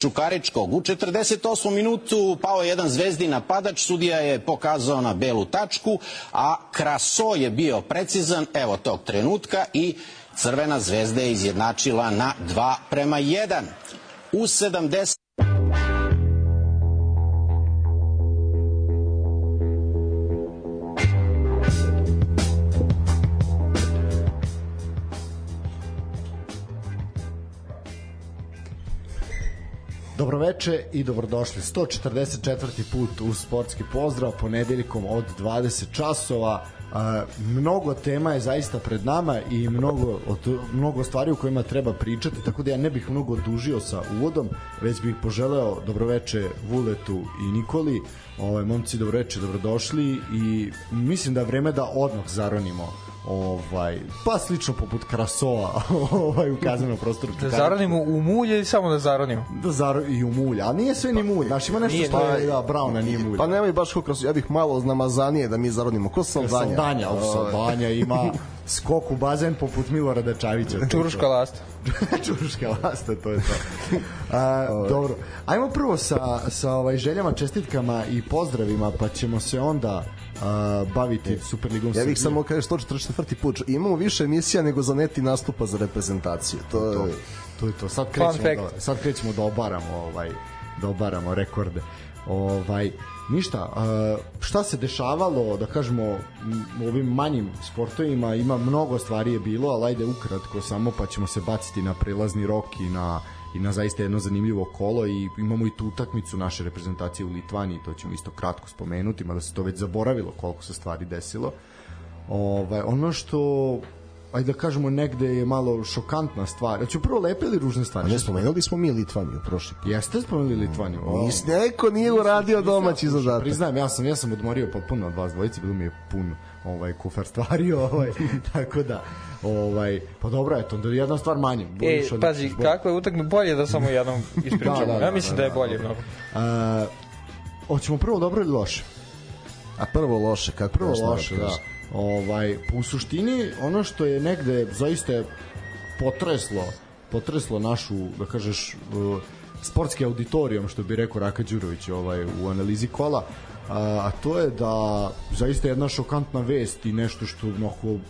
Čukaričkog. U 48. minutu pao je jedan zvezdi napadač, sudija je pokazao na belu tačku, a Kraso je bio precizan, evo tog trenutka i Crvena zvezda je izjednačila na 2 prema 1. U 70 Dobroveče i dobrodošli. 144. put u sportski pozdrav ponedeljkom od 20 časova. Mnogo tema je zaista pred nama i mnogo, od, mnogo stvari u kojima treba pričati, tako da ja ne bih mnogo dužio sa uvodom, već bih poželeo dobroveče Vuletu i Nikoli. Ovaj, momci, dobroveče, dobrodošli i mislim da je vreme da odmah zaronimo ovaj pa slično poput Krasova ovaj u kaznenom prostoru. Da zaronimo u mulje ili samo da zaronimo. Da zaro i u mulje a nije sve ni mulj znači ima nešto nije, što je da Brauna nije mulj pa nemoj baš kako ja bih malo namazanije da mi zaronimo. Ko Saldanja Saldanja Saldanja ima skok u bazen poput Milorada Čavića Čuruška lasta Čuruška lasta to je to a, dobro ajmo prvo sa, sa ovaj željama čestitkama i pozdravima pa ćemo se onda uh, baviti Superligom Ja bih samo kažem 144. put. Imamo više emisija nego za neti nastupa za reprezentaciju. To je to, to, je to. Sad krećemo da, sad krećemo da obaramo ovaj da obaramo rekorde. Ovaj ništa, šta se dešavalo, da kažemo, u ovim manjim sportovima ima mnogo stvari je bilo, ali ajde ukratko samo pa ćemo se baciti na prelazni rok i na i na zaista jedno zanimljivo kolo i imamo i tu utakmicu naše reprezentacije u Litvaniji, to ćemo isto kratko spomenuti, mada se to već zaboravilo koliko se stvari desilo. Ovaj, ono što ajde da kažemo negde je malo šokantna stvar. Znači prvo lepe ili ružne stvari? Ne spomenuli smo mi Litvaniju prošli put. Jeste spomenuli Litvaniju? O, Nis, neko nije uradio domaći zadatak. Priznajem, ja sam ja sam odmorio potpuno od vas dvojice, bilo mi je pun ovaj kufer stvari, ovaj tako da Ovaj, pa dobro, eto, onda jedna stvar manje. E, pazi, kako je utaknu bolje da samo jednom ispričamo. da, da, da, ja mislim da, da, da je bolje mnogo. A, hoćemo prvo dobro ili loše? A prvo loše, kako prvo loše, da. Ovaj, u suštini, ono što je negde zaista potreslo, potreslo našu, da kažeš, uh, sportski auditorijom, što bi rekao Raka Đurović ovaj, u analizi kola, a, a to je da zaista jedna šokantna vest i nešto što mnogo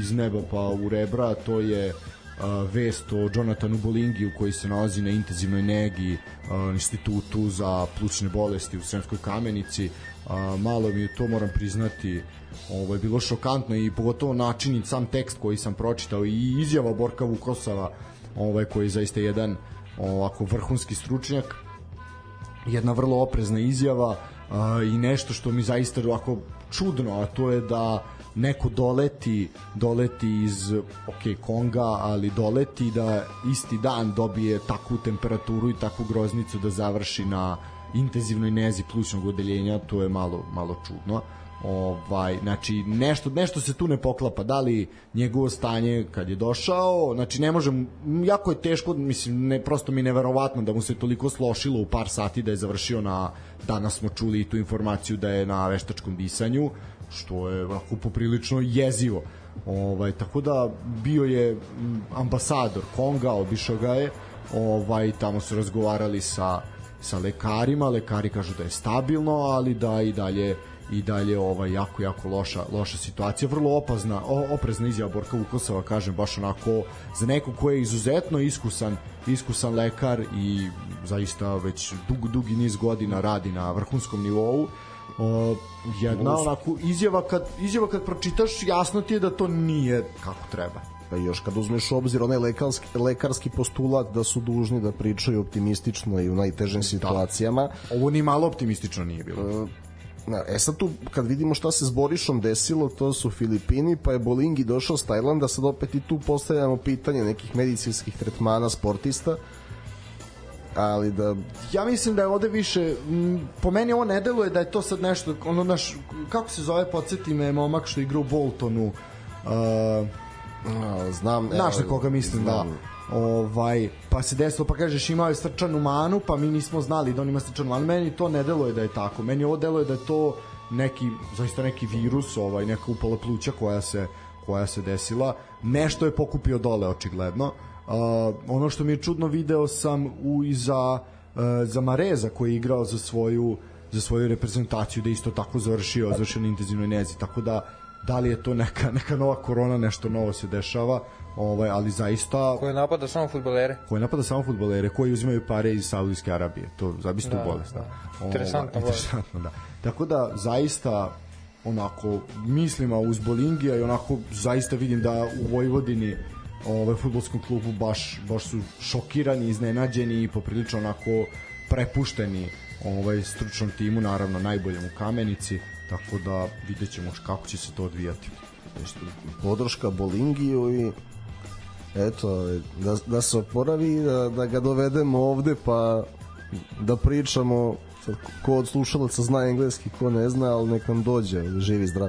iz neba pa u rebra, to je a, vest o Jonathanu Bolingiju koji se nalazi na intenzivnoj negi a, institutu za plućne bolesti u Sremskoj kamenici. A, malo mi je to moram priznati ovo je bilo šokantno i pogotovo način i sam tekst koji sam pročitao i izjava Borka Vukosava ovaj koji je zaista jedan ovako vrhunski stručnjak. Jedna vrlo oprezna izjava a, i nešto što mi zaista ovako čudno, a to je da neko doleti doleti iz ok Konga, ali doleti da isti dan dobije takvu temperaturu i takvu groznicu da završi na intenzivnoj nezi plućnog odeljenja, to je malo malo čudno ovaj znači nešto nešto se tu ne poklapa. Da li njegovo stanje kad je došao znači ne možem jako je teško mislim ne prosto mi neverovatno da mu se toliko slošilo u par sati da je završio na danas smo čuli tu informaciju da je na veštačkom disanju što je ovako poprilično jezivo. Ovaj tako da bio je ambasador Konga obišao ga je ovaj tamo su razgovarali sa sa lekarima lekari kažu da je stabilno ali da i dalje i dalje ovaj jako jako loša loša situacija vrlo opazna oprezna izjava Borka Vukosova kažem baš onako za neko ko je izuzetno iskusan iskusan lekar i zaista već dug dugi niz godina radi na vrhunskom nivou uh, jedna onako izjava kad izjava kad pročitaš jasno ti je da to nije kako treba pa još kad uzmeš u obzir onaj lekarski, lekarski postulat da su dužni da pričaju optimistično i u najtežim da. situacijama. Ovo ni malo optimistično nije bilo. Uh, Na, e sad tu, kad vidimo šta se s Borišom desilo, to su Filipini, pa je Bolingi došao s Tajlanda, sad opet i tu postavljamo pitanje nekih medicinskih tretmana sportista, ali da ja mislim da je ovde više po meni ovo ne deluje da je to sad nešto ono naš kako se zove podsjeti me momak što igra u Boltonu uh, znam znaš na koga mislim da. znam. da ovaj, pa se desilo, pa kažeš imao je srčanu manu, pa mi nismo znali da on ima srčanu manu, meni to ne deluje da je tako, meni ovo deluje da je to neki, zaista neki virus, ovaj, neka upala pluća koja se, koja se desila, nešto je pokupio dole očigledno, uh, ono što mi je čudno video sam u iza za Mareza koji je igrao za svoju za svoju reprezentaciju da isto tako završio, završio na intenzivnoj nezi, tako da da li je to neka, neka nova korona, nešto novo se dešava, ovaj, ali zaista... Koje napada samo futbolere. Koje napada samo futbolere, koji uzimaju pare iz Saudijske Arabije. To zaista da, bolest. Da. da. Interesantno, ovaj, interesantno, da. Tako da, zaista, onako, mislim, a uz Bolingija i onako, zaista vidim da u Vojvodini ovaj fudbalskom klubu baš baš su šokirani, iznenađeni i poprilično onako prepušteni ovaj stručnom timu, naravno najboljem u Kamenici, tako da vidjet ćemo kako će se to odvijati. Podrška Bolingiju i eto, da, da se oporavi, da, da ga dovedemo ovde pa da pričamo ko od slušalaca zna engleski, ko ne zna, ali nek nam dođe, živi zdrav.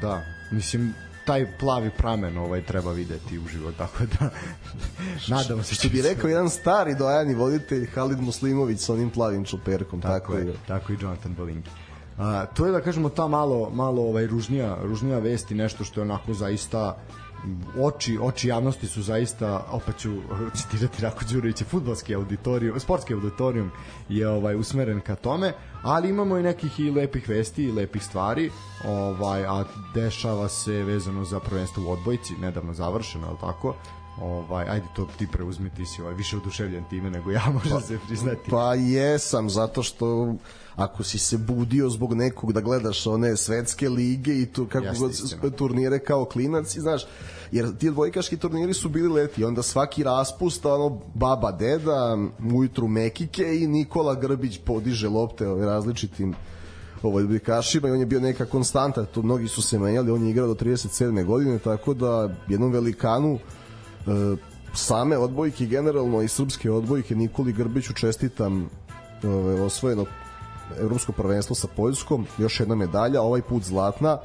Da, mislim, taj plavi pramen ovaj treba videti uživo, tako da nadamo se što bi rekao jedan stari dojani voditelj Halid Muslimović sa onim plavim čuperkom, tako, tako je. Tako i Jonathan Bolingi. A, to je da kažemo ta malo malo ovaj ružnija ružnija vesti nešto što je onako zaista oči, oči javnosti su zaista, opet ću citirati Rako Đurovića, futbalski auditorijum, sportski auditorijum je ovaj usmeren ka tome, ali imamo i nekih i lepih vesti i lepih stvari, ovaj, a dešava se vezano za prvenstvo u odbojci, nedavno završeno, al tako? ovaj ajde to ti preuzmi ti si ovaj više oduševljen time nego ja može pa, se priznati pa jesam zato što ako si se budio zbog nekog da gledaš one svetske lige i tu kako god istina. turnire kao klinac i znaš jer ti dvojkaški turniri su bili leti onda svaki raspust ono baba deda ujutru Mekike i Nikola Grbić podiže lopte ovaj, različitim ovaj odbojkašima i on je bio neka konstanta, to mnogi su se menjali, on je igrao do 37. godine, tako da jednom velikanu e, same odbojke generalno i srpske odbojke Nikoli Grbiću čestitam ovaj, osvojeno evropsko prvenstvo sa Poljskom, još jedna medalja, ovaj put zlatna.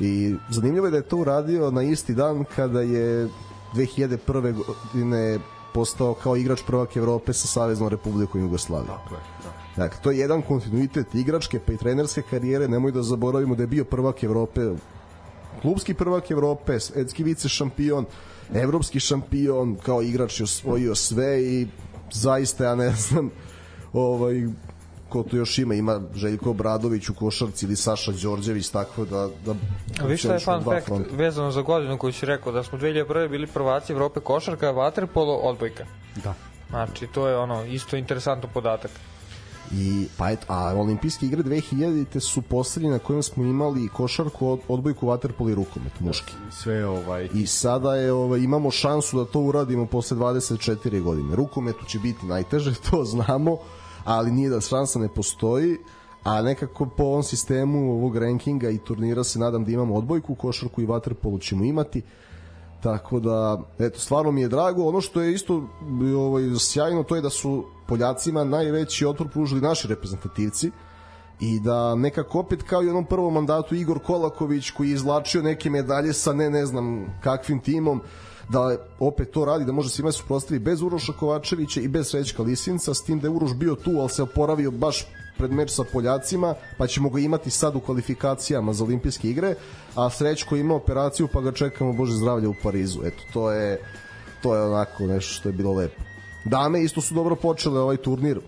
I zanimljivo je da je to uradio na isti dan kada je 2001. godine postao kao igrač prvak Evrope sa Saveznom Republikom Jugoslavije. Dakle, da. dakle, to je jedan kontinuitet igračke pa i trenerske karijere, nemoj da zaboravimo da je bio prvak Evrope klubski prvak Evrope, svetski vice šampion, evropski šampion, kao igrač je osvojio sve i zaista ja ne znam ovaj ko to još ima, ima Željko Obradović u košarci ili Saša Đorđević, tako da... da A vi šta je fun fact front. vezano za godinu koju si rekao, da smo 2001. bili prvaci Evrope košarka, vaterpolo, odbojka. Da. Znači, to je ono, isto interesantno podatak. I, pa et, a olimpijske igre 2000 su poslednje na kojem smo imali košarku, odbojku, vaterpolo i rukomet, muški. Sve ovaj... I sada je, ovaj, imamo šansu da to uradimo posle 24 godine. Rukometu će biti najteže, to znamo, ali nije da šansa ne postoji a nekako po ovom sistemu ovog rankinga i turnira se nadam da imamo odbojku, košarku i vaterpolu ćemo imati. Tako da eto stvarno mi je drago. Ono što je isto ovaj sjajno to je da su Poljacima najveći otpor pružili naši reprezentativci i da nekako opet kao i onom prvom mandatu Igor Kolaković koji je izlačio neke medalje sa ne ne znam kakvim timom da opet to radi, da može se ima suprostavi bez Uroša Kovačevića i bez Srećka Lisinca, s tim da je Uroš bio tu, ali se oporavio baš pred meč sa Poljacima, pa ćemo ga imati sad u kvalifikacijama za olimpijske igre, a Srećko ima operaciju, pa ga čekamo Bože zdravlje u Parizu. Eto, to je, to je onako nešto što je bilo lepo. Dame isto su dobro počele ovaj turnir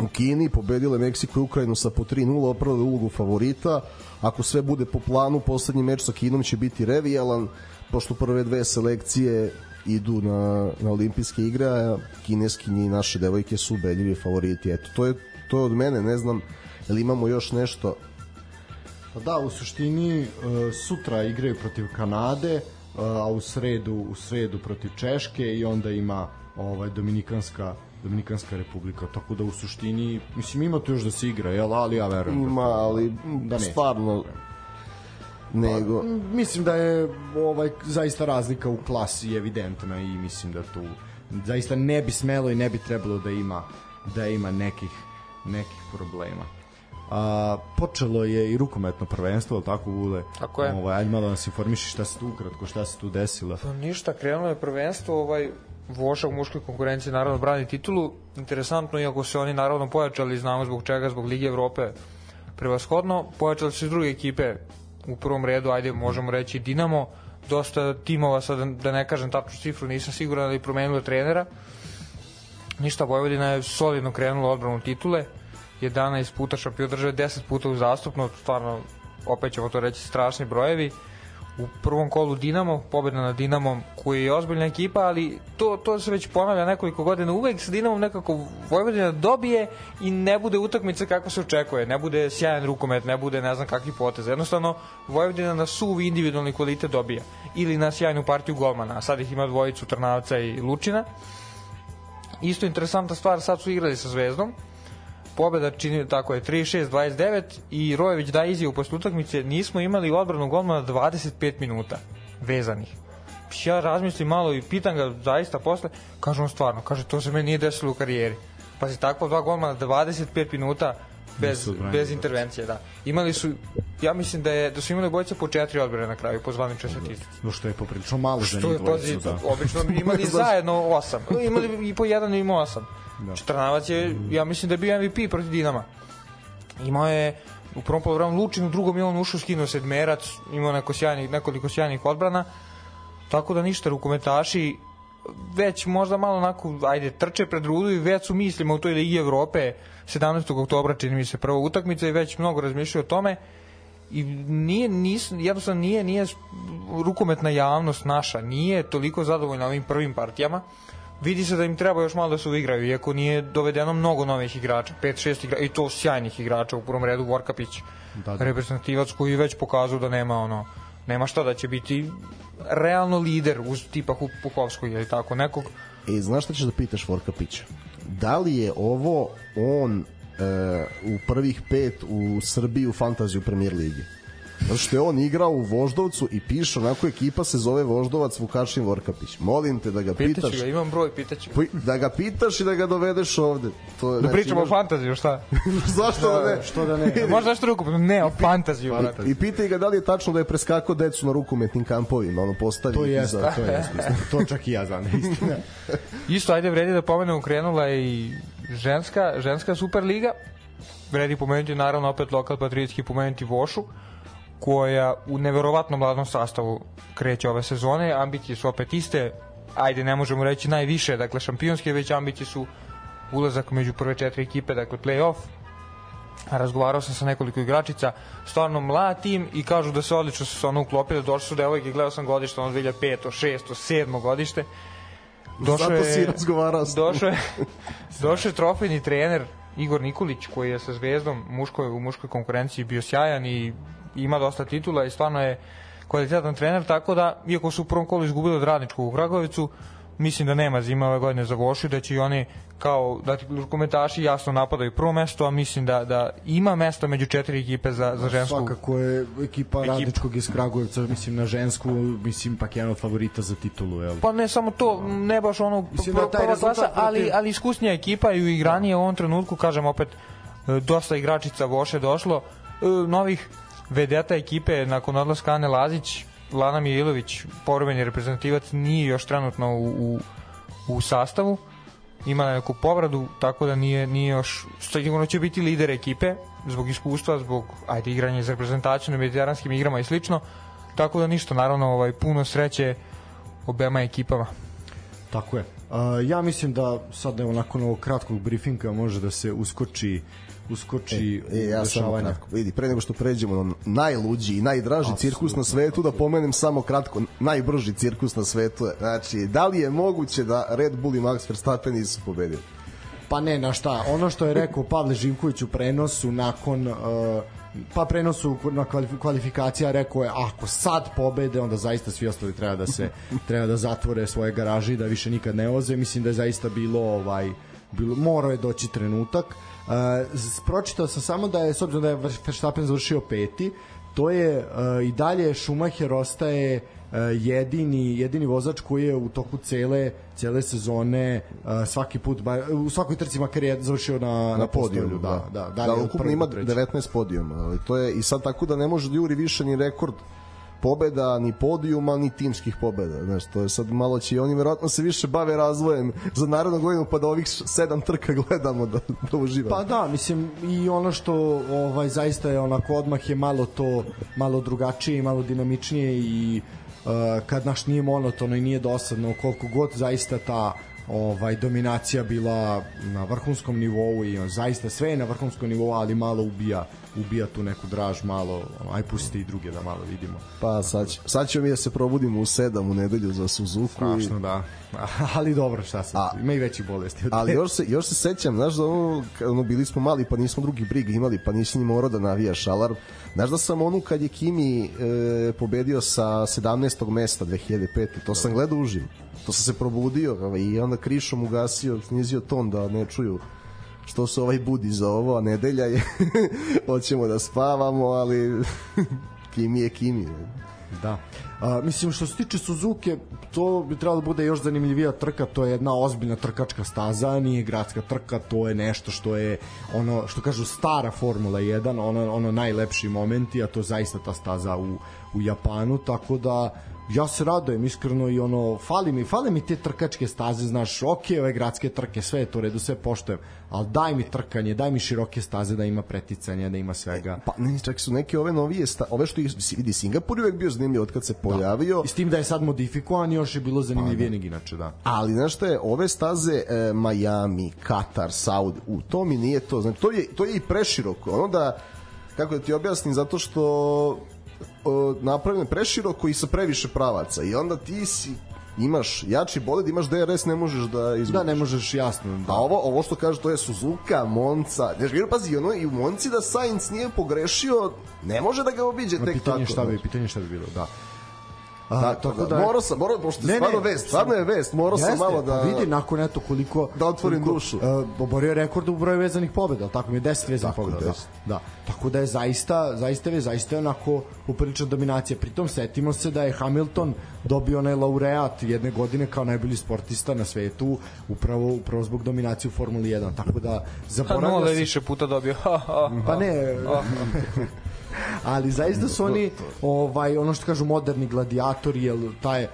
u Kini, pobedile Meksiko i Ukrajinu sa po 3-0, opravile ulogu favorita. Ako sve bude po planu, poslednji meč sa Kinom će biti revijalan pošto prve dve selekcije idu na, na olimpijske igre, a kineskinje i naše devojke su ubedljivi favoriti. Eto, to je, to je od mene, ne znam, li imamo još nešto? Pa da, u suštini e, sutra igraju protiv Kanade, e, a u sredu u sredu protiv Češke i onda ima ovaj Dominikanska Dominikanska republika, tako da u suštini mislim ima tu još da se igra, jel, ali ja verujem da ima, ali da stvarno nego pa, mislim da je ovaj zaista razlika u klasi evidentna i mislim da tu zaista ne bi smelo i ne bi trebalo da ima da ima nekih nekih problema. A, počelo je i rukometno prvenstvo, al tako Vule? Tako je. Ovaj, ajde malo da nas informiši šta se tu ukratko, šta se tu desilo. Pa ništa, krenulo je prvenstvo, ovaj, Voša u muškoj konkurenciji naravno brani titulu. Interesantno, iako se oni naravno pojačali, znamo zbog čega, zbog Lige Evrope prevashodno, pojačali se druge ekipe u prvom redu, ajde možemo reći Dinamo, dosta timova, sad da ne kažem tačnu cifru, nisam siguran, ali promenilo trenera. ništa, Vojvodina je solidno krenula odbranu titule, 11 puta šampion države, 10 puta uzastupno, stvarno, opet ćemo to reći, strašni brojevi. U prvom kolu Dinamo, pobjeda nad Dinamom, koji je ozbiljna ekipa, ali to, to se već ponavlja nekoliko godina. Uvek sa Dinamom nekako Vojvodina dobije i ne bude utakmica kako se očekuje. Ne bude sjajan rukomet, ne bude ne znam kakvi potez. Jednostavno, Vojvodina na suvi individualni kvalitet dobija. Ili na sjajnu partiju golmana. Sad ih ima dvojicu Trnavca i Lučina. Isto interesantna stvar, sad su igrali sa Zvezdom pobeda čini tako je 36-29 i Rojević da izjavu posle utakmice nismo imali odbranu golmana 25 minuta vezanih ja razmislim malo i pitam ga zaista posle kažem stvarno, kaže to se meni nije desilo u karijeri pazi takva dva golmana 25 minuta bez, bez intervencije, da. Imali su, ja mislim da je da su imali bojice po četiri odbrane na kraju, po zvaničnoj statistici. No što je poprilično malo za njih dvojicu, da. Obično imali zajedno osam. Imali i po jedan i osam. Da. Četrnavac je, ja mislim da je bio MVP protiv Dinama. Imao je u prvom polovremenu Lučin, u drugom je on ušao skinuo sedmerac, imao neko sjajnih, nekoliko sjajnih odbrana. Tako da ništa, rukometaši već možda malo onako, ajde, trče pred rudu i već su mislimo u toj Ligi Evrope 17. oktobra čini mi se prva utakmica i već mnogo razmišljaju o tome i nije, nis, jednostavno nije, nije rukometna javnost naša, nije toliko zadovoljna ovim prvim partijama, vidi se da im treba još malo da se uigraju, iako nije dovedeno mnogo novih igrača, 5-6 igrača, i to sjajnih igrača, u prvom redu Vorkapić, da, da. reprezentativac koji već pokazao da nema ono, nema šta da će biti realno lider uz tipa Puhovskog ili tako nekog. E, znaš šta ćeš da pitaš Vorkapića? Da li je ovo on e, u prvih pet u Srbiji u fantaziju premier ligi? Zato što je on igrao u Voždovcu i piše onako ekipa se zove Voždovac Vukašin Vorkapić. Molim te da ga pitaš. Pitaću ga, imam broj, pitaću ga. Da ga pitaš i da ga dovedeš ovde. To, da znači, pričamo imaš... o fantaziju, šta? Zašto da, da ne? Što da ne? Možda nešto rukomet, ne, o fantaziju. Pa, I pitaj ga da li je tačno da je preskakao decu na rukometnim kampovima, ono postavi. To jeste, za... to jeste. to čak i ja znam, istina. Isto, ajde, vredi da pomenemo, krenula i ženska, ženska Superliga. Vredi pomenuti, naravno, opet lokal patriotski pomenuti Vošu koja u neverovatnom mladom sastavu kreće ove sezone. Ambicije su opet iste, ajde ne možemo reći najviše, dakle šampionske, već ambicije su ulazak među prve četiri ekipe, dakle play-off. Razgovarao sam sa nekoliko igračica, stvarno mlad tim i kažu da se odlično su se ono uklopili, došli su devojke, gledao sam godište, ono 2005, 6, 7 godište. Došao Zato je, si razgovarao došao je, došao je trofejni trener Igor Nikolić koji je sa Zvezdom muškoj, u muškoj konkurenciji bio sjajan i ima dosta titula i stvarno je kvalitetan trener, tako da, iako su u prvom kolu izgubili od radničkog u Kragovicu, mislim da nema zima ove godine za Vošu, da će i oni kao da ti komentaši jasno napadaju prvo mesto, a mislim da, da ima mesta među četiri ekipe za, za žensku. Svakako je ekipa Ekip. Radničkog iz Kragujevca, mislim na žensku, mislim pak jedan od favorita za titulu. Jel? Pa ne samo to, ne baš ono mislim da prva klasa, ali, ali iskusnija ekipa i u igranije u ovom trenutku, kažem opet, e, dosta igračica Voše došlo, e, novih vedeta ekipe nakon odlaska Ane Lazić, Lana Mililović, povremeni reprezentativac, nije još trenutno u, u, u sastavu, ima neku povradu, tako da nije, nije još, sigurno će biti lider ekipe, zbog iskustva, zbog ajde, igranja za reprezentaciju na mediteranskim igrama i slično, tako da ništa, naravno, ovaj, puno sreće obema ekipama. Tako je. Uh, ja mislim da sad evo nakon ovog kratkog briefinga može da se uskoči uskoči e, e, ja samo kratko, vidi, pre nego što pređemo na najluđi i najdraži Absolutno. cirkus na svetu, da pomenem samo kratko, najbrži cirkus na svetu, znači, da li je moguće da Red Bull i Max Verstappen nisu pobedili? Pa ne, na šta, ono što je rekao Pavle Živković u prenosu nakon uh, pa prenosu na kvalifikacija rekao je ako sad pobede onda zaista svi ostali treba da se treba da zatvore svoje garaže i da više nikad ne voze mislim da je zaista bilo ovaj bilo morao je doći trenutak. Uh, pročitao sam samo da je, s obzirom da je Verstappen završio peti, to je uh, i dalje Schumacher ostaje uh, jedini jedini vozač koji je u toku cele cele sezone uh, svaki put ba, u svakoj trci makar je završio na na, na podijumu da. da da, da, da ukupno ima 19 podijuma ali to je i sad tako da ne može da juri više ni rekord pobeda, ni podijuma, ni timskih pobeda. Znaš, to je sad malo će i oni verovatno se više bave razvojem za narodnu godinu pa da ovih sedam trka gledamo da, da uživamo. Pa da, mislim i ono što ovaj zaista je onako odmah je malo to malo drugačije i malo dinamičnije i uh, kad naš nije monotono i nije dosadno koliko god zaista ta ovaj dominacija bila na vrhunskom nivou i on zaista sve je na vrhunskom nivou, ali malo ubija ubija tu neku draž malo, ono, aj pusti i druge da malo vidimo. Pa sad, sad ćemo mi da se probudimo u 7 u nedelju za Suzuku. Strašno, i... da. ali dobro, šta se, ima i veći bolesti. Ali još se, još se sećam, znaš da ono, ono, bili smo mali pa nismo drugi brig imali, pa nisi ni morao da navijaš alarm. Znaš da sam onu kad je Kimi e, pobedio sa 17. mesta 2005. To sam gledao uživo. To sam se probudio ovaj, i onda krišom ugasio, snizio ton da ne čuju što se ovaj budi za ovo, a nedelja je hoćemo da spavamo, ali Kimi je Kimi. Da. A, mislim, što se tiče Suzuki, to bi trebalo da bude još zanimljivija trka, to je jedna ozbiljna trkačka staza, nije gradska trka, to je nešto što je ono, što kažu stara Formula 1, ono, ono najlepši momenti, a to je zaista ta staza u, u Japanu, tako da ja se radujem iskreno i ono fali mi fali mi te trkačke staze znaš ok ove gradske trke sve je to redu sve poštujem ali daj mi trkanje daj mi široke staze da ima preticanja da ima svega. Pa ne čak su neke ove novije sta, ove što vidi Singapur uvek bio zanimljiv od kad se pojavio. Da. i s tim da je sad modifikovan još je bilo zanimljivije pa, nego inače da. Ali znaš šta je ove staze e, Miami Katar Saudi u to mi nije to znači to je to je i preširoko ono da kako da ti objasnim zato što napravljen preširoko i sa previše pravaca i onda ti si imaš jači bolid, imaš DRS, ne možeš da izgubiš. Da, ne možeš, jasno. Da. A ovo, ovo što kaže, to je Suzuka, Monca. Znaš, pazi, ono, i u Monci da Sainz nije pogrešio, ne može da ga obiđe tek pitanje tako. Šta bi, pitanje šta bi bilo, da. A, da, tako da, da morao sam, morao, pošto ne, stvarno ne, vest, stvarno je vest, morao sam malo da... Pa vidi, nakon eto koliko... Da otvorim koliko, dušu. Uh, oborio rekord u broju vezanih pobjeda, tako mi je 10 vezanih pobjeda. Da, da. Tako da je zaista, zaista je, zaista je onako uprilična dominacija. Pritom setimo se da je Hamilton dobio onaj laureat jedne godine kao najbolji sportista na svetu upravo upravo zbog dominacije u Formuli 1. Tako da zaboravlja se... Nole više puta dobio. pa ne ali zaista su oni ovaj ono što kažu moderni gladijatori jel taj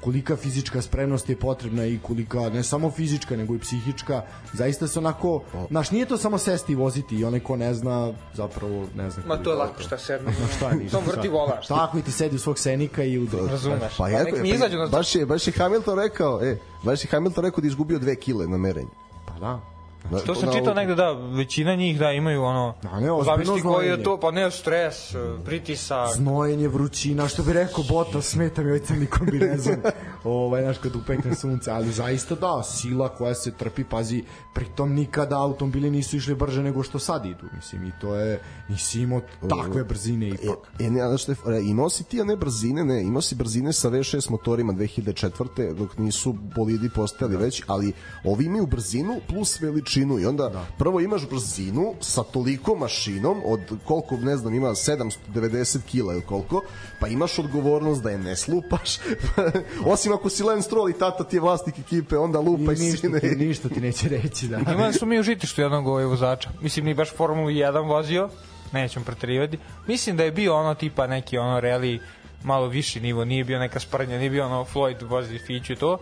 kolika fizička spremnost je potrebna i kolika ne samo fizička nego i psihička zaista se onako naš nije to samo sesti i voziti i onaj ko ne zna zapravo ne zna ma to je lako šta sedne šta ni to vrti vola tako i ti sedi u svog senika i udri. Razumeš. Pa, pa, nek mi izađu na baš je baš je Hamilton rekao e baš je Hamilton rekao da izgubio 2 kg na merenju. Pa da Da, to sam čitao negde da većina njih da imaju ono da, ne, zavisti koji je to pa ne stres, pritisak, znojenje, vrućina, što bi rekao Bota, smeta mi ovaj crni kombinezon. ovaj naš kad upekne sunce, ali zaista da, sila koja se trpi, pazi, pritom nikada automobili nisu išli brže nego što sad idu, mislim, i to je nisi imao takve brzine ipak. E, e ne, znaš, imao si ti, a ne brzine, ne, imao si brzine sa V6 motorima 2004. dok nisu bolidi postali da. već, ali ovi imaju brzinu plus veličinu i onda da. prvo imaš brzinu sa toliko mašinom od koliko, ne znam, ima 790 kila ili koliko, pa imaš odgovornost da je ne slupaš, osim ako si Lance Stroll i tata ti je vlasnik ekipe, onda lupa i, i ništa sine. Ti, ništa ti neće reći, da. Imali smo mi u žitištu jednog ovaj vozača, mislim, ni baš Formulu 1 vozio, nećemo preterivati. Mislim da je bio ono tipa neki ono rally malo viši nivo, nije bio neka sprnja, nije bio ono Floyd vozi Fiću i to,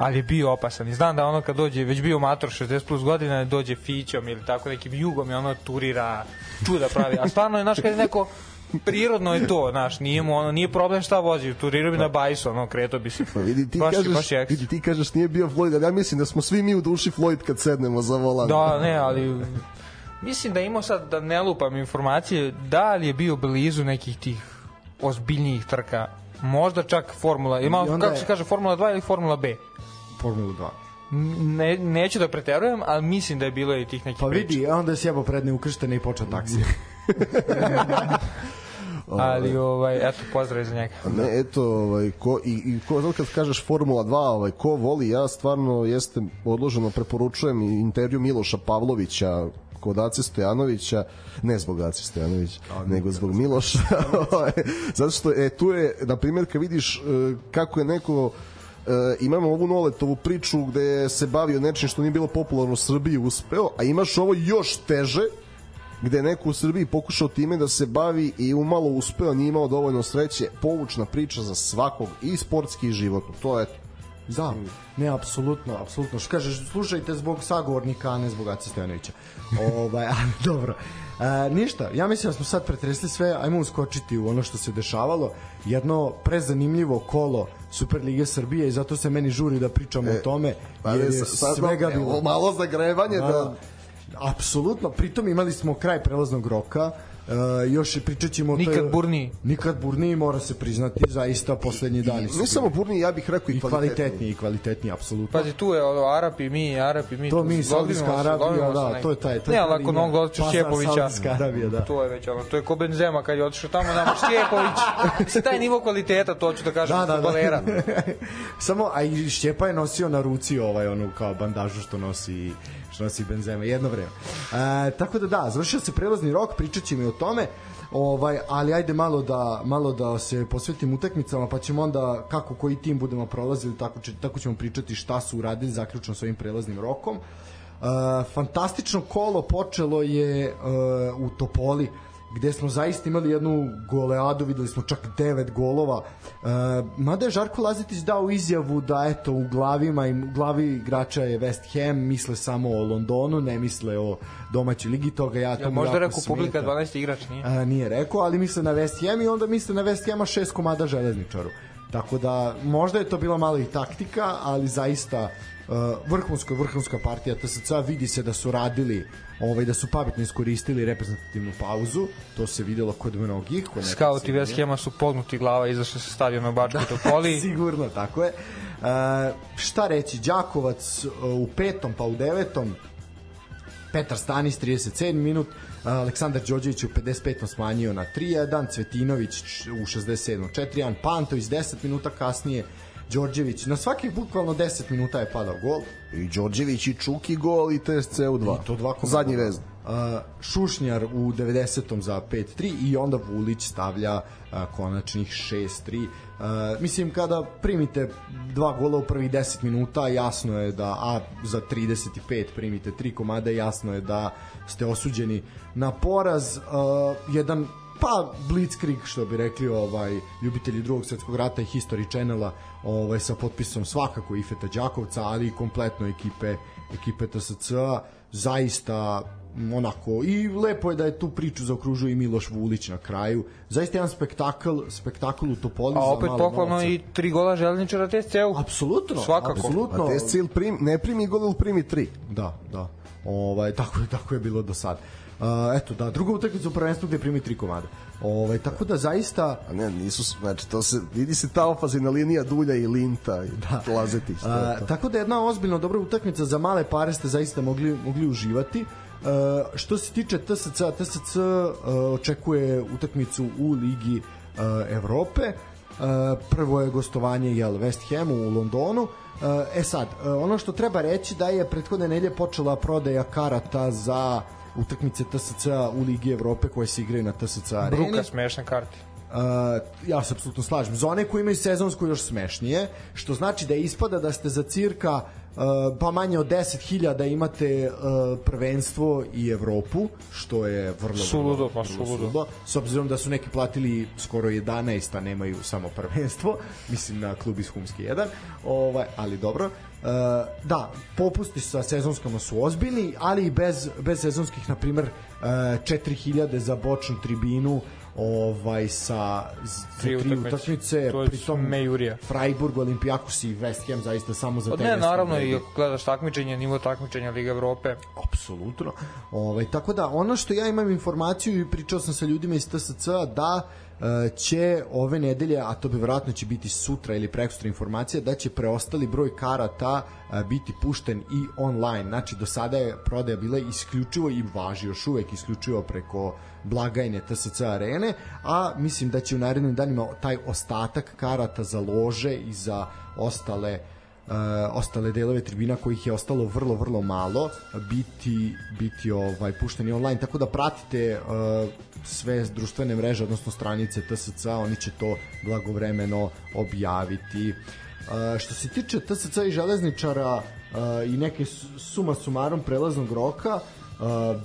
ali je bio opasan. I znam da ono kad dođe, već bio mator 60 plus godina, dođe Fićom ili tako nekim jugom i ono turira, čuda pravi. A stvarno je, znaš, kad je neko prirodno je to, znaš, nije mu ono, nije problem šta vozi, turirao bi na bajsu, ono, kreto bi se. Pa vidi, ti baš, kažeš, baš vidi, ti kažeš nije bio Floyd, ali ja mislim da smo svi mi u duši Floyd kad sednemo za volan. Da, ne, ali mislim da imao sad, da ne lupam informacije, da li je bio blizu nekih tih ozbiljnijih trka, možda čak Formula, ima, kako se kaže, Formula 2 ili Formula B? Formula 2 ne, neću da preterujem, ali mislim da je bilo i tih nekih Pa vidi, priča. onda je sjebo predne ukrštene i počeo taksija. ali ovaj eto pozdrav za njega. Ne, eto, ovaj ko i, i ko znači kad kažeš Formula 2, ovaj ko voli, ja stvarno jeste odloženo preporučujem intervju Miloša Pavlovića kod Ace Stojanovića, ne zbog Ace Stojanovića, nego zbog Miloša. Ovaj, zato što e, tu je, na primjer, kad vidiš e, kako je neko e, imamo ovu Noletovu priču gde se bavio nečim što nije bilo popularno u Srbiji uspeo, a imaš ovo još teže gde neko u Srbiji pokušao time da se bavi i umalo uspeo, nije imao dovoljno sreće, povučna priča za svakog i sportski i životno. To je Da, ne, apsolutno, apsolutno. Što kažeš, slušajte zbog sagovornika, a ne zbog Aca Stojanovića. ovaj, dobro. E, ništa, ja mislim da smo sad pretresli sve, ajmo uskočiti u ono što se dešavalo. Jedno prezanimljivo kolo Super Lige Srbije i zato se meni žuri da pričamo e, o tome. Pa jer je sad, svega bilo. Malo zagrevanje da, da apsolutno, pritom imali smo kraj prelaznog roka, Uh, još pričat ćemo nikad toj, burni nikad burni mora se priznati zaista poslednji dani ne samo burni ja bih rekao i, i kvalitetni i kvalitetni apsolutno. Pazi tu je ono Arapi mi Arapi mi to mi Saudijska Arabija da to je taj to ne ali ako mnogo odšao Šćepovića Arabija da. to je već ono to je ko Benzema kad je otišao tamo nama Šćepović se taj nivo kvaliteta to ću da kažem da, da, da. samo a i Šćepa je nosio na ruci ovaj onu kao bandažu što nosi nosi Benzema jedno vreme. E, tako da da, završio se prelazni rok, pričat ćemo i o tome. Ovaj, ali ajde malo da malo da se posvetim utakmicama, pa ćemo onda kako koji tim budemo prolazili, tako će, tako ćemo pričati šta su uradili zaključno sa ovim prelaznim rokom. Uh, fantastično kolo počelo je uh, u Topoli gde smo zaista imali jednu goleadu, videli smo čak devet golova. E, mada je Žarko Lazetić dao izjavu da eto u glavima i glavi igrača je West Ham, misle samo o Londonu, ne misle o domaćoj ligi, toga ja to ja, možda rekao publika 12 igrač, nije? E, nije rekao, ali misle na West Ham i onda misle na West Hama šest komada železničaru. Tako da možda je to bila malo i taktika, ali zaista vrhunska vrhunska partija TSC vidi se da su radili ovaj da su pametno iskoristili reprezentativnu pauzu to se videlo kod mnogih kod Skauti West Hama su pognuti glava izašli sa stadiona Bačkoj da, Topoli sigurno tako je uh, šta reći Đakovac uh, u petom pa u devetom Petar Stanis 37 minut Aleksandar Đorđević u 55. smanjio na 3-1, Cvetinović u 67. 4-1, Pantović 10 minuta kasnije Đorđević, na svakih bukvalno 10 minuta je padao gol. I Đorđević i Čuki gol i TSC u 2. I to dva Zadnji vez. Uh, Šušnjar u 90. za 5-3 i onda Vulić stavlja uh, konačnih 6-3 Uh, mislim kada primite dva gola u prvih 10 minuta jasno je da a za 35 primite tri komade jasno je da ste osuđeni na poraz uh, jedan pa Blitzkrieg što bi rekli ovaj ljubitelji drugog svetskog rata i History Channela ovaj sa potpisom svakako Ifeta Đakovca ali i kompletno ekipe ekipe TSC zaista onako i lepo je da je tu priču zaokružuje i Miloš Vulić na kraju. Zaista jedan spektakl, spektakl u Topoli A opet pohvalno i tri gola železničara TSC-u. Apsolutno. Svakako. Apsolutno. A TSC prim, ne primi gol, ili primi tri. Da, da. Ovaj, tako, je, tako je bilo do sada. Uh, eto da, druga utakmica u prvenstvu gde primi tri komada. Ovaj tako da zaista a ne nisu znači to se vidi se ta ofazina linija Dulja i Linta i da. Lazetić. A, tako da jedna ozbiljno dobra utakmica za male pare ste zaista mogli mogli uživati. Uh, što se tiče TSC, TSC uh, očekuje utakmicu u Ligi uh, Evrope. Uh, prvo je gostovanje jel, West Hamu u Londonu. Uh, e sad, uh, ono što treba reći da je prethodne nedelje počela prodaja karata za utakmice TSC u Ligi Evrope koje se igraju na TSC areni. Bruka smešne karte. Uh, ja se apsolutno slažem. Za one koji imaju sezonsku još smešnije, što znači da ispada da ste za cirka uh, pa manje od 10.000 imate uh, prvenstvo i Evropu, što je vrlo suludo, pa suludo. S obzirom da su neki platili skoro 11, a nemaju samo prvenstvo, mislim na klub iz Humske 1, ovaj, ali dobro. Uh, da, popusti sa sezonskama su ozbiljni, ali i bez, bez sezonskih, na primer, uh, 4000 za bočnu tribinu, ovaj sa tri, tri utakmice. pritom Mejurija. Freiburg, Olympiakos i West Ham zaista samo za te ne naravno i ako gledaš takmičenje nivo takmičenja Liga Evrope. Apsolutno. Ovaj tako da ono što ja imam informaciju i pričao sam sa ljudima iz TSC da će ove nedelje, a to bi vjerojatno će biti sutra ili prekstra informacija, da će preostali broj karata biti pušten i online. Znači, do sada je prodaja bila isključivo i važi još uvek isključivo preko blagajne TSC arene, a mislim da će u narednim danima taj ostatak karata za lože i za ostale uh, ostale delove tribina kojih je ostalo vrlo vrlo malo biti biti ovaj pušteni online tako da pratite uh, sve društvene mreže odnosno stranice TSC oni će to blagovremeno objaviti. Uh, što se tiče TSC i železničara uh, i neke suma sumarom prelaznog roka uh,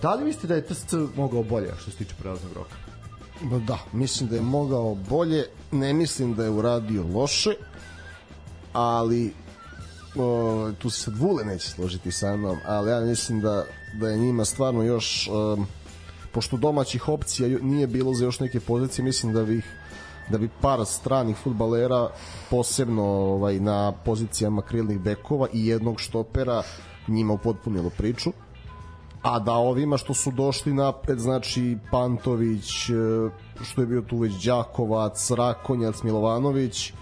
da li mislite da je TSC mogao bolje što se tiče prelaznog roka? Da, mislim da je mogao bolje, ne mislim da je uradio loše, ali o, tu se sad Vule neće složiti sa mnom, ali ja mislim da, da je njima stvarno još um, pošto domaćih opcija nije bilo za još neke pozicije, mislim da bi da bi par stranih futbalera posebno ovaj na pozicijama krilnih bekova i jednog štopera njima upotpunilo priču. A da ovima što su došli napred znači Pantović e, što je bio tu već Đakovac, Rakonjac, Milovanović e,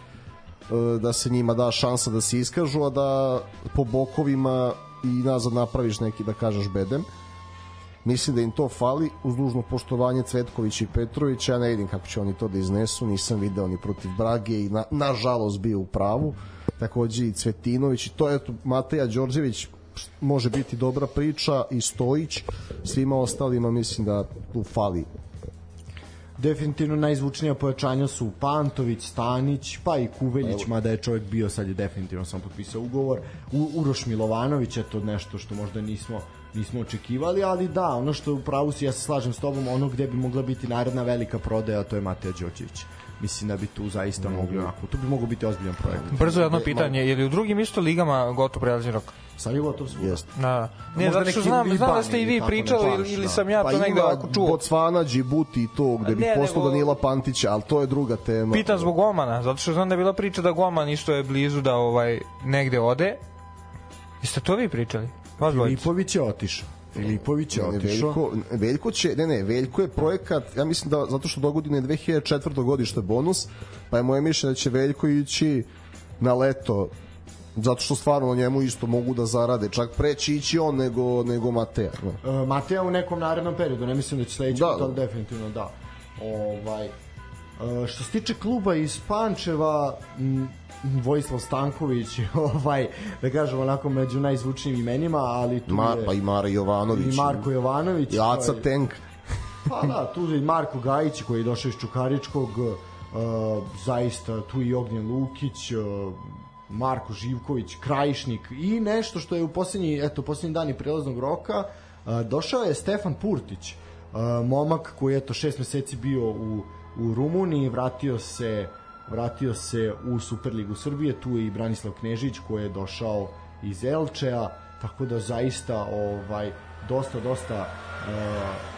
da se njima da šansa da se iskažu a da po bokovima i nazad napraviš neki da kažeš bedem mislim da im to fali uz dužno poštovanje Cvetkovića i Petrovića. Ja ne vidim kako će oni to da iznesu. Nisam video ni protiv Brage i na, nažalost bio u pravu. Takođe i Cvetinović. I to je Mateja Đorđević može biti dobra priča i Stojić. Svima ostalima mislim da tu fali. Definitivno najzvučnija pojačanja su Pantović, Stanić, pa i Kuveljić, mada je čovjek bio, sad je definitivno sam potpisao ugovor. U, Uroš Milovanović je to nešto što možda nismo nismo očekivali, ali da, ono što u pravu si, ja se slažem s tobom, ono gde bi mogla biti naredna velika prodaja, to je Mateja Đorđević. Mislim da bi tu zaista mogli onako, tu bi mogao biti ozbiljan projekt. Brzo jedno pitanje, je li u drugim isto ligama gotov prelazni rok? Sad je gotov svuda. Jeste. Da. Možda zato što znam, znam da ste i vi pričali ne ili, ili da. sam ja pa to negde ovako čuo. Botswana, Djibouti i to gde bi Ne, poslao nego- Danila Pantića ali to je druga tema Pitam zbog Gomana, zato što znam da je bila priča da Goman isto je blizu da ovaj negde ode. Jeste to vi pričali? Dvojica. Filipović je otišao. Filipović je otišao. Veljko, Veljko će, ne ne, Veljko je projekat, ja mislim da zato što dogodine 2004. godište bonus, pa je moje mišljenje da će Veljko ići na leto zato što stvarno na njemu isto mogu da zarade, čak preći ići on nego, nego Mateja. Ne. Uh, Mateja u nekom narednom periodu, ne mislim da će sledeći Da, da. definitivno da. Ovaj, uh, što se tiče kluba iz Pančeva, m, Vojislav Stanković, ovaj, da kažem onako među najzvučnijim imenima, ali tu Ma, je pa i Mara Jovanović. i Marko Jovanović. I Aca koji- Tank. Pa da, tu je i Marko Gajić koji je došao iz Čukaričkog, uh, zaista tu i Ognjen Lukić, uh, Marko Živković, Krajišnik i nešto što je u poslednji, eto, poslednji dani prelaznog roka, uh, došao je Stefan Purtić, uh, momak koji je eto šest meseci bio u, u Rumuniji, vratio se vratio se u Superligu Srbije, tu je i Branislav Knežić koji je došao iz Elčeja, tako da zaista ovaj dosta dosta uh,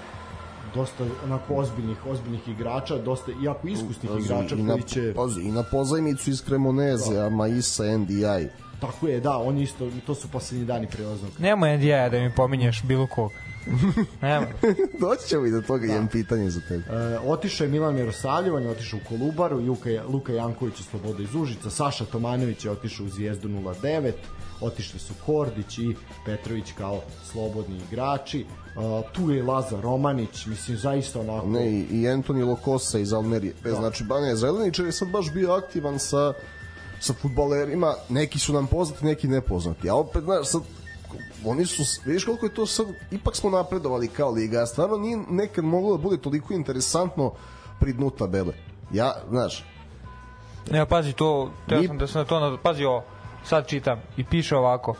dosta onako ozbiljnih ozbiljnih igrača, dosta jako iskusnih igrača I na, koji će pazi, I na pozajmicu iz Cremoneze, da. a Maisa, NDI. tako je, da, oni isto to su poslednji dani prelaznog. Nemoj NDI da mi pominješ bilo kog. Nemoj. Doći ćemo i do toga, da. imam pitanje za tebe. E, otišao je Milan Mirosavljev, on je otišao u Kolubaru, Luka, Luka Janković u Sloboda iz Užica, Saša Tomanović je otišao u Zvijezdu 09, otišli su Kordić i Petrović kao slobodni igrači. E, tu je Lazar Romanić, mislim zaista onako... Ne, i, i Anthony Lokosa iz Almerije. Da. Znači, Bane Zeleničar je sad baš bio aktivan sa sa futbalerima, neki su nam poznati, neki nepoznati. A opet, znaš, sad oni su, vidiš koliko je to sad, ipak smo napredovali kao liga, stvarno nije nekad moglo da bude toliko interesantno pri dnu tabele. Ja, znaš, Ne, pazi to, teo Mi- sam da sam na to, na, pazi ovo, sad čitam i piše ovako.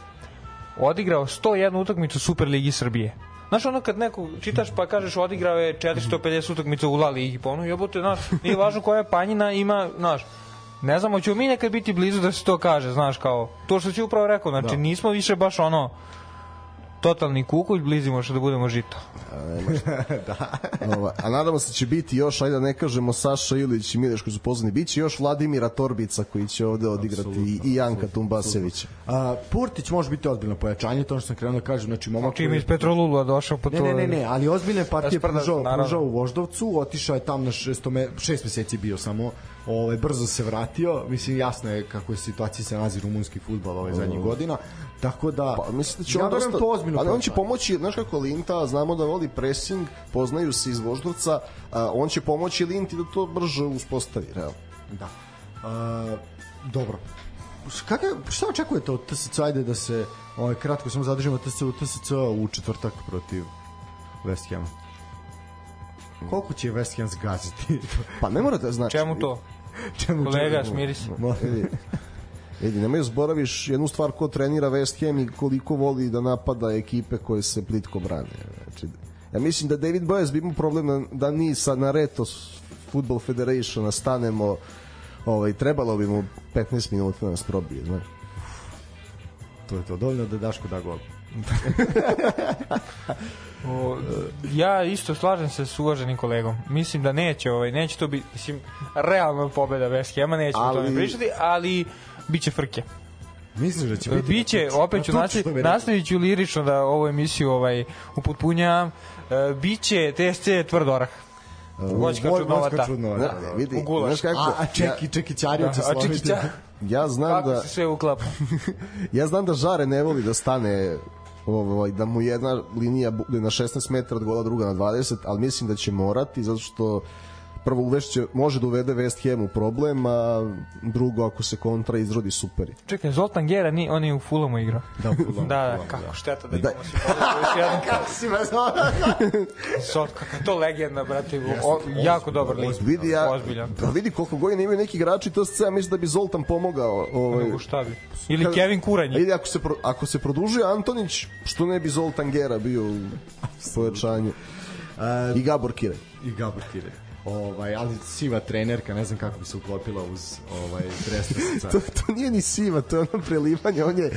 Odigrao 101 utakmicu Superligi Srbije. Znaš ono kad neko čitaš pa kažeš odigrao je 450 utakmica u La Ligi, pa ono jebote, znaš, nije važno koja je panjina, ima, znaš, ne znam, hoćemo mi nekad biti blizu da se to kaže, znaš, kao, to što si upravo rekao, znači da. nismo više baš ono, totalni kukulj, blizimo što da budemo žito. Ova, a nadamo se da će biti još, ajde da ne kažemo Saša Ilić i Mileš koji su pozvani, bit će još Vladimira Torbica koji će ovde odigrati i, i Janka Tumbasevića. A, Purtić može biti ozbiljno pojačanje, to što sam krenuo da kažem, znači momak Čim koji- iz Petrolula došao po Ne, to... ne, ne, ne, ali ozbiljne partije pružao, pružao u Voždovcu, otišao je tam na šest meseci bio samo, ovaj, brzo se vratio, mislim jasno je kako je situacija se nalazi rumunski futbal ovaj zadnjih godina, tako da, Pa mislim da će ja on dosta, to ozbiljno ali on će pomoći, znaš kako Linta, znamo da voli pressing, poznaju se iz Voždovca, a, on će pomoći Linti da to brže uspostavi, realno. Da. A, dobro. Kakav, šta očekujete od TSC, ajde da se ovaj, kratko samo zadržimo TSC, u TSC u četvrtak protiv West Hama? Koliko će West Ham zgaziti? Pa ne morate znači. Čemu to? Čemu Kolega, čemu? smiri se. Vidi, vidi, nemoj zboraviš jednu stvar ko trenira West Ham i koliko voli da napada ekipe koje se plitko brane. Znači, ja mislim da David Boyes bi imao problem da, da ni sa Naretos Football Federationa stanemo ovaj, trebalo bi mu 15 minuta da nas probije, znaš. To je to, dovoljno da Daško da gol. O, ja isto slažem se s uvaženim kolegom. Mislim da neće, ovaj, neće to biti, mislim, realna pobeda West Hama, nećemo ali... o tome pričati, ali biće frke. Misliš da će biti? Biće, opet ću A to nastavi, što bi rekao. nastavit ću lirično da ovu emisiju ovaj, upotpunjam. E, biće TSC tvrd orah. Voćka Vo- čudnovata. Ne, da. vidi, znaš kako, A, čeki, čeki, Ćario će slomiti. Ja, znam kako da se sve uklapa? ja znam da Žare ne voli da stane ovaj, da mu jedna linija bude na 16 metara od gola, druga na 20, ali mislim da će morati, zato što prvo uvešće, može da uvede West Ham u problem, a drugo ako se kontra izrodi super. Čekaj, Zoltan Gera, ni, on je u Fulamu igrao. Da, u Fulhamu, Da, da, Fulhamu, kako šteta da Da. imamo se još jedan Si me znao. Zot, kakva je to legenda, brate, o, jako dobar lik. Vidi, ja, Ozbiljan. pa vidi koliko godina imaju neki igrači, to se ja mislim da bi Zoltan pomogao. Ovaj, Nego šta bi? Ili Kad- Kevin Kuranj. Vidi, ako se, pro, ako se produžuje Antonić, što ne bi Zoltan Gera bio u pojačanju? I Gabor Kiraj. I Gabor Kire. Ovaj, ali siva trenerka, ne znam kako bi se uklopila uz ovaj, Dresdenica. to, to nije ni siva, to je ono prelivanje, on je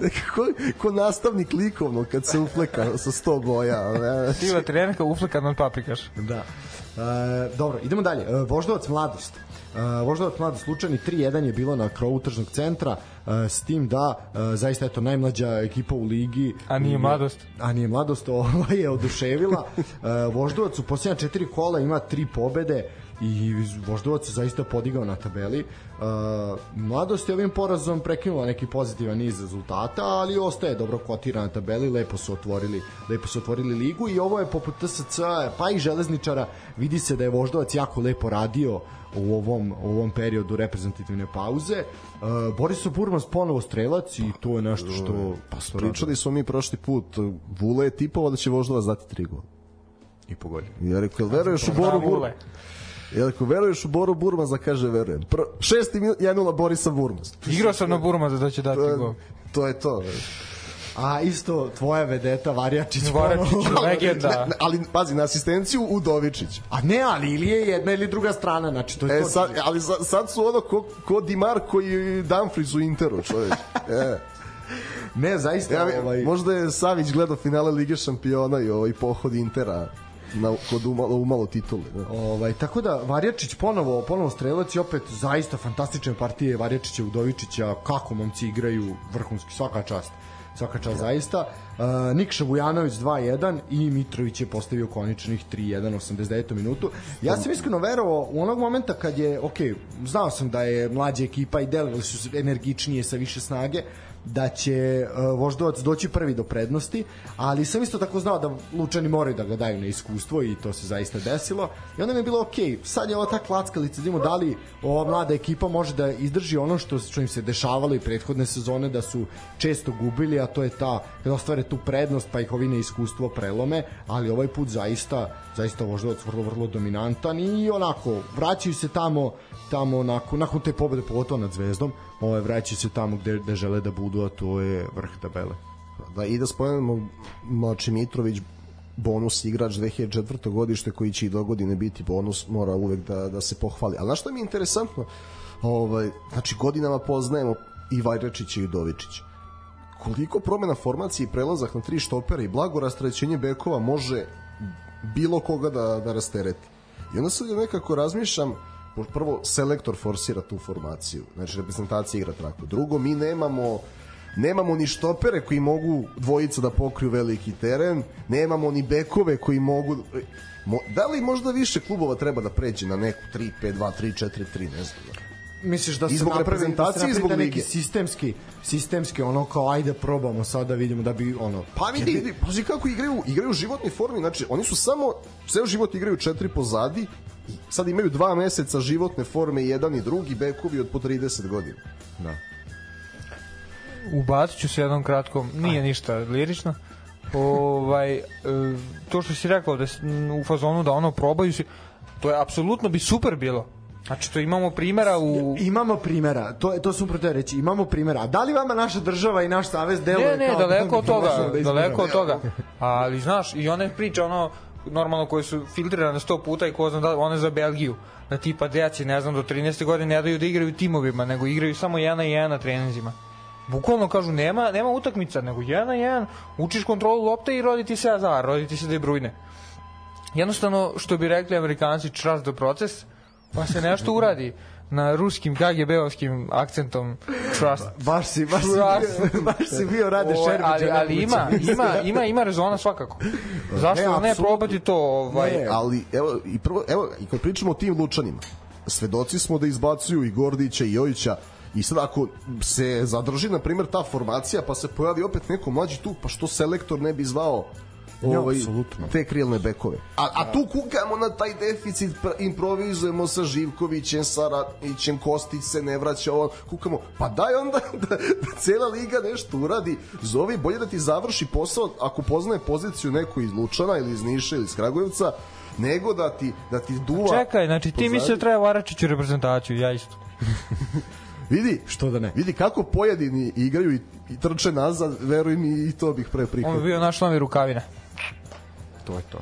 nekako ko nastavnik likovno kad se ufleka sa sto boja. Ne? Siva trenerka uflekan od paprikaš. Da. E, dobro, idemo dalje. E, Voždovac mladost. E, Voždovac mladost slučajni 3-1 je bilo na krovu tržnog centra e, s tim da e, zaista eto najmlađa ekipa u ligi A nije mladost. a nije mladost ovaj je oduševila e, Voždovac u posljednja četiri kola ima tri pobede i Voždovac se zaista podigao na tabeli. E, mladost je ovim porazom prekinula neki pozitivan niz rezultata, ali ostaje dobro kotira na tabeli, lepo su otvorili, lepo su otvorili ligu i ovo je poput TSC pa i železničara, vidi se da je Voždovac jako lepo radio u ovom, u ovom periodu reprezentativne pauze. E, Borisov Burmas ponovo strelac i to je nešto što... Pa, Pričali smo mi prošli put, Vule je tipovao da će Voždovac dati tri gola. I pogodio. Ja rekao, jel veruješ u Boru? Ule. Ja rekao, veruješ u Boru Burmas da kaže verujem. Pr šesti minut, 1-0 Borisa Burmas. Igrao sam na Burma da će dati To je, gol. to je to. A isto tvoja vedeta Varjačić. Varjačić, legenda. Ali pazi, na asistenciju Udovičić. A ne, ali ili je jedna ili druga strana, znači to je E, to. sad, ali za- sad su ono ko, ko Di Marco i Dumfries u Interu, čovječ. E, Ne, zaista, ja, ovaj... ovaj... Možda je Savić gledao finale Lige šampiona i ovaj pohod Intera na, kod umalo, umalo titule. Da. Ovaj, tako da Varjačić ponovo, ponovo strelac i opet zaista fantastične partije Varjačića Udovičića, kako momci igraju vrhunski, svaka čast. Svaka čast zaista. Uh, Nikša Vujanović 2-1 i Mitrović je postavio koničnih 3-1 u 89. minutu. Ja sam iskreno verovao u onog momenta kad je, ok, znao sam da je mlađa ekipa i delovali su energičnije sa više snage, da će uh, Voždovac doći prvi do prednosti, ali sam isto tako znao da Lučani moraju da ga daju na iskustvo i to se zaista desilo. I onda mi je bilo ok, sad je ova ta klackalica, vidimo da li ova mlada ekipa može da izdrži ono što, što im se dešavalo i prethodne sezone, da su često gubili, a to je ta, kada ostvare tu prednost, pa ih ovi na iskustvo prelome, ali ovaj put zaista, zaista Voždovac vrlo, vrlo dominantan i onako, vraćaju se tamo, tamo nakon, nakon te pobede pogotovo nad Zvezdom, ovaj, vraćaju se tamo gde, gde žele da budu, a to je vrh tabele. Da, I da spomenemo, znači Mitrović bonus igrač 2004. godište koji će i do godine biti bonus, mora uvek da, da se pohvali. Ali znaš što mi je interesantno? Ovaj, znači godinama poznajemo i Vajrečića i Udovičića. Koliko promena formacije i prelazak na tri štopera i blago rastrećenje bekova može bilo koga da, da rastereti. I onda sad nekako razmišljam, prvo selektor forsira tu formaciju, znači reprezentacija igra tako. Drugo, mi nemamo nemamo ni štopere koji mogu dvojica da pokriju veliki teren, nemamo ni bekove koji mogu Mo, da li možda više klubova treba da pređe na neku 3-5-2, 3-4-3, ne znam. Misliš da se zbog napravi- reprezentacije da se i zbog lige. sistemski, sistemski ono kao ajde probamo sad da vidimo da bi ono Pa vidi, vidi, pazi kako igraju, igraju u životnoj formi, znači oni su samo, ceo život igraju četiri pozadi, i sad imaju dva meseca životne forme, jedan i drugi, bekovi od po 30 godina. da. Ubacit ću se jednom kratkom, nije ništa lirično. Ovaj, e, to što si rekao da u fazonu da ono probaju se, to je apsolutno bi super bilo. Znači to imamo primera u... Imamo primera, to to sam upravo teo reći, imamo primera. A da li vama naša država i naš savez deluje Ne, ne, kao daleko od da toga, da daleko od toga. Ali znaš, i one priče ono normalno koje su filtrirane 100 puta i ko zna da one za Belgiju da tipa deci ne znam do 13. godine ne daju da igraju timovima nego igraju samo jedna i jedna na treninzima Bukvalno kažu nema nema utakmica, nego jedan na jedan, učiš kontrolu lopte i rodi ti se Azar, rodi ti se De Bruyne. Jednostavno, što bi rekli amerikanci, trust the process, pa se nešto uradi na ruskim KGB-ovskim akcentom trust. Baš si, baš si, Trust. bio, baš si bio rade Šerbića. ali, ali ima, ima, ima, ima rezona svakako. Zašto Ne, ne, probati to? Ovaj, Ne. ali evo i prvo evo i kad pričamo o tim lučanima svedoci smo da izbacuju i Gordića i Jojića i sad ako se zadrži na primjer ta formacija pa se pojavi opet neko mlađi tu pa što selektor ne bi zvao ovaj, apsolutno. te krilne bekove. A, a tu kukamo na taj deficit, pr- improvizujemo sa Živkovićem, sa Ratićem, Kostić se ne vraća, ovo, kukamo, pa daj onda da, da cela liga nešto uradi, zovi, bolje da ti završi posao ako poznaje poziciju neko iz Lučana ili iz Niša ili iz Kragujevca, nego da ti, da ti duva... Čekaj, znači ti misliš da treba Varačić u reprezentaciju, ja isto. Vidi, Što da ne? vidi kako pojedini igraju i, i trče nazad, veruj mi i to bih pre On bi prihvatio. bio naš novi Rukavina. To je to.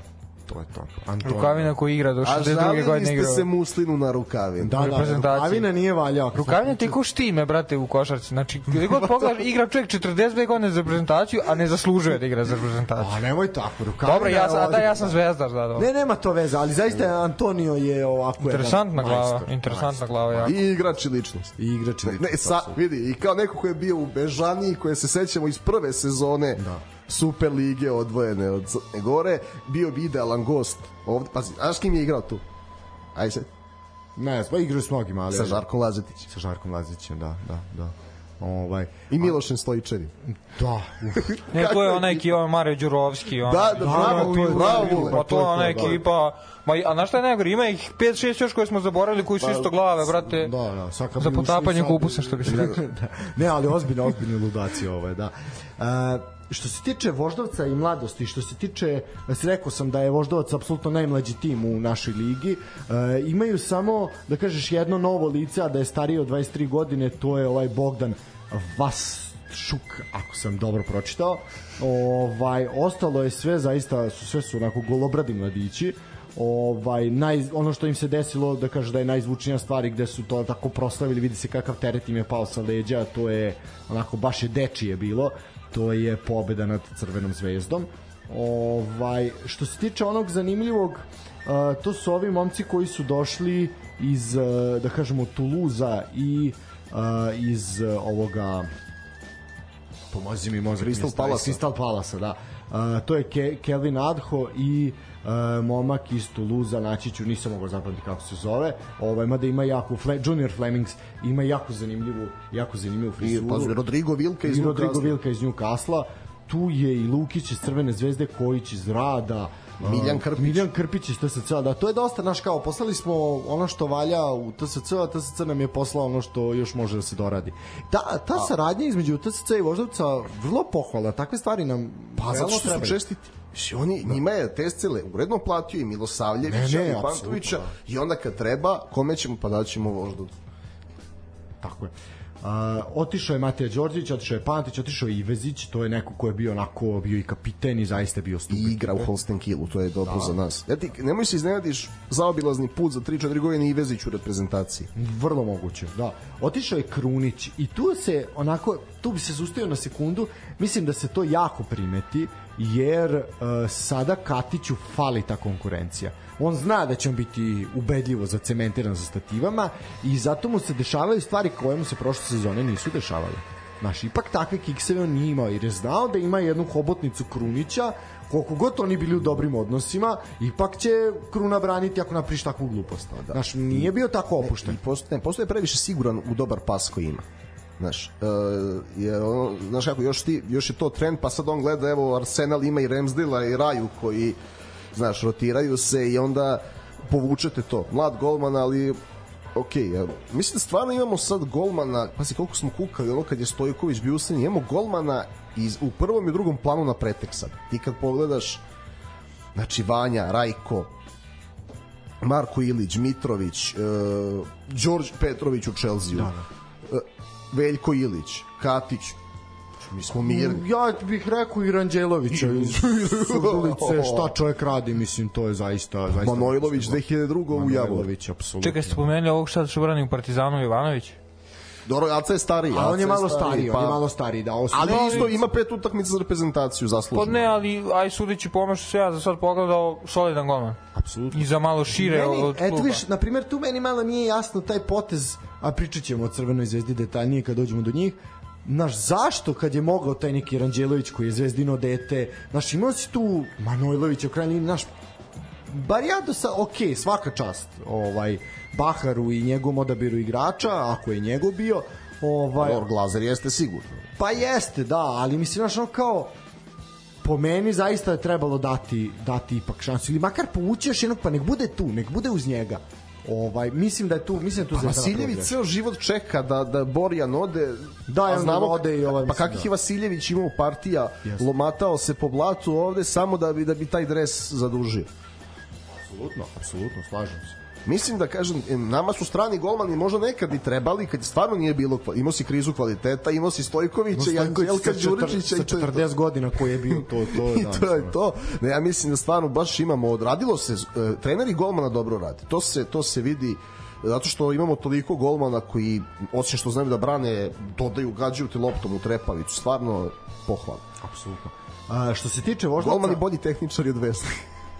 To je to. Antonio. Rukavina koji igra do A 62. žalili godine igrao. se muslinu na rukavinu. Da, da. Rukavina nije valjao. Rukavina ti ko štime, brate, u košarci. Znači, gde god pogledaš, igra čovjek 42 godine za reprezentaciju, a ne zaslužuje da igra za reprezentaciju. A nemoj tako, Rukavina. Dobro, ja sam, a da, ja sam zvezdar, da, da. Ne, nema to veze, ali zaista je Antonio je ovako Interesantna jedan glava, majstor, interesantna glava, ja. I igrač i ličnost. I igrač Ne, ne, sa, vidi, i kao neko ko je bio u Bežaniji, koje se sećamo iz prve sezone Da. Super lige odvojene od Crne Gore, bio bi idealan gost ovde. Pazi, znaš s kim je igrao tu? Ajde se, Ne, pa igraju s mnogima, ali... sa Žarkom Lazetićem Sa Žarkom Lazićem, da, da, da. Ovaj, i Milošem Stojičevim. da, Ne, to je ona ekipa Mario Đurovski. Ona. Da, da, bravo, to je- bravo, je- Vule. Pa to je ona da. ekipa... Ma, a znaš šta je najgore? Ima ih 5-6 još koje smo zaboravili, koji su isto glave, brate. da, da, svaka Za potapanje kupusa, što bi se rekao. da. Ne, ali ozbiljno, ozbiljno ludaci ovaj, da. E, što se tiče Voždovca i mladosti, što se tiče, rekao sam da je Voždovac apsolutno najmlađi tim u našoj ligi, e, imaju samo, da kažeš, jedno novo lice, a da je stariji od 23 godine, to je ovaj Bogdan Vasšuk, ako sam dobro pročitao. Ovaj, ostalo je sve, zaista, su, sve su onako golobradi mladići ovaj naj ono što im se desilo da kaže da je najzvučnija stvar i gde su to tako proslavili vidi se kakav teret im je pao sa leđa to je onako baš je dečije bilo to je pobeda nad Crvenom zvezdom ovaj što se tiče onog zanimljivog uh, to su ovi momci koji su došli iz uh, da kažemo Tuluza i uh, iz uh, ovoga pomozi mi mozak Crystal. Palasa. Crystal Palasa, da. Uh, to je Ke Kelvin Adho i uh, momak iz Tuluza, naći ću, nisam mogao zapamtiti kako se zove, ovaj, mada ima jako, Fle, Junior Flemings ima jako zanimljivu, jako zanimljivu I, frisuru. pazi, Rodrigo Vilka iz I Rodrigo. Vilka iz Newcastle tu je i Lukić iz Crvene zvezde, Kojić iz Rada, Miljan Krpić. Miljan Krpić iz TSC, da, to je dosta, naš kao, poslali smo ono što valja u TSC, a TSC nam je poslao ono što još može da se doradi. Ta, ta saradnja između TSC i Voždovca vrlo pohvala, takve stvari nam Pa zato što su čestiti. Znači, oni, njima je Tescele uredno platio i Milosavljevića Ne, ne, i Pantovića i onda kad treba, kome ćemo pa daćemo voždu. Tako je. Uh, otišao je Mateja Đorđević, otišao je Pantić, otišao je Ivezić, to je neko ko je bio onako, bio i kapiten i zaista bio stup. I igra u Holsten Killu, to je dobro Da. za nas. Ja ti, nemoj se iznenadiš zaobilazni put za 3-4 godine i Vezić u reprezentaciji. Vrlo moguće, da. Otišao je Krunić i tu se onako, tu bi se zustio na sekundu, mislim da se to jako primeti, jer uh, sada Katiću fali ta konkurencija. On zna da će on biti ubedljivo zacementiran za stativama i zato mu se dešavaju stvari koje mu se prošle sezone nisu dešavale. Znaš, ipak takve kikseve on nije imao jer je znao da ima jednu hobotnicu Krunića koliko god oni bili u dobrim odnosima, ipak će Kruna braniti ako napriš takvu glupost. Da. Znaš, nije bio tako opušten. I postoje, ne, postoje previše siguran u dobar pas koji ima. Znaš, uh, je ono, znaš kako, još, ti, još je to trend, pa sad on gleda, evo, Arsenal ima i Ramsdale i Raju koji, znaš, rotiraju se i onda povučete to. Mlad golman, ali ok, evo. mislim da stvarno imamo sad golmana, pazi koliko smo kukali ono kad je Stojković bio usen, imamo golmana iz, u prvom i drugom planu na pretek sad. Ti kad pogledaš znači Vanja, Rajko, Marko Ilić, Mitrović, uh, Đorđe Petrović u Chelsea, da, da. Uh, Veljko Ilić, Katić, mi smo mirni. Ja bih rekao i Ranđelovića iz Surdulice, šta čovjek radi, mislim, to je zaista... zaista Manojlović 2002. u Javoru. Manojlović, apsolutno. Čekaj, ste spomenuli ovog šta što brani u Partizanu Ivanović? Dobro, Aca je stariji. A on je malo stariji, pa, on je malo stariji, da, su- Ali Da, isto ima pet utakmica za reprezentaciju zasluženo. Pa ne, ali aj sudeći po što se ja za sad pogledao, solidan golman. Apsolutno. I za malo šire Meni, od eto kluba. viš, na primjer, tu meni malo nije jasno taj potez, a pričat ćemo o Crvenoj zvezdi detaljnije kad dođemo do njih, Znaš, zašto kad je mogao taj neki Ranđelović koji je zvezdino dete, znaš, imao si tu Manojlović u krajnji, znaš, bar ja do sa, ok, svaka čast, ovaj, Baharu i njegovom odabiru igrača, ako je njegov bio, ovaj, Dobro, Glazer jeste sigurno. Pa jeste, da, ali mislim, znaš, ono kao, po meni zaista je trebalo dati, dati ipak šansu, ili makar povući još jednog, pa nek bude tu, nek bude uz njega. Ovaj, mislim da je tu, mislim da je tu Pa Vasiljević ceo život čeka da, da Borjan ode. Da, a onda ode i ovaj, Pa kakvih da. je Vasiljević imao partija, Jeste. lomatao se po blatu ovde samo da bi, da bi taj dres zadužio. Apsolutno, apsolutno, slažem se. Mislim da kažem, nama su strani golmani možda nekad i trebali, kad stvarno nije bilo, imao si krizu kvaliteta, imao si Stojkovića i Anđelka Đuričića i to je to. 40 godina koji je bio to, to, I da, to je to. Ne, ja mislim da stvarno baš imamo odradilo se e, treneri golmana dobro rade. To se to se vidi zato što imamo toliko golmana koji osim što znaju da brane dodaju gađaju ti loptom u trepavicu stvarno pohvala apsolutno. A, što se tiče voždaca, golmani bolji tehničari od Vesne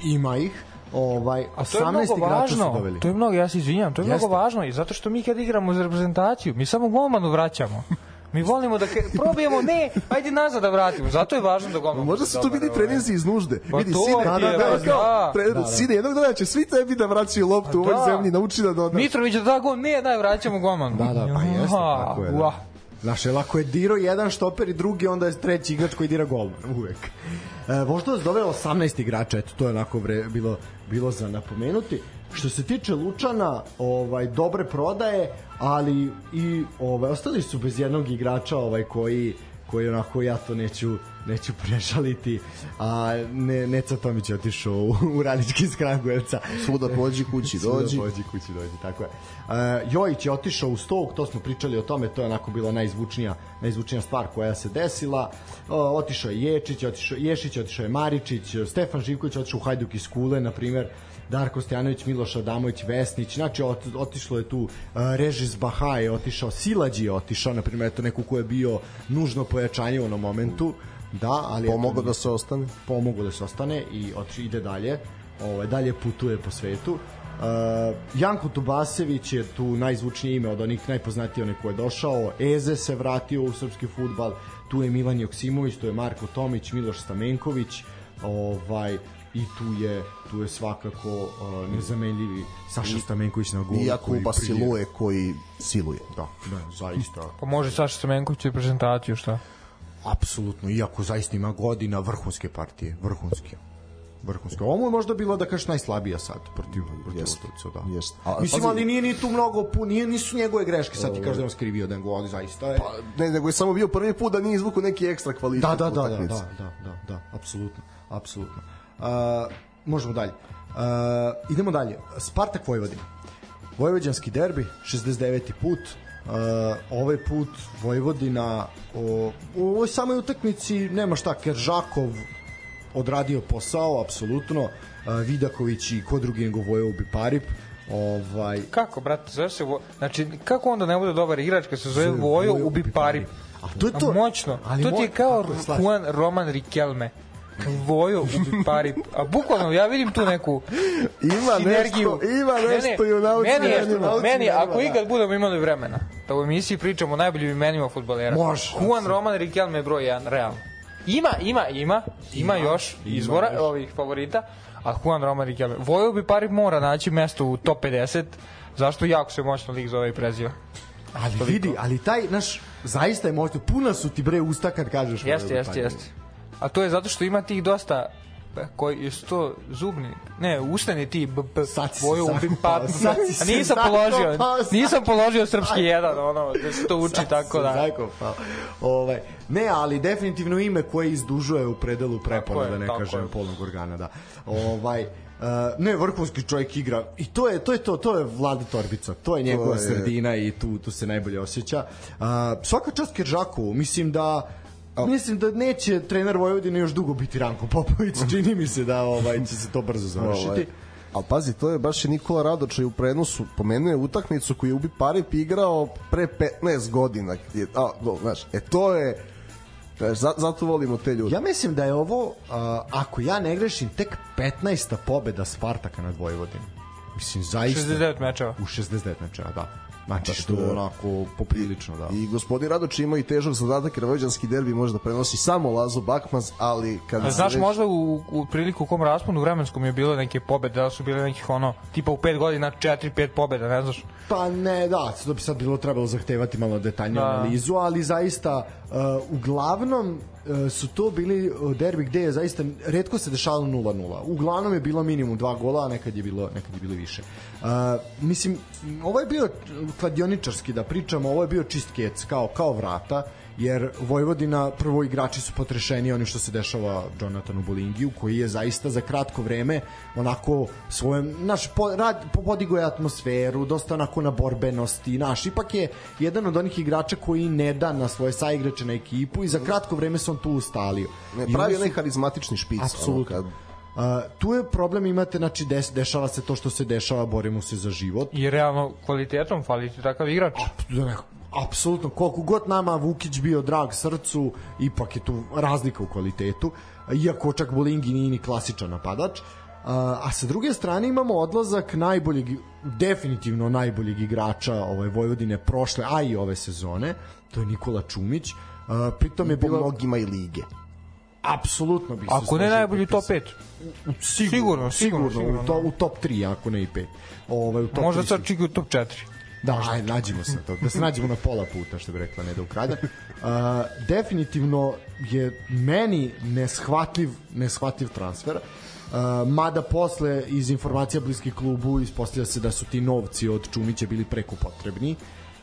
ima ih, ovaj, A to je 18 mnogo igrača su doveli. To je mnogo, ja se izvinjam, to je Jeste. mnogo važno i zato što mi kad igramo za reprezentaciju, mi samo golmanu vraćamo. Mi volimo da ke, probijemo, ne, ajde nazad da vratimo. Zato je važno da golman. Možda su to bili ovaj. treninzi iz nužde. Pa Vidi, sine, da, da, da, da. Da, da. sine, jednog dana će svi tebi da vraćaju loptu u ovoj Da. zemlji, nauči da doda. Mitrović da da gol, ne, daj, vraćamo golmanu. Da, da, pa jeste, tako je. Da. Znaš, ako je diro jedan štoper i drugi, onda je treći igrač koji dira golman, uvek. E, Voždovac doveo 18 igrača, eto, to je onako bre, bilo, bilo za napomenuti. Što se tiče Lučana, ovaj dobre prodaje, ali i ovaj ostali su bez jednog igrača ovaj koji koji onako ja to neću neću prešaliti a ne Neca Tomić je otišao u, u Radnički iz Kragujevca Svuda pođi kući, dođi. Svuda pođi kući dođi, tako je. Uh, Jojić je otišao u Stovk, to smo pričali o tome, to je onako bila najzvučnija, najzvučnija stvar koja se desila. Uh, otišao je Ječić, otišao, Ješić, otišao je Maričić, Stefan Živković otišao u Hajduk iz Kule, na primer. Darko Stojanović, Miloš Adamović, Vesnić, znači ot, otišlo je tu uh, Režis Baha je otišao, Silađi je otišao, na primjer, eto neko ko je bio nužno pojačanje u onom momentu, da, ali... Pomogao da se ostane. pomogao da se ostane i otiši, ide dalje. Ovaj dalje putuje po svetu. Uh, Janko Tubasević je tu najzvučnije ime od onih najpoznatiji onaj ko je došao. Eze se vratio u srpski futbal. Tu je Milan Joksimović, tu je Marko Tomić, Miloš Stamenković. Ovaj i tu je tu je svakako uh, nezamenljivi Saša Stamenković na golu. I koji Jakuba prije- Siluje koji siluje. Da, da, zaista. Pa može Saša Semenković i prezentaciju, šta? Apsolutno, iako zaista ima godina vrhunske partije, vrhunske. Vrhunske. Ovo mu je možda bila da kažeš najslabija sad protiv protiv. Lutovca, da. Jeste. A, Mislim, pazi- ali nije ni tu mnogo, pu, nije, nisu njegove greške, sad ti kažeš da je on skrivio da je gol, ali zaista je. Pa, ne, nego je samo bio prvi put da nije izvukao neki ekstra kvalitet. da, da, da, da, da, da, da, da, apsolutno, apsolutno. Uh, možemo dalje. Uh, idemo dalje. Spartak Vojvodina. Vojvođanski derbi, 69. put. Uh, ovaj put Vojvodina o, u ovoj samoj utakmici nema šta, Keržakov odradio posao, apsolutno. Uh, Vidaković i ko drugi nego Vojo Biparip. Ovaj, Kako, brate, zove se Vo... Znači, kako onda ne bude dobar igrač kad se zove Vojo ubi pari? A to je to. Moćno. Ali to ti je kao. Juan Roman Riquelme. Vojo ubi pari. A bukvalno, ja vidim tu neku Ima sinergiju. nešto, ima nešto i u naučnim meni, imenima. meni, ako ikad budemo imali vremena, da u emisiji pričamo o najboljim imenima futbolera. Može. Juan Roman Riquelme je broj 1, realno. Ima, ima, ima, ima, još izbora još. ovih favorita, a Juan Roman Riquelme. Vojo bi pari mora naći mesto u top 50, zašto jako se moćno lig zove i preziva. ali vidi, ali taj, naš, zaista je možda, puna su ti bre usta kad kažeš Jeste, jeste, jeste. A to je zato što ima tih dosta e, koji jesu to zubni? Ne usneni ti b, b, Sad si zakopao, pa sad si se nisam položio sad nisam položio srpski jedan ono da se to uči Sad tako da. zakopao. Ovaj, ne, ali definitivno ime koje izdužuje u predelu prepona, je, da ne kažem je. polnog organa, da. Ovaj, Uh, ne, vrhunski čovjek igra. I to je to je to to je Vlada Torbica. To je njegova To je- sredina i tu tu se najbolje osjeća. Uh, svaka čast Keržakovu. Mislim da Mislim da neće trener Vojvodine još dugo biti Ranko Popović, čini mi se da ovaj će se to brzo završiti. Ovaj. Ali pazi, to je baš i Nikola Radočaj u prenosu pomenuo je utakmicu koju je Ubi Parip igrao pre 15 godina. Je, a, go, znaš, e to je zato volimo te ljude. Ja mislim da je ovo, a, ako ja ne grešim, tek 15. pobeda Spartaka nad Vojvodinom. Mislim, zaista... 69 mečeva. U 69 mečeva, da. Znači, što je onako poprilično, da. I gospodin Radoč ima i težak zadatak jer vojvođanski derbi može da prenosi samo Lazo Bakmaz, ali kada A Znaš, već- možda u, u priliku u kom rasponu vremenskom je bilo neke pobede, da su bile nekih ono, tipa u 5 godina 4-5 pobeda, ne znaš. Pa ne, da, to bi sad bilo trebalo zahtevati malo detaljniju Da. analizu, ali zaista uh, uglavnom uh, su to bili uh, derbi gde je zaista redko se dešavalo 0-0. Uglavnom je bilo minimum dva gola, a nekad je bilo nekad je bilo više. Uh, mislim ovo je bio kladioničarski da pričamo, ovo je bio čist kec kao kao vrata jer Vojvodina prvo igrači su potrešeni oni što se dešava Jonathanu Bolingiju koji je zaista za kratko vreme onako svojem naš po, rad, po, podigo je atmosferu dosta onako na borbenosti naš ipak je jedan od onih igrača koji ne da na svoje saigrače na ekipu i za kratko vreme se on tu ustalio ne, pravi onaj harizmatični špic. Apsolutno. Ono, kad, Uh, tu je problem imate znači des, dešava se to što se dešava borimo se za život I realno kvalitetom fali ti takav igrač. da ne, apsolutno koliko god nama Vukić bio drag srcu ipak je tu razlika u kvalitetu iako čak Bolingi nije ni klasičan napadač a, sa druge strane imamo odlazak najboljeg definitivno najboljeg igrača ovaj Vojvodine prošle a i ove sezone to je Nikola Čumić pritom je po bilo mnogima i lige. apsolutno bi se Ako ne najbolji u top potpis. 5. sigurno, Sigurno, sigurno, sigurno, u, to, u top 3 ako ne i 5 ovaj, u top Možda 3 sad čiki u top 4. Da, ajde, nađimo se to. Da se nađemo na pola puta, što bi rekla Neda Ukrada. Uh, definitivno je meni neshvatljiv, neshvatljiv transfer. Uh, mada posle iz informacija bliskih klubu ispostavlja se da su ti novci od Čumića bili preko potrebni.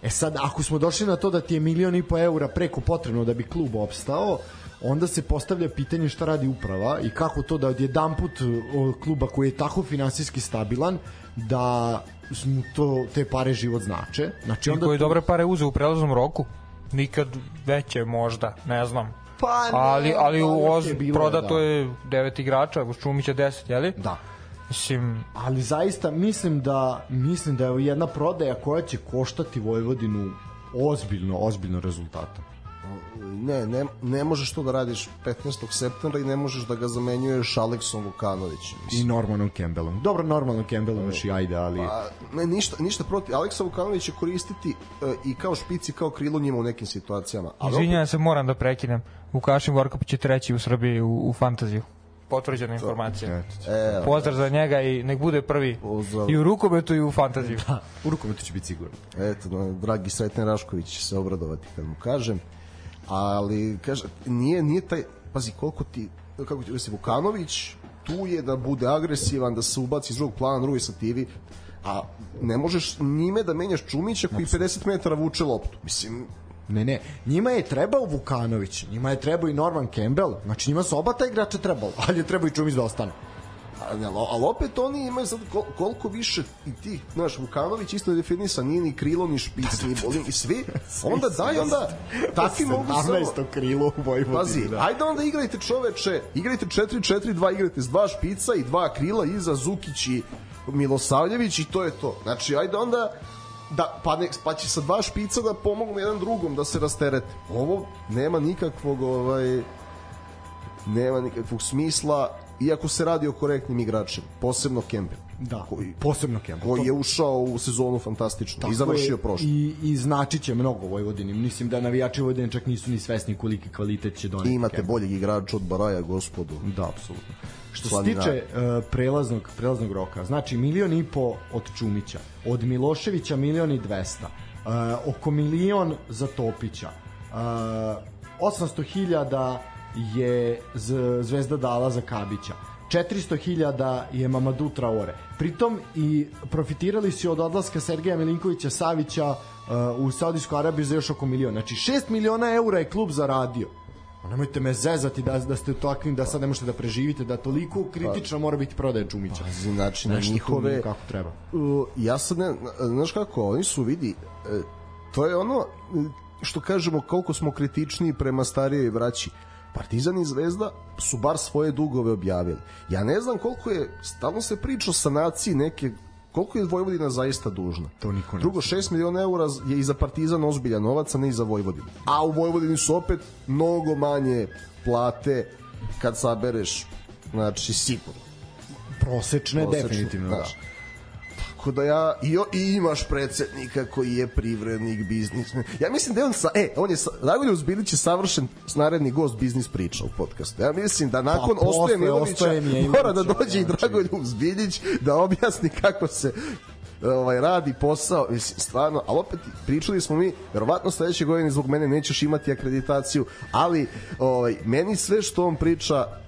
E sad, ako smo došli na to da ti je milion i po eura preko potrebno da bi klub opstao, onda se postavlja pitanje šta radi uprava i kako to da odjedan put kluba koji je tako finansijski stabilan da mu to te pare život znače. Znači I onda koji tu- dobre pare uze u prelaznom roku. Nikad veće možda, ne znam. Pa ne, ali, ali u Oz je bilo, prodato da. je devet igrača, uz Čumića 10, jeli? Da. Mislim, Ali zaista mislim da mislim da je jedna prodaja koja će koštati Vojvodinu ozbiljno, ozbiljno rezultata. Ne, ne, ne možeš to da radiš 15. septembra i ne možeš da ga zamenjuješ Aleksom Vukanovićem. I Mislim. normalnom Campbellom. Dobro, normalno Campbellom još i ajde, ali... A, ne, ništa, ništa protiv. Aleksa Vukanović će koristiti e, i kao špici, kao krilo njima u nekim situacijama. Ali izvinjam se, moram da prekinem. Vukašin Vorkapić je treći u Srbiji u, u fantaziju. Potvrđena informacija. E, Pozdrav za njega i nek bude prvi. Pozdrav. I u rukometu i u fantaziju. U rukometu će biti sigurno. eto, dragi Sreten Rašković će se obradovati kad mu kažem. Ali, kaže, nije, nije taj, pazi, koliko ti, kako ti resi, Vukanović, tu je da bude agresivan, da se ubaci iz drugog plana, drugoj sativi, a ne možeš njime da menjaš Čumića koji 50 metara vuče loptu. Mislim, Ne, ne, njima je trebao Vukanović, njima je trebao i Norman Campbell, znači njima su oba ta igrača trebalo, ali je trebao i Čumić da ostane. Ali, ali opet oni imaju sad kol, koliko više i ti, znaš, Vukanović isto je definisan, nije ni krilo, ni špic, ni bolim, i svi, onda daj, onda takvi mogu samo... 17. krilo u Vojvodini. Pazi, da. ajde onda igrajte čoveče, igrajte 4-4-2, igrajte s dva špica i dva krila iza Zukić i Milosavljević i to je to. Znači, ajde onda da, pa, ne, pa će sa dva špica da pomognu jedan drugom da se rasterete. Ovo nema nikakvog ovaj, nema nikakvog smisla iako se radi o korektnim igračima, posebno Campbell. Da, koji, posebno Campbell. koji je ušao u sezonu fantastično Tako i završio prošlo. I, I značit će mnogo Vojvodini. Mislim da navijači Vojvodine čak nisu ni svesni koliki kvalitet će doneti. Imate Campbell. boljeg igrača od Baraja, gospodu. Da, apsolutno. Što se tiče uh, prelaznog, prelaznog roka, znači milion i po od Čumića, od Miloševića milion i dvesta, uh, oko milion za Topića, uh, 800.000 je Zvezda dala za Kabića, 400.000 je Mamadou Traore. Pritom i profitirali su od odlaska Sergeja Milinkovića Savića uh, u Saudijsku Arabiju za još oko milion. Znači 6 miliona eura je klub zaradio. Pa nemojte me zezati da, da ste takvim da sad ne možete da preživite, da toliko kritično mora biti prodaja Čumića. Znači, na tu njihove... kako treba. Uh, ja sad ne, znaš kako, oni su vidi, e, to je ono e, što kažemo koliko smo kritični prema starijoj braći. Partizan i Zvezda su bar svoje dugove objavili. Ja ne znam koliko je, stalno se priča o sanaciji neke koliko je Vojvodina zaista dužna. To niko ne Drugo, 6 miliona eura je i za Partizan ozbiljan novac, a ne i za Vojvodinu. A u Vojvodini su opet mnogo manje plate kad sabereš, znači sigurno. Prosečne, Prosečne, definitivno, da. Tako da ja i, i imaš predsednika koji je privrednik, biznismen. Ja mislim da je on sa e, on je Dragoljub Zbilić je savršen naredni gost biznis priča u podcastu. Ja mislim da nakon Pa, Ostoje Milovića mora da dođe i. Dragoljub Zbilić da objasni kako se ovaj radi posao, mislim stvarno, ali opet pričali smo mi, verovatno sledeće godine zbog mene nećeš imati akreditaciju, ali ovaj meni sve što on priča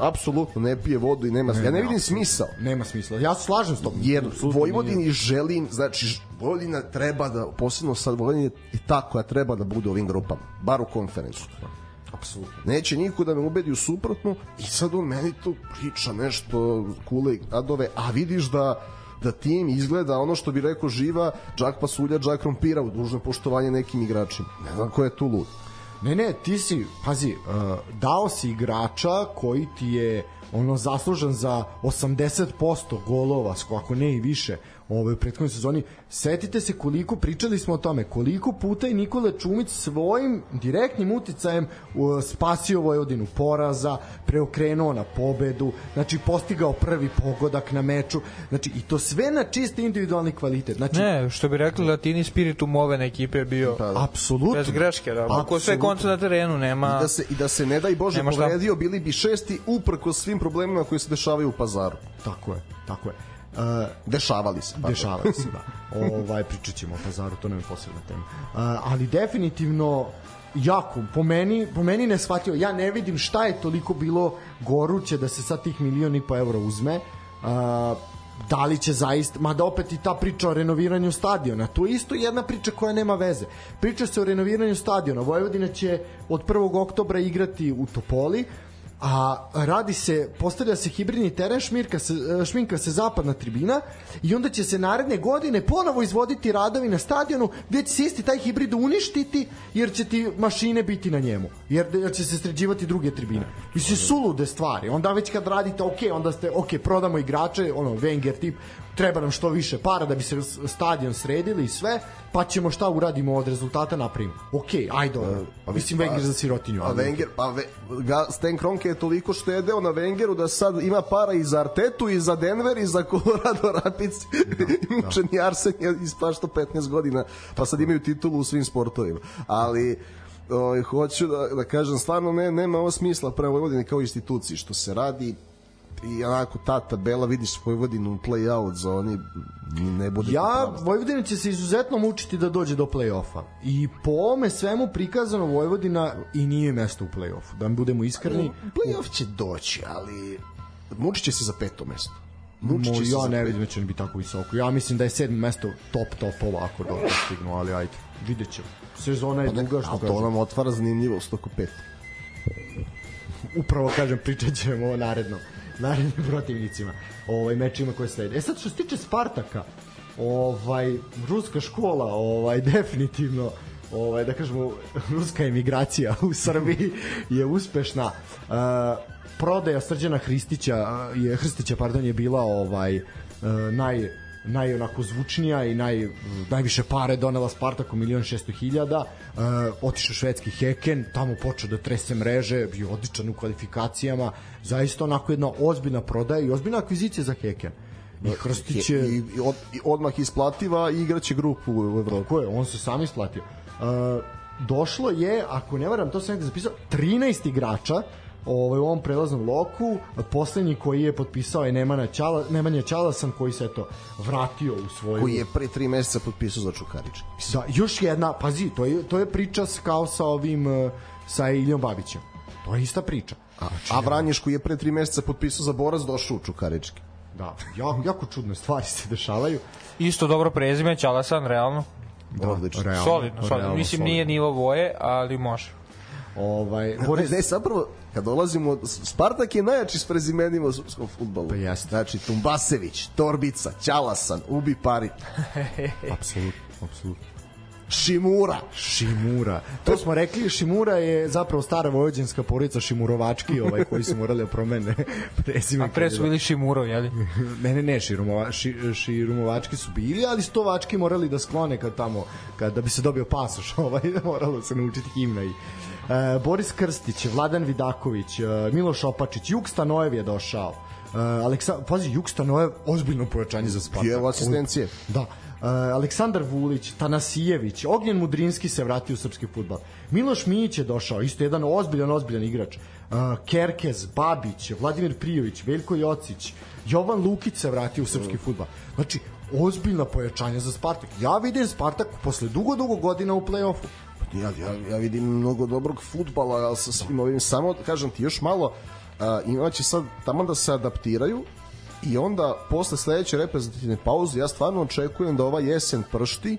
apsolutno ne pije vodu i nema, ja ne vidim smisao Nema smisla. Ja se slažem s tobom. jer Apsolutno Vojvodini nije. želim, znači Vojvodina treba da, posebno sad Vojvodina je ta koja treba da bude u ovim grupama, bar u konferencu. Apsolutno. Neće niko da me ubedi u suprotno i sad on meni tu priča nešto kule i gradove, a vidiš da da tim izgleda ono što bi rekao živa džak pasulja, džak krompira u dužno poštovanje nekim igračima. Ne znam ko je tu lud. Ne, ne, ti si, pazi, uh, dao si igrača koji ti je ono zaslužan za 80% golova, ako ne i više, ove u prethodnoj sezoni. Setite se koliko pričali smo o tome, koliko puta je Nikola Čumić svojim direktnim uticajem uh, spasio Vojvodinu poraza, preokrenuo na pobedu, znači postigao prvi pogodak na meču, znači i to sve na čisti individualni kvalitet. Znači, Ne, što bi rekli latini spiritum ove ekipe je bio apsolutno. bez greške, da. Ako sve konce na terenu, nema... I da se, i da se ne daj Bože povredio, bili bi šesti uprko svim problemima koji se dešavaju u pazaru. Tako je, tako je. Uh, Dešavali se. pardon. dešavaju se, da. Ovaj, pričat ćemo o pazaru, to nam je posebna tema. Uh, ali definitivno jako, po meni, po meni ne shvatio, ja ne vidim šta je toliko bilo goruće da se sad tih milion i po eura uzme. Uh, da li će zaista, mada opet i ta priča o renoviranju stadiona, to je isto jedna priča koja nema veze. Priča se o renoviranju stadiona. Vojvodina će od 1. oktobra igrati u Topoli, a radi se, postavlja se hibridni teren, šmirka se, e, šminka se zapadna tribina i onda će se naredne godine ponovo izvoditi radovi na stadionu gde će se isti taj hibrid uništiti jer će ti mašine biti na njemu, jer, jer će se sređivati druge tribine. Mislim, sulude stvari. Onda već kad radite, ok, onda ste, ok, prodamo igrače, ono, Wenger tip, treba nam što više para da bi se stadion sredili i sve, pa ćemo šta uradimo od rezultata napravimo. Ok, ajde, pa, mislim Wenger za sirotinju. A Wenger, pa ve, ga, Stan Kroenke je toliko štedeo na Wengeru da sad ima para i za Artetu i za Denver i za Colorado Rapids. Da, da. Učeni Arsen je ispašto 15 godina, pa sad imaju titulu u svim sportovima. Ali o, hoću da, da kažem, stvarno ne, nema ovo smisla prema Vojvodini kao instituciji, što se radi i onako ta tabela vidiš Vojvodinu u play-out zoni ne bude Ja. Vojvodina će se izuzetno mučiti da dođe do play-offa. I po ovome svemu prikazano Vojvodina i nije mesto u play-offu. Da budemo iskreni, Play-off će doći, ali mučit će se za peto mesto. Mo, Mučit će se ja ne vidim da će biti tako visoko. Ja mislim da je sedmo mesto top topova ako dobro stignu, ali ajde, vidjet ćemo. Sezona je duga, što Ali to kažem. nam otvara zanimljivost oko pet. Upravo kažem, pričat ćemo o narednom narednim protivnicima, ovaj mečima koje slede. E sad što se tiče Spartaka, ovaj ruska škola, ovaj definitivno ovaj da kažemo ruska emigracija u Srbiji je uspešna. Uh, prodaja Srđana Hristića je Hrstića pardon je bila ovaj uh, naj naj onako zvučnija i naj, najviše pare donela Spartaku milion šesto hiljada uh, otišao švedski Heken tamo počeo da trese mreže bio odličan u kvalifikacijama zaista onako jedna ozbiljna prodaja i ozbiljna akvizicija za Heken i Hrstić je I, i, od, i odmah isplativa i igraće grupu u Evropi. Ko je? On se sam isplatio. Uh, došlo je, ako ne varam, to sam negde zapisao, 13 igrača ovaj, u ovom prelaznom loku. Poslednji koji je potpisao je Nemanja, Ćala, Nemanja Ćalasan koji se eto vratio u svoju... Koji je pre tri meseca potpisao za Čukarić. Da, još jedna, pazi, to je, to je priča kao sa ovim, uh, sa Iljom Babićem. To je ista priča. A, a Vranješ koji je pre tri meseca potpisao za Borac došao u Čukarički. Da, jako, jako čudne stvari se dešavaju. Isto dobro prezime, Ćalasan, realno. Da, Odlično. realno, solidno, solidno. realno Mislim, solidno. nije nivo boje, ali može. Ovaj, Ne, Boris, ne, zapravo, kad dolazimo, Spartak je najjači s prezimenima u srpskom futbolu. Pa jeste. Znači, Tumbasević, Torbica, Ćalasan, Ubi Pari. apsolutno, apsolutno. Šimura. Šimura. To smo rekli, Šimura je zapravo stara vojvođanska porodica Šimurovački, ovaj koji su morali da promene prezime. A pre su bili Šimurov, jeli? ne, ne, ne, Širumova, ši, Širumovački su bili, ali Stovački morali da sklone kad tamo, kad, da bi se dobio pasoš, ovaj, moralo se naučiti himna i e, Boris Krstić, Vladan Vidaković, e, Miloš Opačić, Juk Stanojev je došao. Uh, Aleksa, pazi, Juk Stanojev, ozbiljno pojačanje za Spartak. Evo asistencije. Da. Aleksandar Vulić, Tanasijević, Ognjen Mudrinski se vratio u srpski futbal. Miloš Mijić je došao, isto jedan ozbiljan, ozbiljan igrač. Kerkez, Babić, Vladimir Prijović, Veljko Jocić, Jovan Lukić se vratio u srpski futbal. Znači, ozbiljna pojačanja za Spartak. Ja vidim Spartak posle dugo, dugo godina u play-offu. Ja, ja, ja vidim mnogo dobrog futbala sa svim ovim, samo kažem ti još malo, uh, imaće sad tamo da se adaptiraju i onda posle sledeće reprezentativne pauze ja stvarno očekujem da ova jesen pršti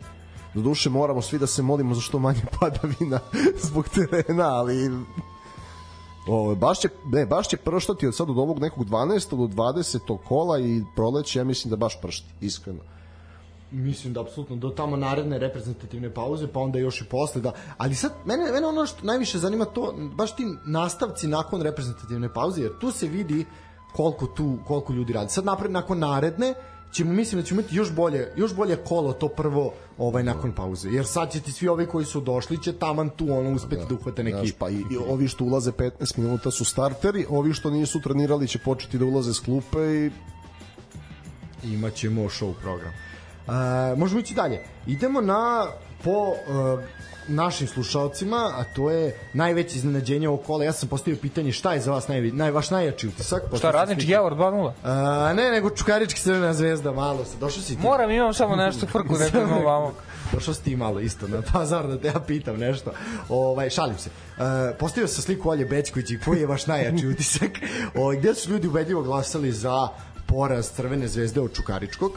do duše moramo svi da se molimo za što manje padavina zbog terena, ali O, baš će, ne, baš će prštati od sad od ovog nekog 12. do 20. kola i proleće, ja mislim da baš pršti, iskreno. Mislim da apsolutno do tamo naredne reprezentativne pauze, pa onda još i posle da, ali sad mene mene ono što najviše zanima to baš ti nastavci nakon reprezentativne pauze, jer tu se vidi koliko tu koliko ljudi radi. Sad napred nakon naredne ćemo mislim da ćemo imati još bolje još bolje kolo to prvo ovaj nakon pauze. Jer sad će ti svi ovi koji su došli će taman tu ono uspeti da, da uhvate neki Znaš, pa i, i ovi što ulaze 15 minuta su starteri, ovi što nisu trenirali će početi da ulaze s klupe i imaćemo show program. Uh, možemo ići dalje. Idemo na po uh, našim slušalcima, a to je najveće iznenađenje ovog kola. Ja sam postavio pitanje šta je za vas naj, naj, vaš najjači utisak? Šta, Radnički Javor 2-0? A, ne, nego Čukarički Crvena zvezda, malo se. Došao si ti. Moram, imam samo nešto frku, neko imam vamo. Došao si ti malo isto na pazar da te ja pitam nešto. Ovaj, šalim se. E, postavio sam sliku Olje Bećković i koji je vaš najjači utisak? O, ovaj, gde su ljudi ubedljivo glasali za poraz Crvene zvezde od Čukaričkog?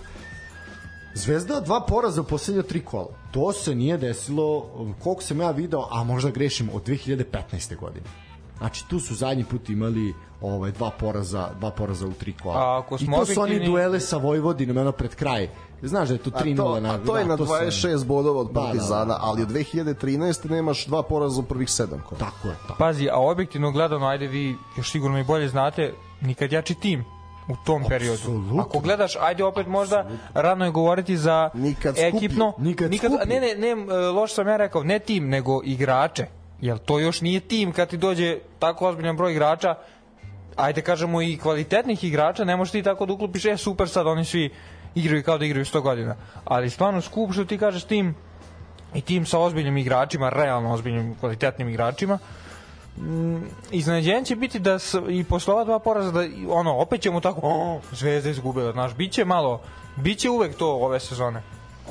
Zvezda dva poraza u poslednje tri kola. To se nije desilo, koliko sam ja video, a možda grešim, od 2015. godine. Znači tu su zadnji put imali ovaj dva poraza, dva poraza u tri kola. A ako smo I to su oni duele sa Vojvodinom ono pred kraj. Znaš da je to 3-0 na A to je da, na 26 sam... bodova od Da, da, Partizana, da, da. ali od 2013 nemaš dva poraza u prvih sedam kola. Tako je, tako. Pazi, a objektivno gledano, ajde vi još sigurno i bolje znate, nikad jači tim u tom periodu. Apsolutno. Ako gledaš, ajde opet možda rano je govoriti za Nikad skuplji. ekipno. Nikad nikad ne, ne, ne, loš sam ja rekao, ne tim, nego igrače. Jel to još nije tim kad ti dođe tako ozbiljan broj igrača, ajde kažemo i kvalitetnih igrača, ne možeš ti tako da uklopiš, e super sad oni svi igraju kao da igraju 100 godina. Ali stvarno skup što ti kažeš tim i tim sa ozbiljnim igračima, realno ozbiljnim kvalitetnim igračima, mm, iznenađenje će biti da s, i posle ova dva poraza da ono opet ćemo tako o, zvezda izgubila znaš biće malo biće uvek to ove sezone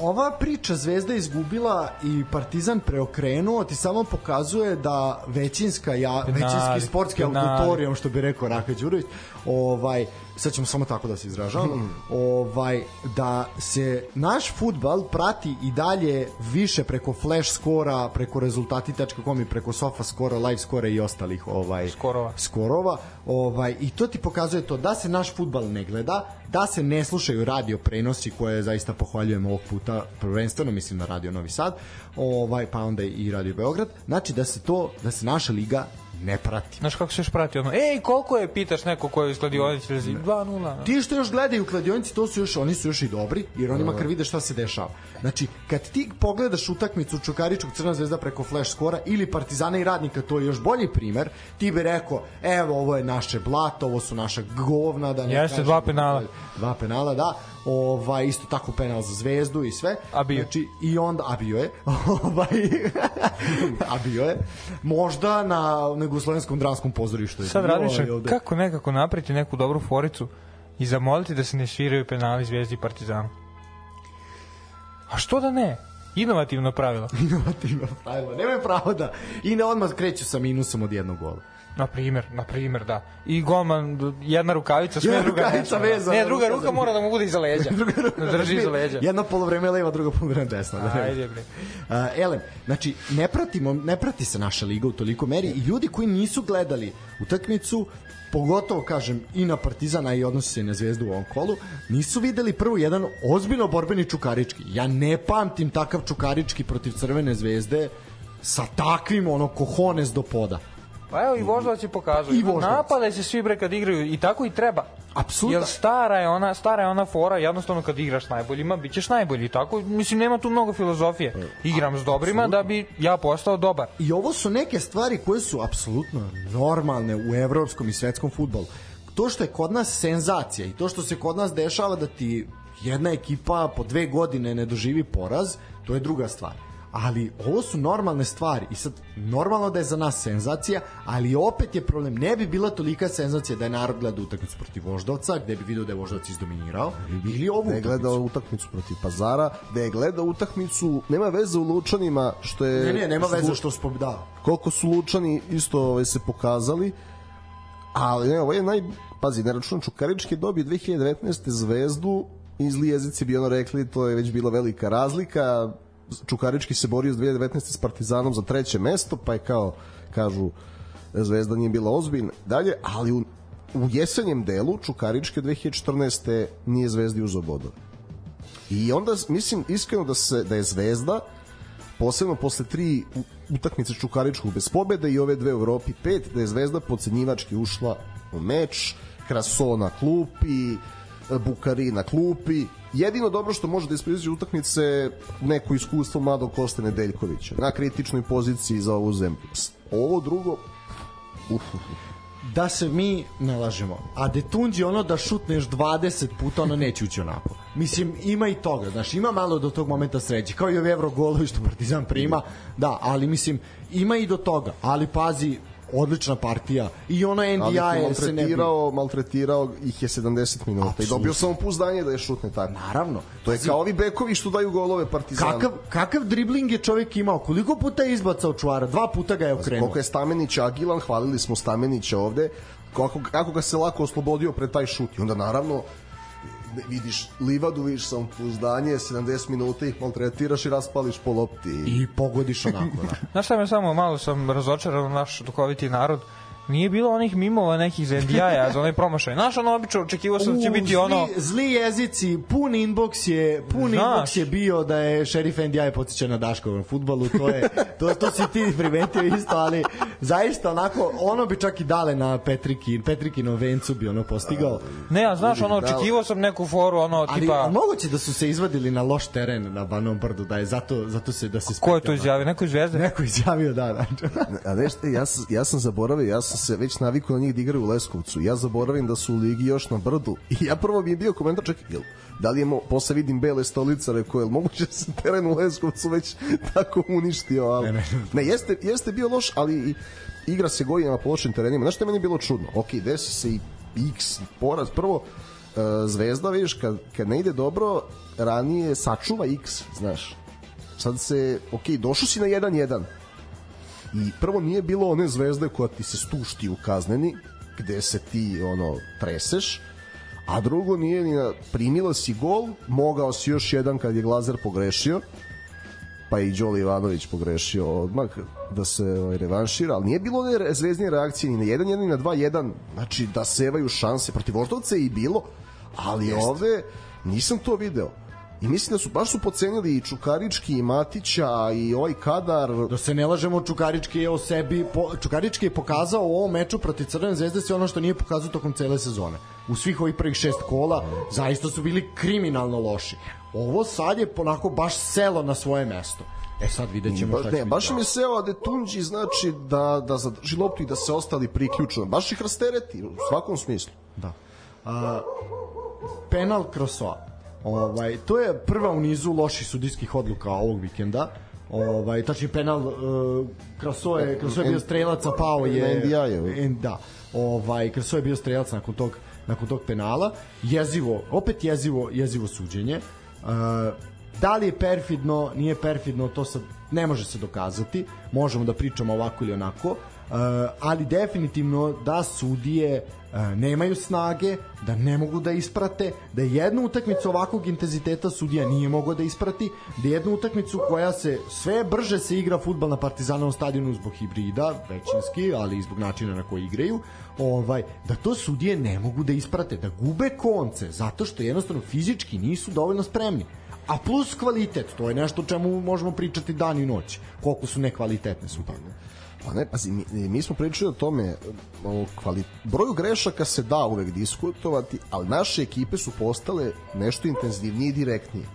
Ova priča Zvezda izgubila i Partizan preokrenuo ti samo pokazuje da većinska ja, Penali, većinski sportski penali. auditorijum što bi rekao Raka Đurović, ovaj sad ćemo samo tako da se izražavamo, Hmm. ovaj da se naš futbal prati i dalje više preko flash skora, preko rezultati.com i preko sofa skora, live skora i ostalih ovaj Skorova. skorova ovaj i to ti pokazuje to da se naš fudbal ne gleda da se ne slušaju radio prenosi koje zaista pohvaljujem ovog puta prvenstveno mislim na Radio Novi Sad ovaj pa onda i Radio Beograd znači da se to da se naša liga ne prati znaš kako se još prati ono ej koliko je pitaš neko ko je iz kladionice rezi 2:0 ti što još gledaju u kladionici to su još oni su još i dobri jer oni makar vide šta se dešava. Znači kad ti pogledaš utakmicu Čukaričkog Crna zvezda preko flash skora ili Partizana i Radnika to je još bolji primer ti bi rekao evo ovo je naše blato ovo su naša govna da ne Jeste, dva penala. dva penala da ovaj isto tako penal za Zvezdu i sve. A bio. znači i onda a bio je. Ovaj a bio je. Možda na Jugoslovenskom dramskom pozorištu sad razmišljam ovaj, kako nekako napraviti neku dobru foricu i zamoliti da se ne sviraju penali Zvezdi i Partizanu? A što da ne? Inovativno pravilo. Inovativno pravilo. Nemaju pravo da... I ne odmah kreću sa minusom od jednog gola. Na primer, na primer, da. I golman, jedna rukavica, Jedna druga rukavica desna. vezana, Ne, druga ruka ruka mora da mu bude iza leđa. Da drži iza leđa. Jedno polovreme leva, drugo polovreme desna. Da Ajde, bre. Uh, Elem, znači, ne, pratimo, ne prati se naša liga u toliko meri i ljudi koji nisu gledali utakmicu, pogotovo, kažem, i na Partizana i odnosi se i na Zvezdu u ovom kolu, nisu videli prvo jedan ozbiljno borbeni Čukarički. Ja ne pamtim takav Čukarički protiv Crvene zvezde sa takvim, ono, kohones do poda. Pa evo i Voždovac je pokazao. I Voždovac. Napadaj se svi bre kad igraju i tako i treba. Apsolutno. Jer stara je ona, stara je ona fora, jednostavno kad igraš najboljima, bit ćeš najbolji. Tako, mislim, nema tu mnogo filozofije. Igram s dobrima da bi ja postao dobar. I ovo su neke stvari koje su apsolutno normalne u evropskom i svetskom futbolu. To što je kod nas senzacija i to što se kod nas dešava da ti jedna ekipa po dve godine ne doživi poraz, to je druga stvar. Ali ovo su normalne stvari i sad normalno da je za nas senzacija, ali opet je problem, ne bi bila tolika senzacija da je narod gleda utakmicu protiv Voždovca, gde bi video da je Voždovac izdominirao, ili ovu da je gledao utakmicu. utakmicu protiv Pazara, da je gledao utakmicu, nema veze u Lučanima, što je... Ne, ne, nema veze što smo, da, koliko su Lučani isto ovaj, se pokazali, ali ne, ovo je naj... Pazi, ne računam Čukarički dobio 2019. zvezdu i zli jezici bi ono rekli, to je već bila velika razlika. Čukarički se borio s 2019. s Partizanom za treće mesto, pa je kao, kažu, zvezda nije bila ozbiljna. Dalje, ali u, u jesenjem delu Čukaričke 2014. nije zvezdi uz bodove. I onda mislim iskreno da se da je Zvezda posebno posle tri utakmice Čukaričkog bez pobede i ove dve u Evropi pet, da je Zvezda podcenjivački ušla u meč, Kraso na klupi, Bukari na klupi. Jedino dobro što može da ispriđe utakmice neko iskustvo mladog Kosta Nedeljkovića na kritičnoj poziciji za ovu zemlju. Ovo drugo, uf, uf, da se mi ne lažemo. A Detunđi ono da šutneš 20 puta, ono neće ući onako. Mislim, ima i toga, znaš, ima malo do tog momenta sreće, kao i ovi Evro golovi što Partizan prima, da, ali mislim, ima i do toga, ali pazi, odlična partija i ono ali NDI je se ne maltretirao, maltretirao ih je 70 minuta i Apsolutno. dobio samo pouzdanje da je šutne tako. Naravno. To je kao ovi bekovi što daju golove Partizanu. Kakav, kakav dribling je čovjek imao? Koliko puta je izbacao čuvara? Dva puta ga je okrenuo. Koliko je Stamenić agilan, hvalili smo Stamenića ovde, kako, kako ga se lako oslobodio pred taj šut. I onda naravno vidiš livadu, vidiš samopouzdanje, 70 minuta ih maltretiraš i raspališ po lopti. I pogodiš onako, da. Znaš šta me samo malo sam razočaran u naš duhoviti narod nije bilo onih mimova nekih za NDI-a za onaj promašaj. Znaš, ono obično očekivao sam da će biti ono... Zli, zli jezici, pun inbox je, pun Znaš. inbox je bio da je šerif NDI podsjeća na Daškovom futbalu, to je, to, to si ti primetio isto, ali zaista onako, ono bi čak i dale na Petriki, Petrikinu vencu bi ono postigao. Ne, a znaš, ono, očekivao sam neku foru, ono, Ali tipa... a moguće da su se izvadili na loš teren na Banom brdu, da je zato, zato se da se Ko je to izjavio? Neko iz Zvezde? Neko izjavio, da, da. A znaš, te, ja, sam, ja sam zaboravio, ja sam se već navikao na njih da igraju u Leskovcu. Ja zaboravim da su u ligi još na brdu. I ja prvo mi je bio komentar, čekaj, jel, da li je, mo, posle vidim bele stolice, rekao, jel moguće da se teren u Leskovcu već tako uništio, ali... Ne, Ne, ne. ne. jeste, jeste bio loš, ali igra se godinama po lošim terenima. Znaš što je meni bilo čudno? Ok, desi se i x poraz. Prvo, e, Zvezda, vidiš, kad, kad ne ide dobro, ranije sačuva x, znaš. Sad se, ok, došao si na 1-1, i prvo nije bilo one zvezde koja ti se stušti u kazneni gde se ti ono treseš a drugo nije ni primila si gol mogao si još jedan kad je Glazer pogrešio pa i Đoli Ivanović pogrešio odmah da se ovaj, revanšira, ali nije bilo one zvezdine reakcije ni na 1-1 ni na 2-1 znači da sevaju šanse protiv Voždovca i bilo ali Jeste. ovde nisam to video i mislim da su baš su pocenili i Čukarički i Matića i ovaj Kadar Da se ne lažemo, Čukarički je o sebi, po, Čukarički je pokazao u ovom meču protiv Crvene zvezde sve ono što nije pokazao tokom cele sezone. U svih ovih prvih šest kola zaista su bili kriminalno loši. Ovo sad je onako baš selo na svoje mesto. E sad vidjet ćemo Baš, šta će ne, baš mi se evo da Tunđi znači da, da zadrži loptu i da se ostali priključuju. Baš ih rastereti u svakom smislu. Da. A, penal Krosoa. Ovaj, to je prva u nizu loših sudijskih odluka ovog vikenda. Ovaj, tačni penal uh, Kraso je, Kraso je bio strelac, a pao je... En- Da. Ovaj, Kraso je bio strelac nakon tog, nakon tog penala. Jezivo, opet jezivo, jezivo suđenje. Uh, da li je perfidno, nije perfidno, to sad ne može se dokazati. Možemo da pričamo ovako ili onako, ali definitivno da sudije uh, nemaju snage, da ne mogu da isprate, da jednu utakmicu ovakvog intenziteta sudija nije mogao da isprati, da jednu utakmicu koja se sve brže se igra futbal na Partizanovom stadionu zbog hibrida, većinski, ali i zbog načina na koji igraju, ovaj da to sudije ne mogu da isprate, da gube konce zato što jednostavno fizički nisu dovoljno spremni. A plus kvalitet, to je nešto o čemu možemo pričati dan i noć. Koliko su nekvalitetne sudije. Pa ne, pazi, mi, mi smo pričali o tome, o kvali... broju grešaka se da uvek diskutovati, ali naše ekipe su postale nešto intenzivnije i direktnije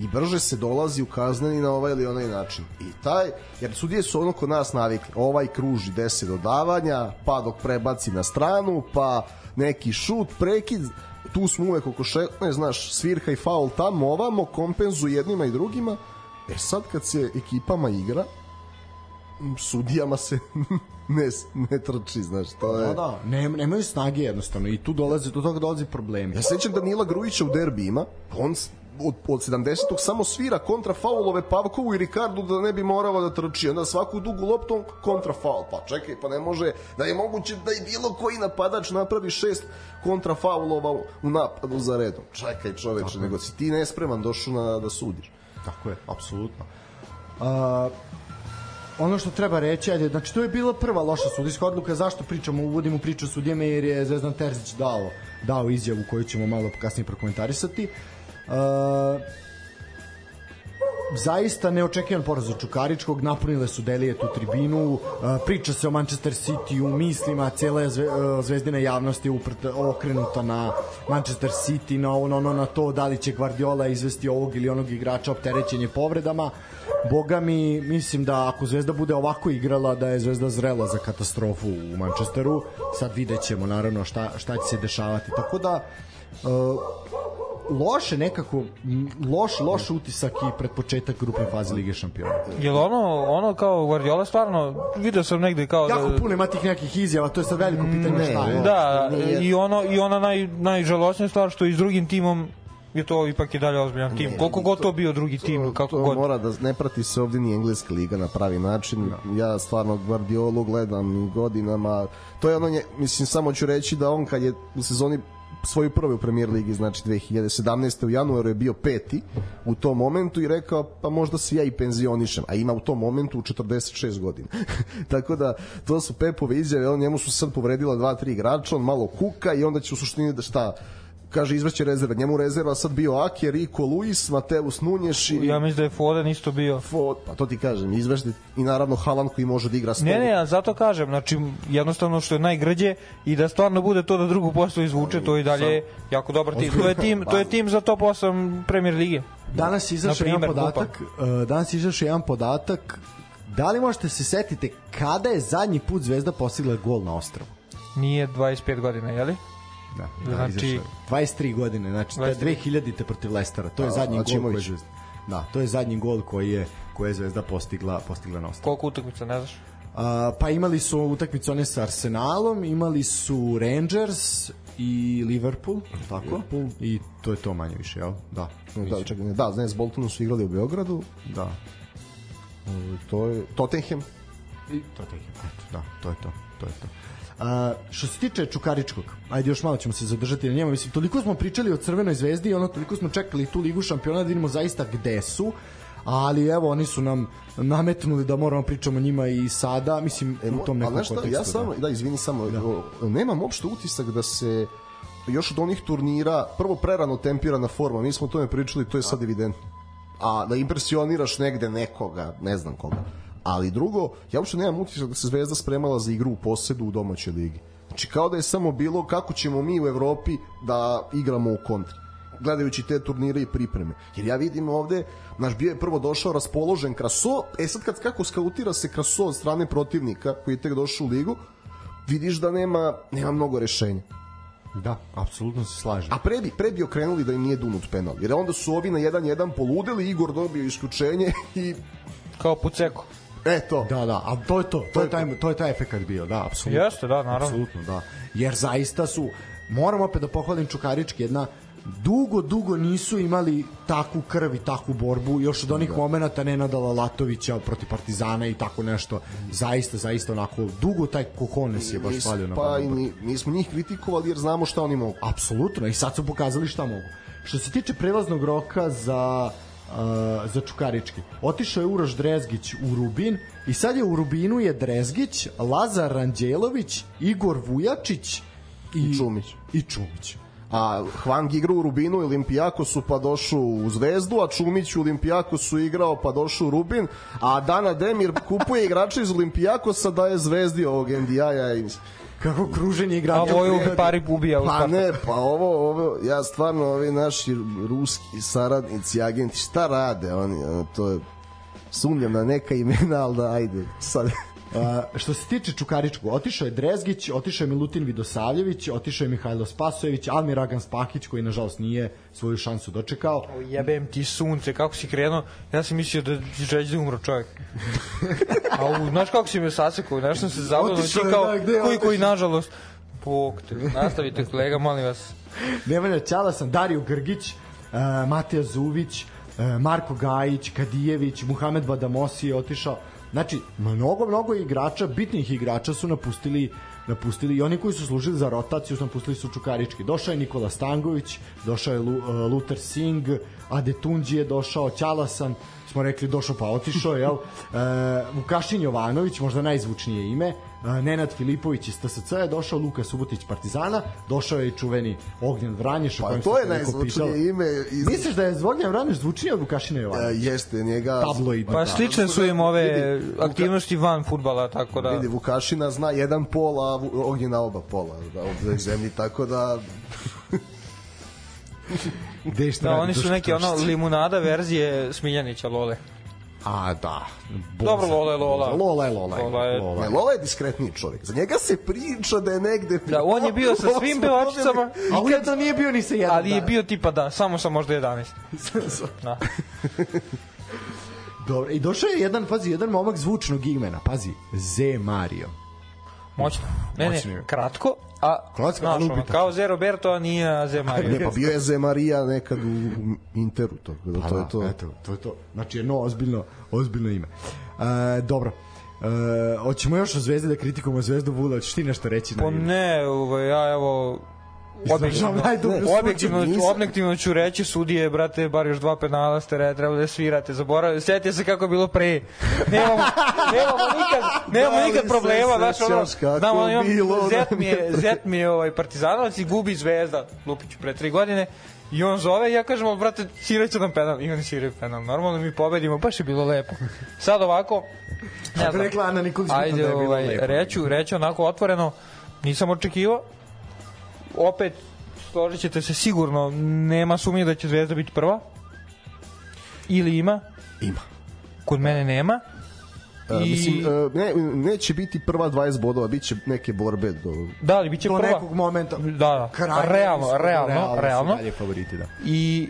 i brže se dolazi u kazneni na ovaj ili onaj način. I taj, jer sudije su ono kod nas navikli, ovaj kruži 10 dodavanja, pa dok prebaci na stranu, pa neki šut, prekid, tu smo uvek oko ne znaš, svirka i faul tamo, ovamo, kompenzu jednima i drugima. E sad kad se ekipama igra, sudijama se ne, ne trči, znaš, to je... Da, da, ne, nemaju snage jednostavno i tu dolaze, do toga dolazi problemi. Ja sećam Danila Grujića u derbi ima, on od, od 70-og samo svira kontra faulove Pavkovu i Ricardu da ne bi morao da trči. Onda svaku dugu loptu kontra faul. Pa čekaj, pa ne može da je moguće da i bilo koji napadač napravi šest kontra faulova u napadu za redom. Čekaj čoveče, nego si ti nespreman došao na, da sudiš. Tako je, apsolutno. Uh, ono što treba reći, ajde, znači to je bila prva loša sudijska odluka, zašto pričamo, uvodimo priču o sudijama jer je Zvezdan Terzić dao, dao izjavu koju ćemo malo kasnije prokomentarisati. Uh, zaista neočekivan poraz za Čukaričkog, napunile su Delije tu tribinu, uh, priča se o Manchester City u mislima, cijela je zve, zvezdina javnost je uprta, okrenuta na Manchester City, na ono, ono, na to da li će Guardiola izvesti ovog ili onog igrača opterećenje povredama. Boga mi, mislim da ako Zvezda bude ovako igrala, da je Zvezda zrela za katastrofu u Manchesteru. Sad vidjet ćemo naravno šta, šta će se dešavati. Tako da, uh, loše nekako loš loš utisak i pred početak grupne faze Lige šampiona. Jel ono ono kao Guardiola stvarno video sam negde kao jako da, puno ima tih nekih izjava, to je sad veliko pitanje ne, šta je. Da, i ono i ona naj najžalosnija stvar što i s drugim timom je to ipak je dalje ozbiljan tim. Koliko god to bio drugi tim, kako to god. Mora da ne prati se ovde ni engleska liga na pravi način. Da. Ja stvarno Guardiolu gledam godinama. To je ono, nje, mislim, samo ću reći da on kad je u sezoni svoju prvu u premier ligi, znači 2017. u januaru je bio peti u tom momentu i rekao pa možda se ja i penzionišem, a ima u tom momentu 46 godina. Tako da to su Pepove izjave, on njemu su sad povredila dva, tri igrača, on malo kuka i onda će u suštini da šta kaže izvrće rezerve. Njemu rezerva sad bio Ake, Rico Luis, Mateus Nunješ i... Ja mislim da je Foden isto bio. Fod, pa to ti kažem, izvešte i naravno Haaland koji može da igra stolu. Ne, ne, ja zato kažem, znači jednostavno što je najgrđe i da stvarno bude to da drugu postavu izvuče, to i dalje Sam... jako dobar tim. To je tim, to je tim za top 8 Premier lige. Danas izašao jedan podatak, uh, danas izašao jedan podatak Da li možete se setite kada je zadnji put Zvezda postigla gol na ostrvu? Nije 25 godina, je li? Da, da znači 23 godine, znači 23. 2000 te protiv Lestera. To je zadnji gol koji je Da, to je zadnji gol koji je koji je Zvezda postigla postigla na Ostavu. Koliko utakmica, ne znaš? A, pa imali su utakmicu one sa Arsenalom, imali su Rangers i Liverpool, tako? Liverpool. I to je to manje više, jel? Da. Da, čekaj, da, znači s Boltonom su igrali u Beogradu. Da. to je Tottenham. I Tottenham, eto, da, to je to, to je to. A, što se tiče Čukaričkog, ajde još malo ćemo se zadržati na njemu. Mislim, toliko smo pričali o Crvenoj zvezdi i ono, toliko smo čekali tu ligu šampiona da vidimo zaista gde su ali evo oni su nam nametnuli da moramo pričamo o njima i sada, mislim e, u tom nekom kontekstu. Ja samo, da, izvini samo, da. nemam uopšte utisak da se još od onih turnira prvo prerano tempirana forma, mi smo o tome pričali, to je sad evidentno. A da impresioniraš negde nekoga, ne znam koga ali drugo, ja uopšte nemam utisak da se Zvezda spremala za igru u posedu u domaćoj ligi. Znači kao da je samo bilo kako ćemo mi u Evropi da igramo u kontri gledajući te turnire i pripreme. Jer ja vidim ovde, naš bio je prvo došao raspoložen Kraso, e sad kad kako skautira se Kraso od strane protivnika koji je tek došao u ligu, vidiš da nema, nema mnogo rešenja. Da, apsolutno se slažem. A pre bi, pre bi okrenuli da im nije dunut penal. Jer onda su ovi na 1-1 poludeli, Igor dobio isključenje i... Kao puceko. E to. Da, da, a to je to. To je taj to je taj efekat bio, da, apsolutno. Jeste, da, naravno. Apsolutno, da. Jer zaista su moramo opet da pohvalim Čukarički jedna dugo, dugo nisu imali takvu krv i takvu borbu, još od onih da. momenta Nenada Lalatovića protiv Partizana i tako nešto, zaista, zaista onako, dugo taj Kohones je baš palio na Pa i ni, nismo njih kritikovali jer znamo šta oni mogu. Apsolutno, i sad su pokazali šta mogu. Što se tiče prelaznog roka za uh, za Čukarički. Otišao je Uroš Drezgić u Rubin i sad je u Rubinu je Drezgić, Lazar Ranđelović, Igor Vujačić i, I Čumić. I Čumić a Hwang igrao u Rubinu i Olimpijakosu pa došao u Zvezdu, a Čumić u Olimpijakosu igrao pa došao u Rubin, a Dana Demir kupuje igrača iz Olimpijakosa da je Zvezdi ovog NDI-a i kako kruženje igrača. A ovo je pari ubija. Pa ne, pa ovo, ovo, ja stvarno, ovi naši ruski saradnici, agenti, šta rade oni, to je, sumnjam na neka imena, ali da, ajde, sad što se tiče Čukaričkog, otišao je Drezgić, otišao je Milutin Vidosavljević, otišao je Mihajlo Spasojević, Almir Ragan Spakić koji nažalost nije svoju šansu dočekao. O, jebem ti sunce, kako si krenuo? Ja sam mislio da žeđe da umro čovjek. A u, znaš kako si me sasekao, znaš sam se zabavno ti kao, da, koji koji nažalost Bog te, nastavite kolega, molim vas. Nemanja Ćalasan, Dario Grgić, uh, Matija Zuvić, uh, Marko Gajić, Kadijević, Muhamed Badamosi je otišao Znači, mnogo, mnogo igrača, bitnih igrača su napustili napustili i oni koji su služili za rotaciju su napustili su Čukarički. Došao je Nikola Stangović, došao je uh, Luther Singh, Adetunđi je došao, Ćalasan, smo rekli došao pa otišao, jel? E, Vukašin Jovanović, možda najzvučnije ime, Nenad Filipović iz TSC je došao, Luka Subotić Partizana, došao je i čuveni Ognjen Vranješ. Pa to je najzvučnije ime. Iz... Misliš da je Ognjen Vranješ zvučnije od Vukašina Jovanovića? E, jeste, njega... Tabloid. Pa slične su im ove vidi, aktivnosti Vuka... van futbala, tako da... Vidi, Vukašina zna jedan pol, a Ognjena oba pola da, ovde zemlji, tako da... Gde šta da, oni su neki ono limunada verzije Smiljanića Lole. A, da. Boza. Dobro, Lola je Lola. Lola je Lola. Lola je, Lola. Ne, Lola je diskretniji čovjek. Za njega se priča da je negde... Da, on je bio sa svim pevačicama. A ujedno nije bio ni sa jedan. Ali je bio tipa da, samo sa možda 11. da. Dobro, i došao je jedan, pazi, jedan momak zvučnog imena, pazi, Z Mario. Moćno. Ne, ne, kratko, a kratko, znaš, ono, kao Ze Roberto, a nije Ze Mario. Ne, pa bio je Ze Maria nekad u Interu, to, da, pa to je da, to. Eto, to je to. Znači, jedno ozbiljno, ozbiljno ime. E, dobro. E, hoćemo još o Zvezdi da kritikujemo Zvezdu Vula, hoćeš ti nešto reći? Pa ne, ovaj, ja evo objektivno, objektivno, objektivno ću reći sudije, brate, bar još dva penala ste re, treba da svirate, zaboravite, sjetite se kako je bilo pre. Nemamo, nemamo nikad, nemamo nikad problema, znaš, ono, znam, ono, imam, zet mi je, zet mi je ovaj partizanovac i gubi zvezda, Lupiću, pre tri godine, I on zove i ja kažem, brate, siraću nam penal. I oni siraju penal. Normalno mi pobedimo, baš je bilo lepo. Sad ovako, ne znam. Rekla Ana Nikolić Ajde, da je bilo ovaj, lepo. Reću, reću onako otvoreno, nisam očekivao, opet složit ćete se sigurno, nema sumnje da će Zvezda biti prva. Ili ima? Ima. Kod mene nema. Uh, I... mislim, uh, ne, neće biti prva 20 bodova, bit će neke borbe do... Da, ali bit će do prva. nekog momenta. Da, da. Krajnje, realno, realno, realno. realno. favoriti, da. I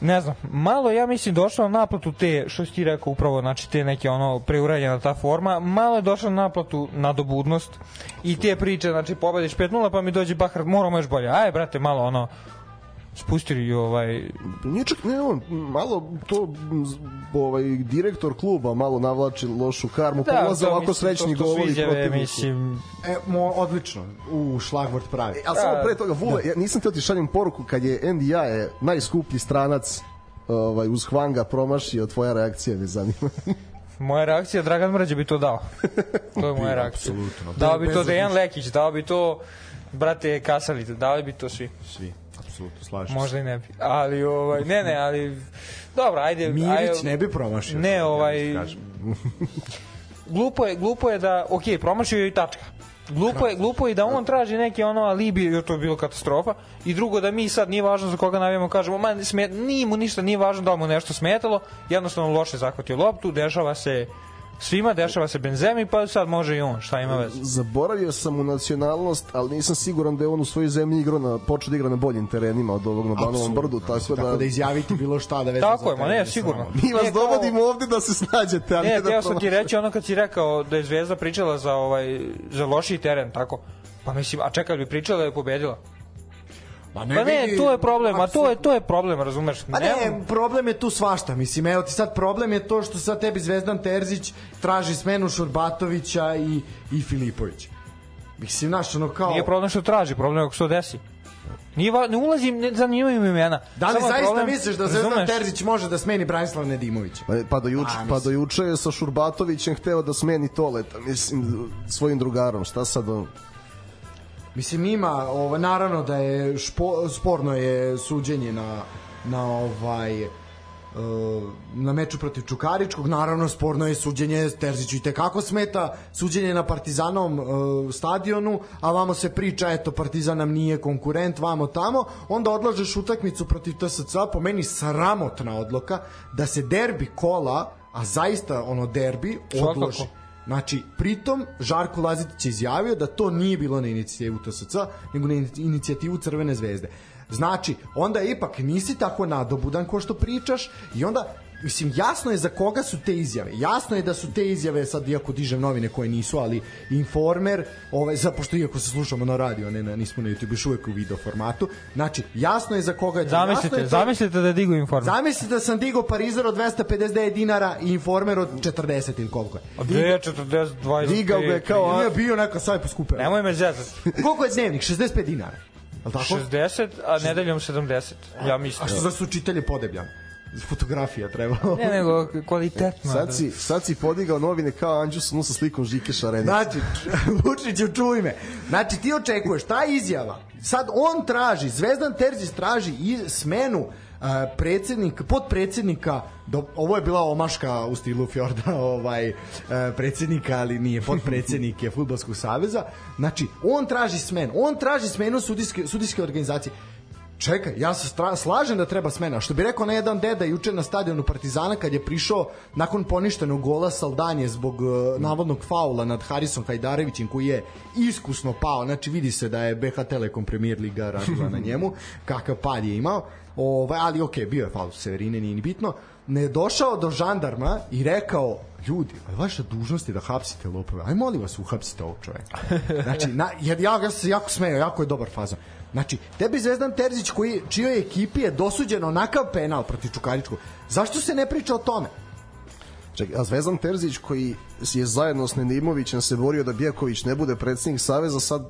ne znam, malo ja mislim došlo na naplatu te, što si ti rekao upravo, znači te neke ono preuranjena ta forma, malo je došlo na naplatu nadobudnost i te priče, znači pobediš 5-0 pa mi dođe Bahar, moramo još bolje, aj brate, malo ono, spustili ovaj nije čak ne on malo to ovaj direktor kluba malo navlači lošu karmu da, polaze ovako srećni golovi protiv mislim e mo, odlično u šlagvort pravi e, a da, samo pre toga Vule da. ja nisam teo ti šaljem poruku kad je NDI je najskuplji stranac ovaj uz Hvanga promašio tvoja reakcija me zanima Moja reakcija, Dragan Mrđe bi to dao. To je moja reakcija. Apsolutno. Dao bi to Dejan Lekić, dao bi to brate Kasalica, dao bi to svi. Svi apsolutno slažem Možda i ne bi. Ali ovaj ne ne, ali dobro, ajde, Mirić ajde, ne bi promašio. Ne, ovaj ja glupo je, glupo je da, ok, promašio je i tačka. Glupo je, glupo je da on traži neke ono alibi, jer to je bilo katastrofa. I drugo da mi sad nije važno za koga navijamo, kažemo, ma smet, nije mu ništa, nije važno da mu nešto smetalo, jednostavno loše zahvatio loptu, dešava se svima, dešava se Benzemi, pa sad može i on, šta ima veze. Zaboravio sam u nacionalnost, ali nisam siguran da je on u svojoj zemlji igrao na, počeo da igra na boljim terenima od ovog na Banovom brdu, tako da... Tako da izjaviti bilo šta da već... Tako je, ma ne, sigurno. Mi vas dovodimo kao... ovde da se snađete, ali ne, ne da... Ne, sam ti reći ono kad si rekao da je Zvezda pričala za, ovaj, za lošiji teren, tako? Pa mislim, a čekaj, bi pričala da je pobedila? Pa Pa ne, vidi- to je problem, a to je to je problem, razumeš? Pa ne, problem je tu svašta, mislim, evo ti sad problem je to što sad tebi Zvezdan Terzić traži smenu Šurbatovića i, i Filipovića. Mislim, znaš, ono kao... Nije problem što traži, problem je ako se to desi. Nije, va- ne ulazim, ne zanimaju me imena. Da li Samo zaista problem- misliš da Zvezdan razumeš? Terzić može da smeni Branislava Nedimovića? Pa, pa, do juče, A, pa do juče je sa Šurbatovićem hteo da smeni Toleta, mislim, svojim drugarom. Šta sad on? Mislim ima, ovo, naravno da je špo, sporno je suđenje na, na ovaj e, na meču protiv Čukaričkog, naravno sporno je suđenje Terziću i tekako smeta suđenje na Partizanom e, stadionu, a vamo se priča eto Partizan nam nije konkurent, vamo tamo, onda odlažeš utakmicu protiv TSC, po meni sramotna odluka da se derbi kola, a zaista ono derbi Svakako. Znači, pritom Žarko Lazitić je izjavio da to nije bilo na inicijativu TSC, nego na inicijativu Crvene zvezde. Znači, onda ipak nisi tako nadobudan ko što pričaš i onda Mislim, jasno je za koga su te izjave. Jasno je da su te izjave, sad iako dižem novine koje nisu, ali Informer, ovaj, za, pošto iako se slušamo na radio, ne, na, nismo na YouTube, još uvek u video formatu, znači, jasno je za koga je Zamislite, je to- zamislite da digu informer. Zamislite da sam digao Parizer od 259 dinara i Informer od 40 ili koliko je. A gde je 40, 20? Digao ga je kao- Nije bio neka sad poskupeo. Nemoj me zezati. Koliko je dnevnik? 65 dinara. Al tako? 60, a nedeljom 70. Ja mislim. A što da su čitelji podebljan? Fotografija trebalo. Ne, nego kvalitetno. Sad si, sad si podigao novine kao Anđus sa slikom Žike Šarenića. Znači, Vučiću, čuj me. Znači, ti očekuješ, ta izjava, sad on traži, Zvezdan Terzić traži i smenu uh, predsednik, podpredsednika do, ovo je bila omaška u stilu Fjorda ovaj uh, predsednika, ali nije podpredsednik je Fudbalskog saveza znači on traži smenu on traži smenu sudijske, sudijske organizacije Čekaj, ja se stra, slažem da treba smena. Što bi rekao na jedan deda juče na stadionu Partizana kad je prišao nakon poništenog gola Saldanje zbog uh, navodnog faula nad Harisom Hajdarevićem koji je iskusno pao. Znači vidi se da je BH Telekom Premier Liga radila na njemu, kakav pad je imao. Ovaj, ali okej, bio je faul Severine, nije ni bitno. Ne je došao do žandarma i rekao ljudi, vaša dužnost je da hapsite lopove. Aj molim vas, uhapsite ovog čoveka. Znači, na, jer ja ga se jako smeo, jako je dobar fazon. Znači, tebi Zvezdan Terzić koji, čijoj ekipi je dosuđeno onakav penal protiv Čukaričkog, zašto se ne priča o tome? Čekaj, a Zvezdan Terzić koji je zajedno s Nedimovićem se borio da Bijaković ne bude predsednik Saveza, sad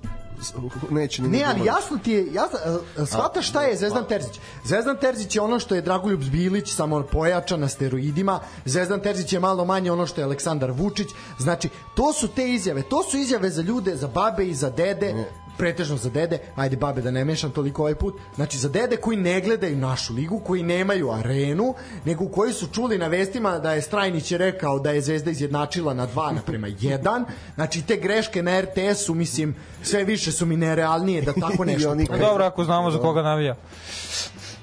neće ni Ne, ali jasno ti je, jasno, e, shvataš šta je Zvezdan Terzić. Zvezdan Terzić je ono što je Dragoljub Zbilić, samo pojačan na steroidima. Zvezdan Terzić je malo manje ono što je Aleksandar Vučić. Znači, to su te izjave. To su izjave za ljude, za babe i za dede, pretežno za dede, ajde babe da ne mešam toliko ovaj put, znači za dede koji ne gledaju našu ligu, koji nemaju arenu, nego koji su čuli na vestima da je Strajnić je rekao da je Zvezda izjednačila na 2 naprema 1, znači te greške na RTS-u, mislim, sve više su mi nerealnije da tako nešto oni Pa Dobro, ako znamo za koga navija.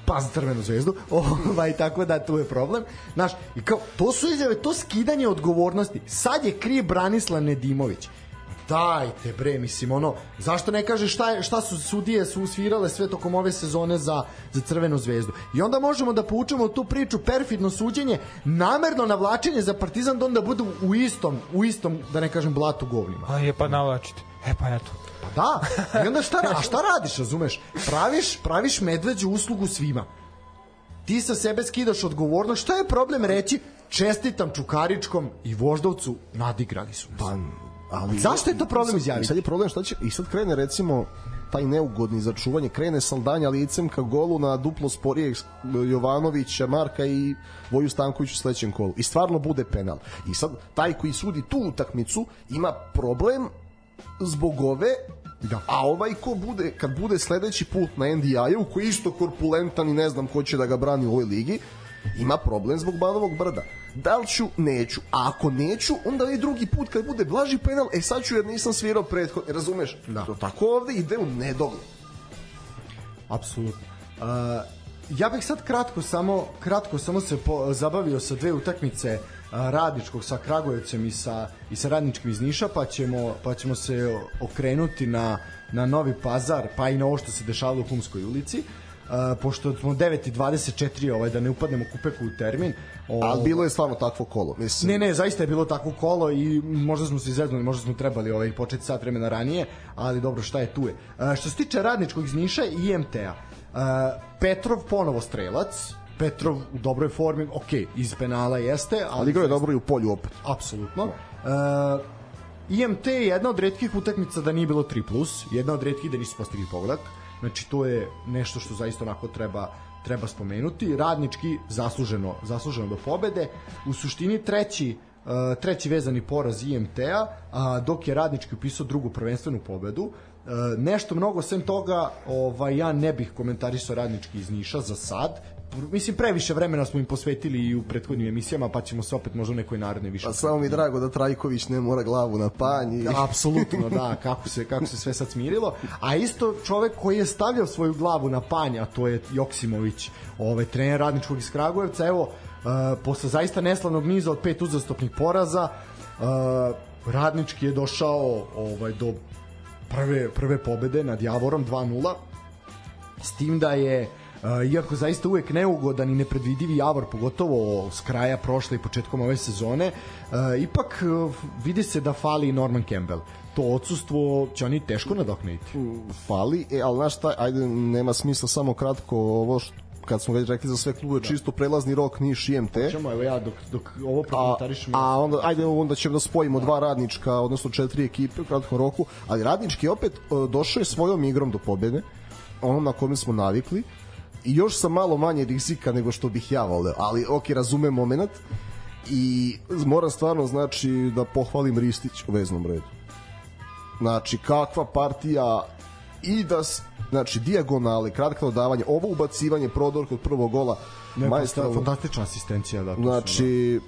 pa za crvenu zvezdu, ovaj, tako da tu je problem. Znaš, i kao, to su izjave, to skidanje odgovornosti. Sad je kriv Branislav Nedimović. Dajte bre, mislim, ono, zašto ne kaže šta, je, šta su sudije su svirale sve tokom ove sezone za, za Crvenu zvezdu. I onda možemo da poučemo tu priču, perfidno suđenje, namerno navlačenje za Partizan da onda budu u istom, u istom, da ne kažem, blatu govnima. Pa je pa navlačite. E pa eto. Pa da, i onda šta, a šta radiš, razumeš? Praviš, praviš medveđu uslugu svima. Ti sa sebe skidaš odgovornost, šta je problem reći? Čestitam Čukaričkom i Voždovcu, nadigrali su. nas. Pa, ali, Zašto je to problem izjaviti? Sad je problem šta će, i sad krene recimo taj neugodni za čuvanje, krene Saldanja licem ka golu na duplo sporijeg Jovanovića, Marka i Voju Stanković u sledećem kolu. I stvarno bude penal. I sad taj koji sudi tu utakmicu ima problem zbog ove Da. A ovaj ko bude, kad bude sledeći put na NDI-u, koji je isto korpulentan i ne znam ko će da ga brani u ovoj ligi, ima problem zbog Banovog brda. Da li ću? Neću. A ako neću, onda i drugi put kad bude blaži penal, e sad ću jer nisam svirao prethodno. Razumeš? Da. To tako ovde ide u nedogled. Apsolutno. Uh, ja bih sad kratko samo kratko samo se po, zabavio sa dve utakmice uh, radničkog sa Kragujevcem i sa i sa radničkim iz Niša pa ćemo pa ćemo se okrenuti na na Novi Pazar pa i na ovo što se dešavalo u Humskoj ulici. Uh, pošto smo 9:24 ovaj da ne upadnemo kupeku u termin. Ali bilo je stvarno takvo kolo. Mislim, Ne, ne, zaista je bilo takvo kolo i možda smo se izeznuli, možda smo trebali ovaj početi sat vremena ranije, ali dobro, šta je tu je. Što se tiče radničkog iz Niša i IMT-a, Petrov ponovo strelac, Petrov u dobroj formi, ok, iz penala jeste, ali, Ali igrao je dobro i u polju opet. apsolutno. Uh, IMT je jedna od redkih utakmica da nije bilo 3+, plus, jedna od redkih da nisu postigli pogodak. Znači to je nešto što zaista onako treba treba spomenuti. Radnički zasluženo, zasluženo do pobede. U suštini treći uh, treći vezani poraz IMT-a, dok je Radnički upisao drugu prvenstvenu pobedu. Uh, nešto mnogo sem toga, ovaj ja ne bih komentarisao Radnički iz Niša za sad. Mislim previše vremena smo im posvetili i u prethodnim emisijama, pa ćemo se opet možda u nekoj narednoj više. Pa samo mi drago da Trajković ne mora glavu na panj. I... Apsolutno, da, kako se, kako se sve sad smirilo. A isto čovek koji je stavljao svoju glavu na panj, a to je Joksimović, ovaj, trener radničkog iz Kragujevca, evo, uh, posle zaista neslavnog niza od pet uzastopnih poraza, uh, radnički je došao ovaj, do prve, prve pobede nad Javorom 2-0, s tim da je iako zaista uvek neugodan i nepredvidivi Javor, pogotovo s kraja prošle i početkom ove sezone, ipak uh, vidi se da fali Norman Campbell. To odsustvo će oni teško nadoknaditi. Fali, e, ali znaš šta, ajde, nema smisla samo kratko ovo što kad smo već rekli za sve klube, čisto prelazni rok Niš i. Čemo, evo ja dok, dok ovo A, prokomentarišem. a onda, ajde, onda ćemo da spojimo dva radnička, odnosno četiri ekipe u kratkom roku, ali radnički opet e, došao je svojom igrom do pobede, onom na kome smo navikli, i još sa malo manje rizika nego što bih ja voleo, ali ok, razumem moment i moram stvarno znači da pohvalim Ristić u veznom redu. Znači, kakva partija i da znači dijagonale, kratko dodavanje, ovo ubacivanje prodor kod prvog gola, Neko majstoralno. fantastična asistencija da. Znači,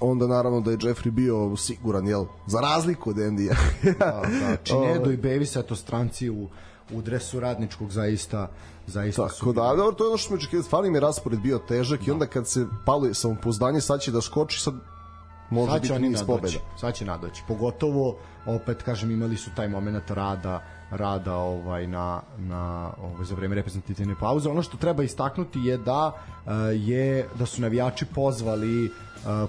onda naravno da je Jeffrey bio siguran, jel? Za razliku od Endija. da, da, Činedo i Bevis eto stranci u u dresu radničkog zaista zaista su Tako da, dobro, to je ono što smo očekivali, stvarno im je raspored bio težak i onda kad se palo samopouzdanje, sad će da skoči, sad može sad biti niz nadoći. pobeda. Sad će nadoći. Pogotovo, opet kažem, imali su taj moment rada rada ovaj na na ovaj za vreme reprezentativne pauze. Ono što treba istaknuti je da uh, je da su navijači pozvali uh,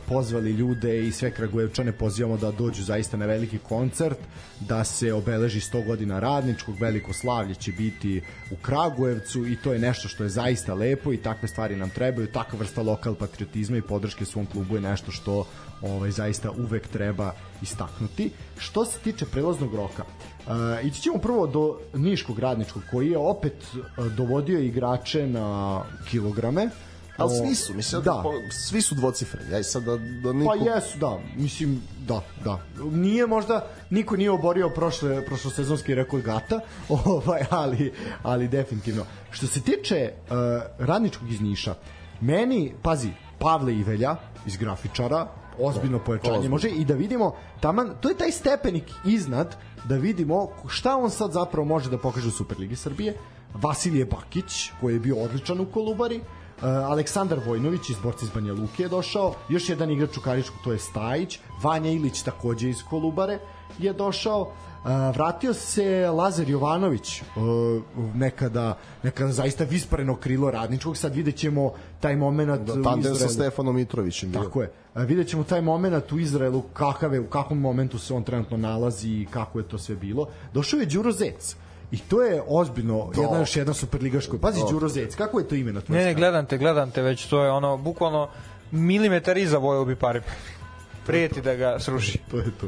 pozvali ljude i sve Kragujevčane pozivamo da dođu zaista na veliki koncert, da se obeleži 100 godina radničkog, veliko slavlje će biti u Kragujevcu i to je nešto što je zaista lepo i takve stvari nam trebaju, takva vrsta lokal patriotizma i podrške svom klubu je nešto što ovaj zaista uvek treba istaknuti. Što se tiče prelaznog roka, uh, ići ćemo prvo do Niškog radničkog koji je opet uh, dovodio igrače na kilograme. Ali svi su, mislim, da. po- svi su dvocifreni. Aj sad da, da niko... Pa jesu, da. Mislim, da, da. Nije možda, niko nije oborio prošle, prošlosezonski rekord Gata, ovaj, ali, ali definitivno. Što se tiče uh, radničkog iz Niša, meni, pazi, Pavle Ivelja iz grafičara, ozbiljno pojačanje ozbiljno. može i da vidimo taman, to je taj stepenik iznad da vidimo šta on sad zapravo može da pokaže u Superligi Srbije. Vasilije Bakić koji je bio odličan u Kolubari. Uh, Aleksandar Vojnović iz Borca iz Banja Luke je došao, još jedan igrač u Karičku, to je Stajić, Vanja Ilić takođe iz Kolubare je došao, vratio se Lazar Jovanović, uh, nekada, nekada zaista vispareno krilo radničkog, sad vidjet ćemo taj moment Da, u tandem sa Izraelu. Stefanom Mitrovićem. bio. Tako je. A, vidjet ćemo taj moment u Izraelu, kakav je, u kakvom momentu se on trenutno nalazi i kako je to sve bilo. Došao je Đuro Zec. I to je ozbiljno, Da. jedna još jedna superligaška. Pazi, Đuro Zec, kako je to ime na tvojoj Ne, ne, gledam te, gledam te, već to je ono, bukvalno milimetar iza Vojo bi pari. Prijeti da ga sruši. to je to.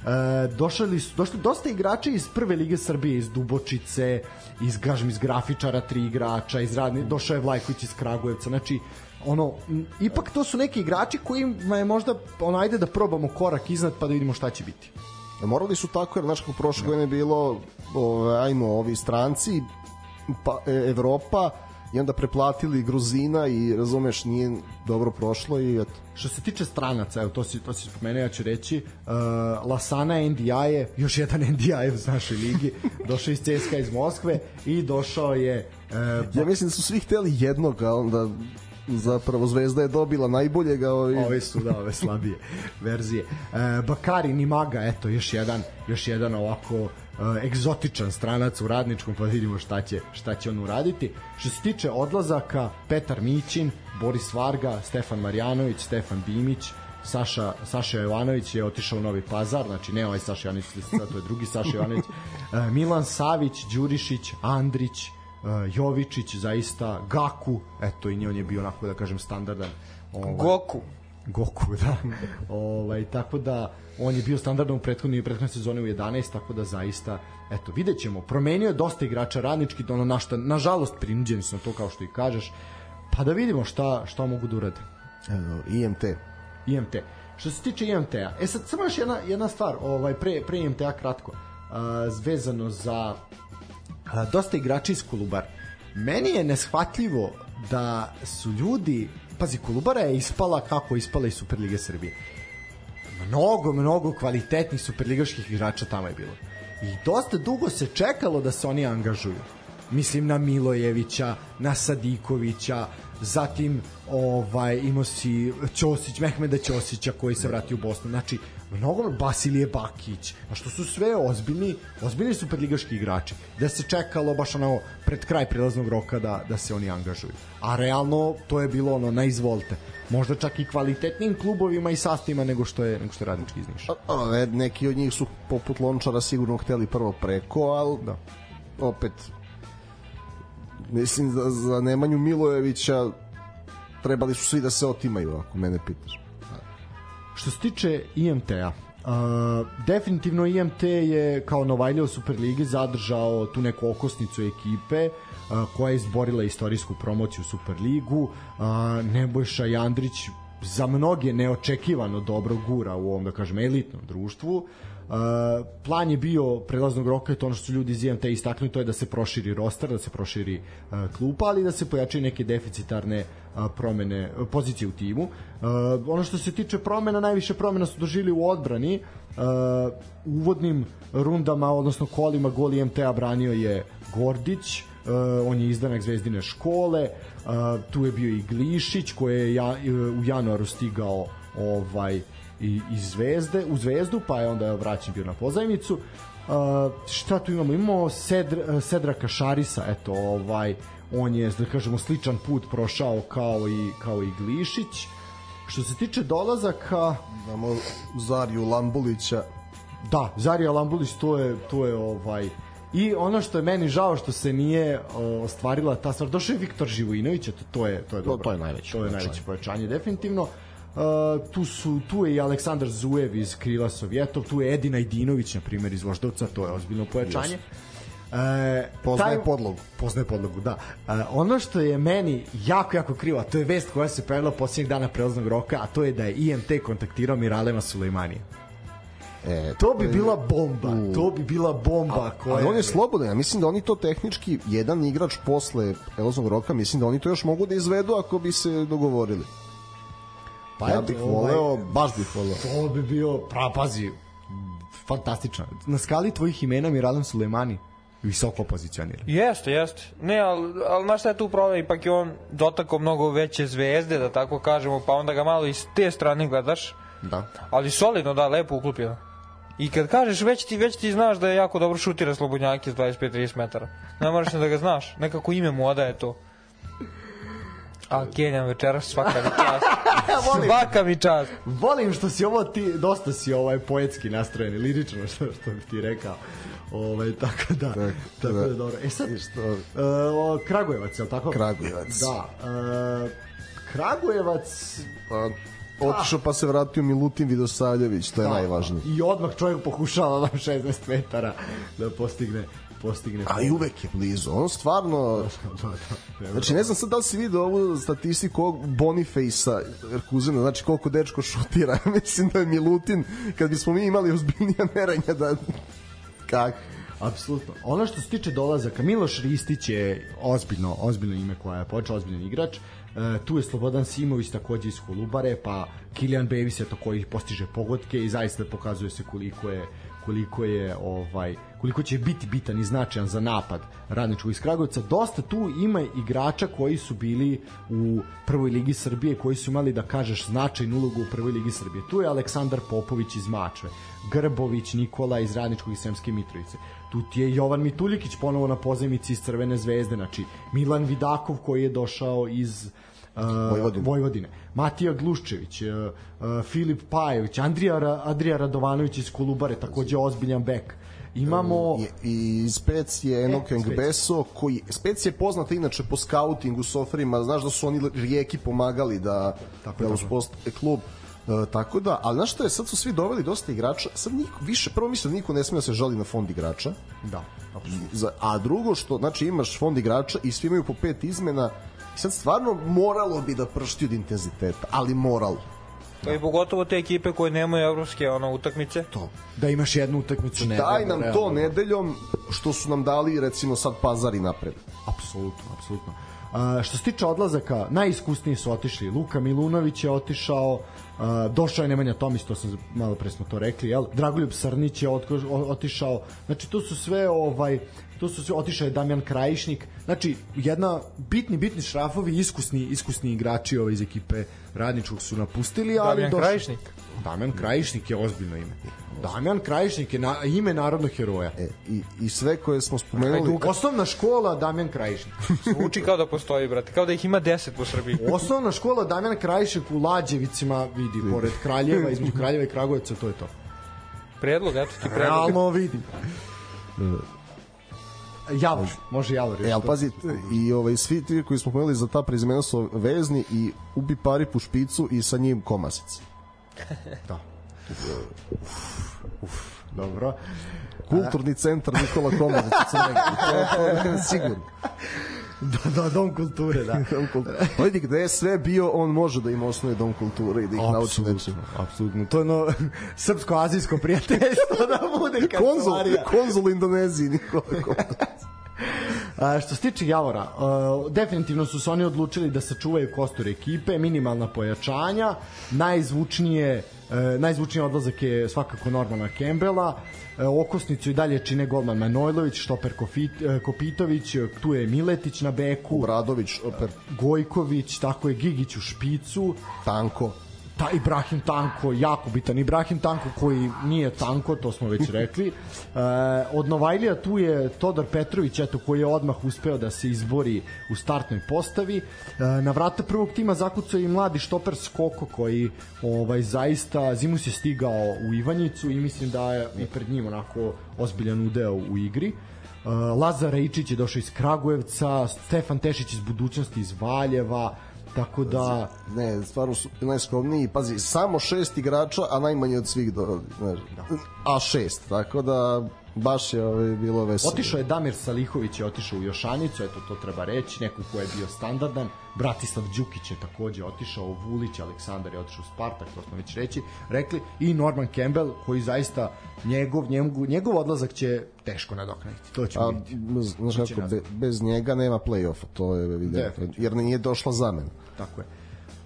E, došli su došli dosta igrača iz prve lige Srbije iz Dubočice iz kažem iz grafičara tri igrača iz radni došao je Vlajković iz Kragujevca. Znači ono ipak to su neki igrači kojima je možda ono ajde da probamo korak iznad pa da vidimo šta će biti. Morali su tako, jer znaš kako prošle godine bilo, ove, ajmo, ovi stranci, pa, e, Evropa, i onda preplatili Gruzina i razumeš, nije dobro prošlo i eto. Što se tiče stranaca, evo to si, to si spomenuo, ja ću reći, uh, Lasana Ndiaye, još jedan Ndiaye iz našoj ligi, došao iz CSKA iz Moskve i došao je uh, Ja mislim da su svi hteli jednog, a onda zapravo Zvezda je dobila najboljega ovi... ove su da ove slabije verzije. E, Bakari Nimaga, eto još jedan još jedan ovako egzotičan stranac u radničkom pa vidimo šta će šta će on uraditi. Što se tiče odlazaka Petar Mićin, Boris Varga, Stefan Marjanović, Stefan Bimić, Saša, Saša Jovanović je otišao u Novi Pazar, znači ne ovaj Saša Jovanović, to je drugi Saša Jovanović, e, Milan Savić, Đurišić, Andrić, Jovičić zaista Gaku eto i on je bio onako da kažem standardan ovaj, Goku Goku, da. ovaj, tako da on je bio standardno u prethodnoj i prethodnoj sezoni u 11, tako da zaista eto, vidjet ćemo. Promenio je dosta igrača radnički, ono na šta, nažalost, prinuđeni su na to kao što i kažeš, pa da vidimo šta, šta mogu da urade. IMT. IMT. Što se tiče IMT-a, e sad samo još jedna, jedna stvar, ovaj, pre, pre IMT-a kratko, a, vezano za a, dosta igrača iz Kolubar. Meni je neshvatljivo da su ljudi pazi, Kolubara je ispala kako ispala iz Superlige Srbije. Mnogo, mnogo kvalitetnih superligaških igrača tamo je bilo. I dosta dugo se čekalo da se oni angažuju. Mislim na Milojevića, na Sadikovića, zatim ovaj imao si Ćosić, Mehmeda Ćosića koji se vratio u Bosnu. Znači, mnogo Basilije Bakić, a što su sve ozbiljni, ozbiljni superligaški igrači. Da se čekalo baš ono pred kraj prilaznog roka da, da se oni angažuju. A realno to je bilo ono na izvolte. Možda čak i kvalitetnim klubovima i sastavima nego što je nego što je radnički iz Niša. A, neki od njih su poput Lončara sigurno hteli prvo preko, ali da. opet mislim za, za Nemanju Milojevića trebali su svi da se otimaju ako mene pitaš. Što se tiče IMT-a Uh, definitivno IMT je kao Novajlija u Superligi zadržao tu neku okosnicu ekipe uh, koja je izborila istorijsku promociju u Superligu. Uh, Nebojša Jandrić za mnoge neočekivano dobro gura u ovom da kažem elitnom društvu. uh, plan je bio prelaznog roka, to ono što su ljudi iz IMT istaknuli, to je da se proširi roster, da se proširi klupa, ali da se pojačaju neke deficitarne promene, pozicije u timu. Ono što se tiče promena, najviše promena su dožili u odbrani, uh, uvodnim rundama, odnosno kolima gol IMT-a branio je Gordić, uh, on je izdanak Zvezdine škole, uh, tu je bio i Glišić koji je ja, uh, u januaru stigao ovaj i, i Zvezde, u Zvezdu, pa je onda vraćan bio na pozajmicu. Uh, šta tu imamo? Imamo Sedr, Sedra Kašarisa, eto, ovaj, on je, da kažemo, sličan put prošao kao i, kao i Glišić. Što se tiče dolazaka... Imamo Zariju Lambulića. Da, Zarija Lambulić, to je, to je ovaj... I ono što je meni žao što se nije ostvarila ta stvar, došao je Viktor Živojinović, to, to je to je dobro. To, to je najveće. To je najveće pojačanje definitivno. Uh, tu su tu je i Aleksandar Zuev iz Krila Sovjetov, tu je Edina Idinović na primjer iz Voždovca, to je ozbiljno pojačanje. E, poznaje taj, podlogu. Poznaje podlogu, da. E, ono što je meni jako, jako krivo, to je vest koja se pojavila posljednjeg dana prelaznog roka, a to je da je IMT kontaktirao Miralema Sulejmanija. E, to bi bila bomba, u... to bi bila bomba a, koja... Ali on je slobodan, ja mislim da oni to tehnički, jedan igrač posle prelaznog roka, mislim da oni to još mogu da izvedu ako bi se dogovorili. Pa ja bih voleo, ovaj, baš bih voleo. To bi bio, pra, pazi, fantastično. Na skali tvojih imena Miralem Sulejmani visoko pozicioniran. Jeste, jeste. Ne, ali, ali znaš šta je tu problem? Ipak je on dotakao mnogo veće zvezde, da tako kažemo, pa onda ga malo iz te strane gledaš. Da. Ali solidno, da, lepo uklopio. I kad kažeš, već ti, već ti znaš da je jako dobro šutira slobodnjake s 25-30 metara. Ne moraš da ga znaš. Nekako ime mu odaje to. A Kenjan večeras svaka mi čast. volim, svaka mi čast. Volim što si ovo ti, dosta si ovaj poetski nastrojen, lirično što, što bi ti rekao. Ovaj, tako da, tak, tako da, da dobro. E sad, što, uh, Kragujevac, je li tako? Kragujevac. Da. Uh, Kragujevac... Pa, otišao pa se vratio Milutin Vidosavljević, to je da, najvažnije. I odmah čovjek pokušava na 16 metara da postigne postigne. A i uvek je blizu. On stvarno... Da, da, da. Znači, ne znam sad da li si vidio ovu statistiku Boniface-a Erkuzena, znači koliko dečko šutira. Mislim da je Milutin, kad bismo mi imali ozbiljnija merenja da... Kako? Apsolutno. Ono što se tiče dolazaka, Miloš Ristić je ozbiljno, ozbiljno ime koja je počeo, ozbiljan igrač. E, tu je Slobodan Simović takođe iz Kolubare, pa Kilian Bevis je to koji postiže pogodke i zaista pokazuje se koliko je koliko je ovaj koliko će biti bitan i značajan za napad Radničkog iz Kragujevca. Dosta tu ima igrača koji su bili u prvoj ligi Srbije, koji su imali da kažeš značajnu ulogu u prvoj ligi Srbije. Tu je Aleksandar Popović iz Mačve, Grbović Nikola iz Radničkog i Sremske Mitrovice. Tu ti je Jovan Mituljikić ponovo na pozemici iz Crvene zvezde, znači Milan Vidakov koji je došao iz uh, Vojvodine. Vojvodine. Matija Gluščević, uh, uh, Filip Pajević, Andrija, Adrija Radovanović iz Kolubare, takođe ozbiljan bek. Imamo... I, i Spec je E, Spec. Beso, koji, Spec je poznata inače po skautingu, soferima, znaš da su oni rijeki pomagali da, Tako da je, uspostave klub. E, tako da, ali znaš što je, sad su svi doveli dosta igrača, sad niko, više, prvo mislim da niko ne smije da se žali na fond igrača, Da, apsolutno. a drugo što, znači imaš fond igrača i svi imaju po pet izmena, i sad stvarno moralo bi da pršti od intenziteta, ali moralo. To je pogotovo te ekipe koje nemaju evropske ono, utakmice. To. Da imaš jednu utakmicu ne. Daj nam to nedeljom što su nam dali recimo sad pazari napred. Apsolutno, apsolutno. A, što se tiče odlazaka, najiskusniji su otišli. Luka Milunović je otišao, a, došao je Nemanja Tomić, to sam malo pre smo to rekli, jel? Dragoljub Srnić je otko, o, otišao. Znači, to su sve ovaj to su sve otišao je Damjan Krajišnik. Znači, jedna bitni bitni šrafovi, iskusni iskusni igrači ove iz ekipe Radničkog su napustili, ali Damjan došli- Krajišnik. Damjan Krajišnik je ozbiljno ime. Damjan Krajišnik je na, ime narodnog heroja. E, i, I sve koje smo spomenuli... Osnovna škola Damjan Krajišnik. Zvuči kao da postoji, brate. Kao da ih ima 10 po Srbiji. Osnovna škola Damjan Krajišek u Lađevicima vidi, pored Kraljeva, između Kraljeva i Kragujevca, to je to. Predlog, eto ti predlog. Realno vidim. Javor, može Javor. E, ali to. pazi, i ovaj, svi ti koji smo pomenuli za ta prezimena su vezni i ubi pari po špicu i sa njim komasic. Da. Dobro. Kulturni centar Nikola Komasic sigurno. Da, da, dom kulture, da. Dom kulture. Pa vidi, gde je sve bio, on može da im osnuje dom kulture i da ih nauči nečemu. apsolutno. To je ono srpsko-azijsko prijateljstvo da bude Konzul, konzul Indoneziji Nikola. A, što se tiče Javora, a, definitivno su se oni odlučili da sačuvaju kostur ekipe, minimalna pojačanja, najzvučnije e, najzvučniji odlazak je svakako Normana Kembela, e, okosnicu i dalje čine golman Manojlović, štoper Kofit, e, Kopitović, tu je Miletić na beku, Bradović, opet Gojković, tako je Gigić u špicu, tanko. Ta Ibrahim Tanko, jako bitan Ibrahim Tanko koji nije Tanko, to smo već rekli. E, od Novajlija tu je Todor Petrović, eto, koji je odmah uspeo da se izbori u startnoj postavi. E, na vrata prvog tima zakucao i mladi štoper Skoko koji ovaj zaista zimus je stigao u Ivanjicu i mislim da je i pred njim onako ozbiljan udeo u igri. Uh, Lazar Rejčić je došao iz Kragujevca, Stefan Tešić iz budućnosti iz Valjeva, tako da Ne, stvarno su najskromniji. Pazi, samo šest igrača, a najmanje od svih do, znaš, a šest, tako da baš je ovaj, bilo veselo. Otišao je Damir Salihović je otišao u Jošanicu, eto to treba reći, neko ko je bio standardan. Bratislav Đukić je takođe otišao, Vulić, Aleksandar je otišao u Spartak, to smo već reći, rekli, i Norman Campbell, koji zaista njegov, njegov, njegov odlazak će teško nadoknaditi. To će A, biti. znaš kako, be, bez njega nema play-offa, to je evidentno, jer nije došla zamena. Tako je.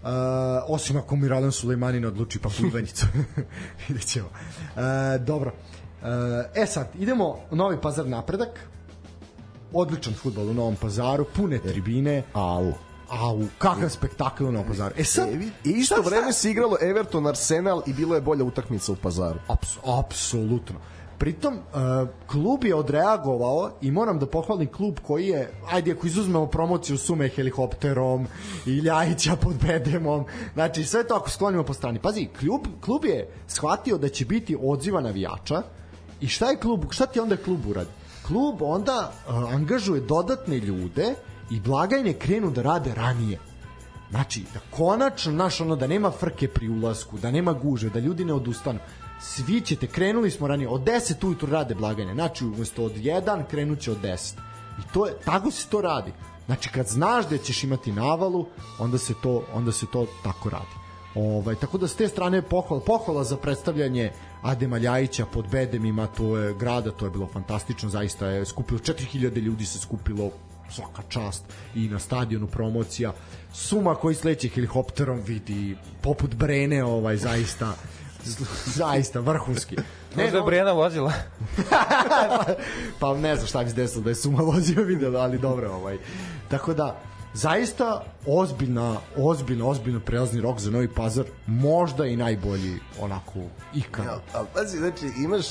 Uh, osim ako mi Radan Sulejmanin odluči pa u Ivanjicu. Vidjet ćemo. Uh, dobro. Uh, e sad, idemo u Novi Pazar napredak. Odličan futbol u Novom Pazaru, pune tribine. Au. Au, kakav spektakl Novom Pazaru. E sad, E, I isto sad- vreme se igralo Everton Arsenal i bilo je bolja utakmica u pazaru. Aps, apsolutno. Pritom, uh, klub je odreagovao i moram da pohvalim klub koji je, ajde ako izuzmemo promociju sume helikopterom i Ljajića pod bedemom, znači sve to ako sklonimo po strani. Pazi, klub, klub je shvatio da će biti odziva navijača i šta je klub, šta ti onda klub uradi? Klub onda uh, angažuje dodatne ljude i blagajne krenu da rade ranije. Znači, da konačno, znaš, ono, da nema frke pri ulasku, da nema guže, da ljudi ne odustanu. Svi ćete, krenuli smo ranije, od 10 ujutru rade blaganje, znači umesto od 1 krenuće od 10. I to je, tako se to radi. Znači, kad znaš da ćeš imati navalu, onda se to, onda se to tako radi. Ovaj, tako da s te strane pohvala, pohvala za predstavljanje Adema Ljajića pod bedemima, to je grada, to je bilo fantastično, zaista je skupilo 4000 ljudi se skupilo svaka čast i na stadionu promocija Suma koji sleće helikopterom vidi poput Brene ovaj zaista zaista vrhunski Ne, da je Brijana vozila. pa ne znam šta bi se desilo da je Suma vozio video, ali dobro ovaj. Tako da zaista ozbiljna, ozbiljna, ozbiljno prelazni rok za Novi Pazar, možda i najbolji onako ikada. Ja, ali pazi, znači imaš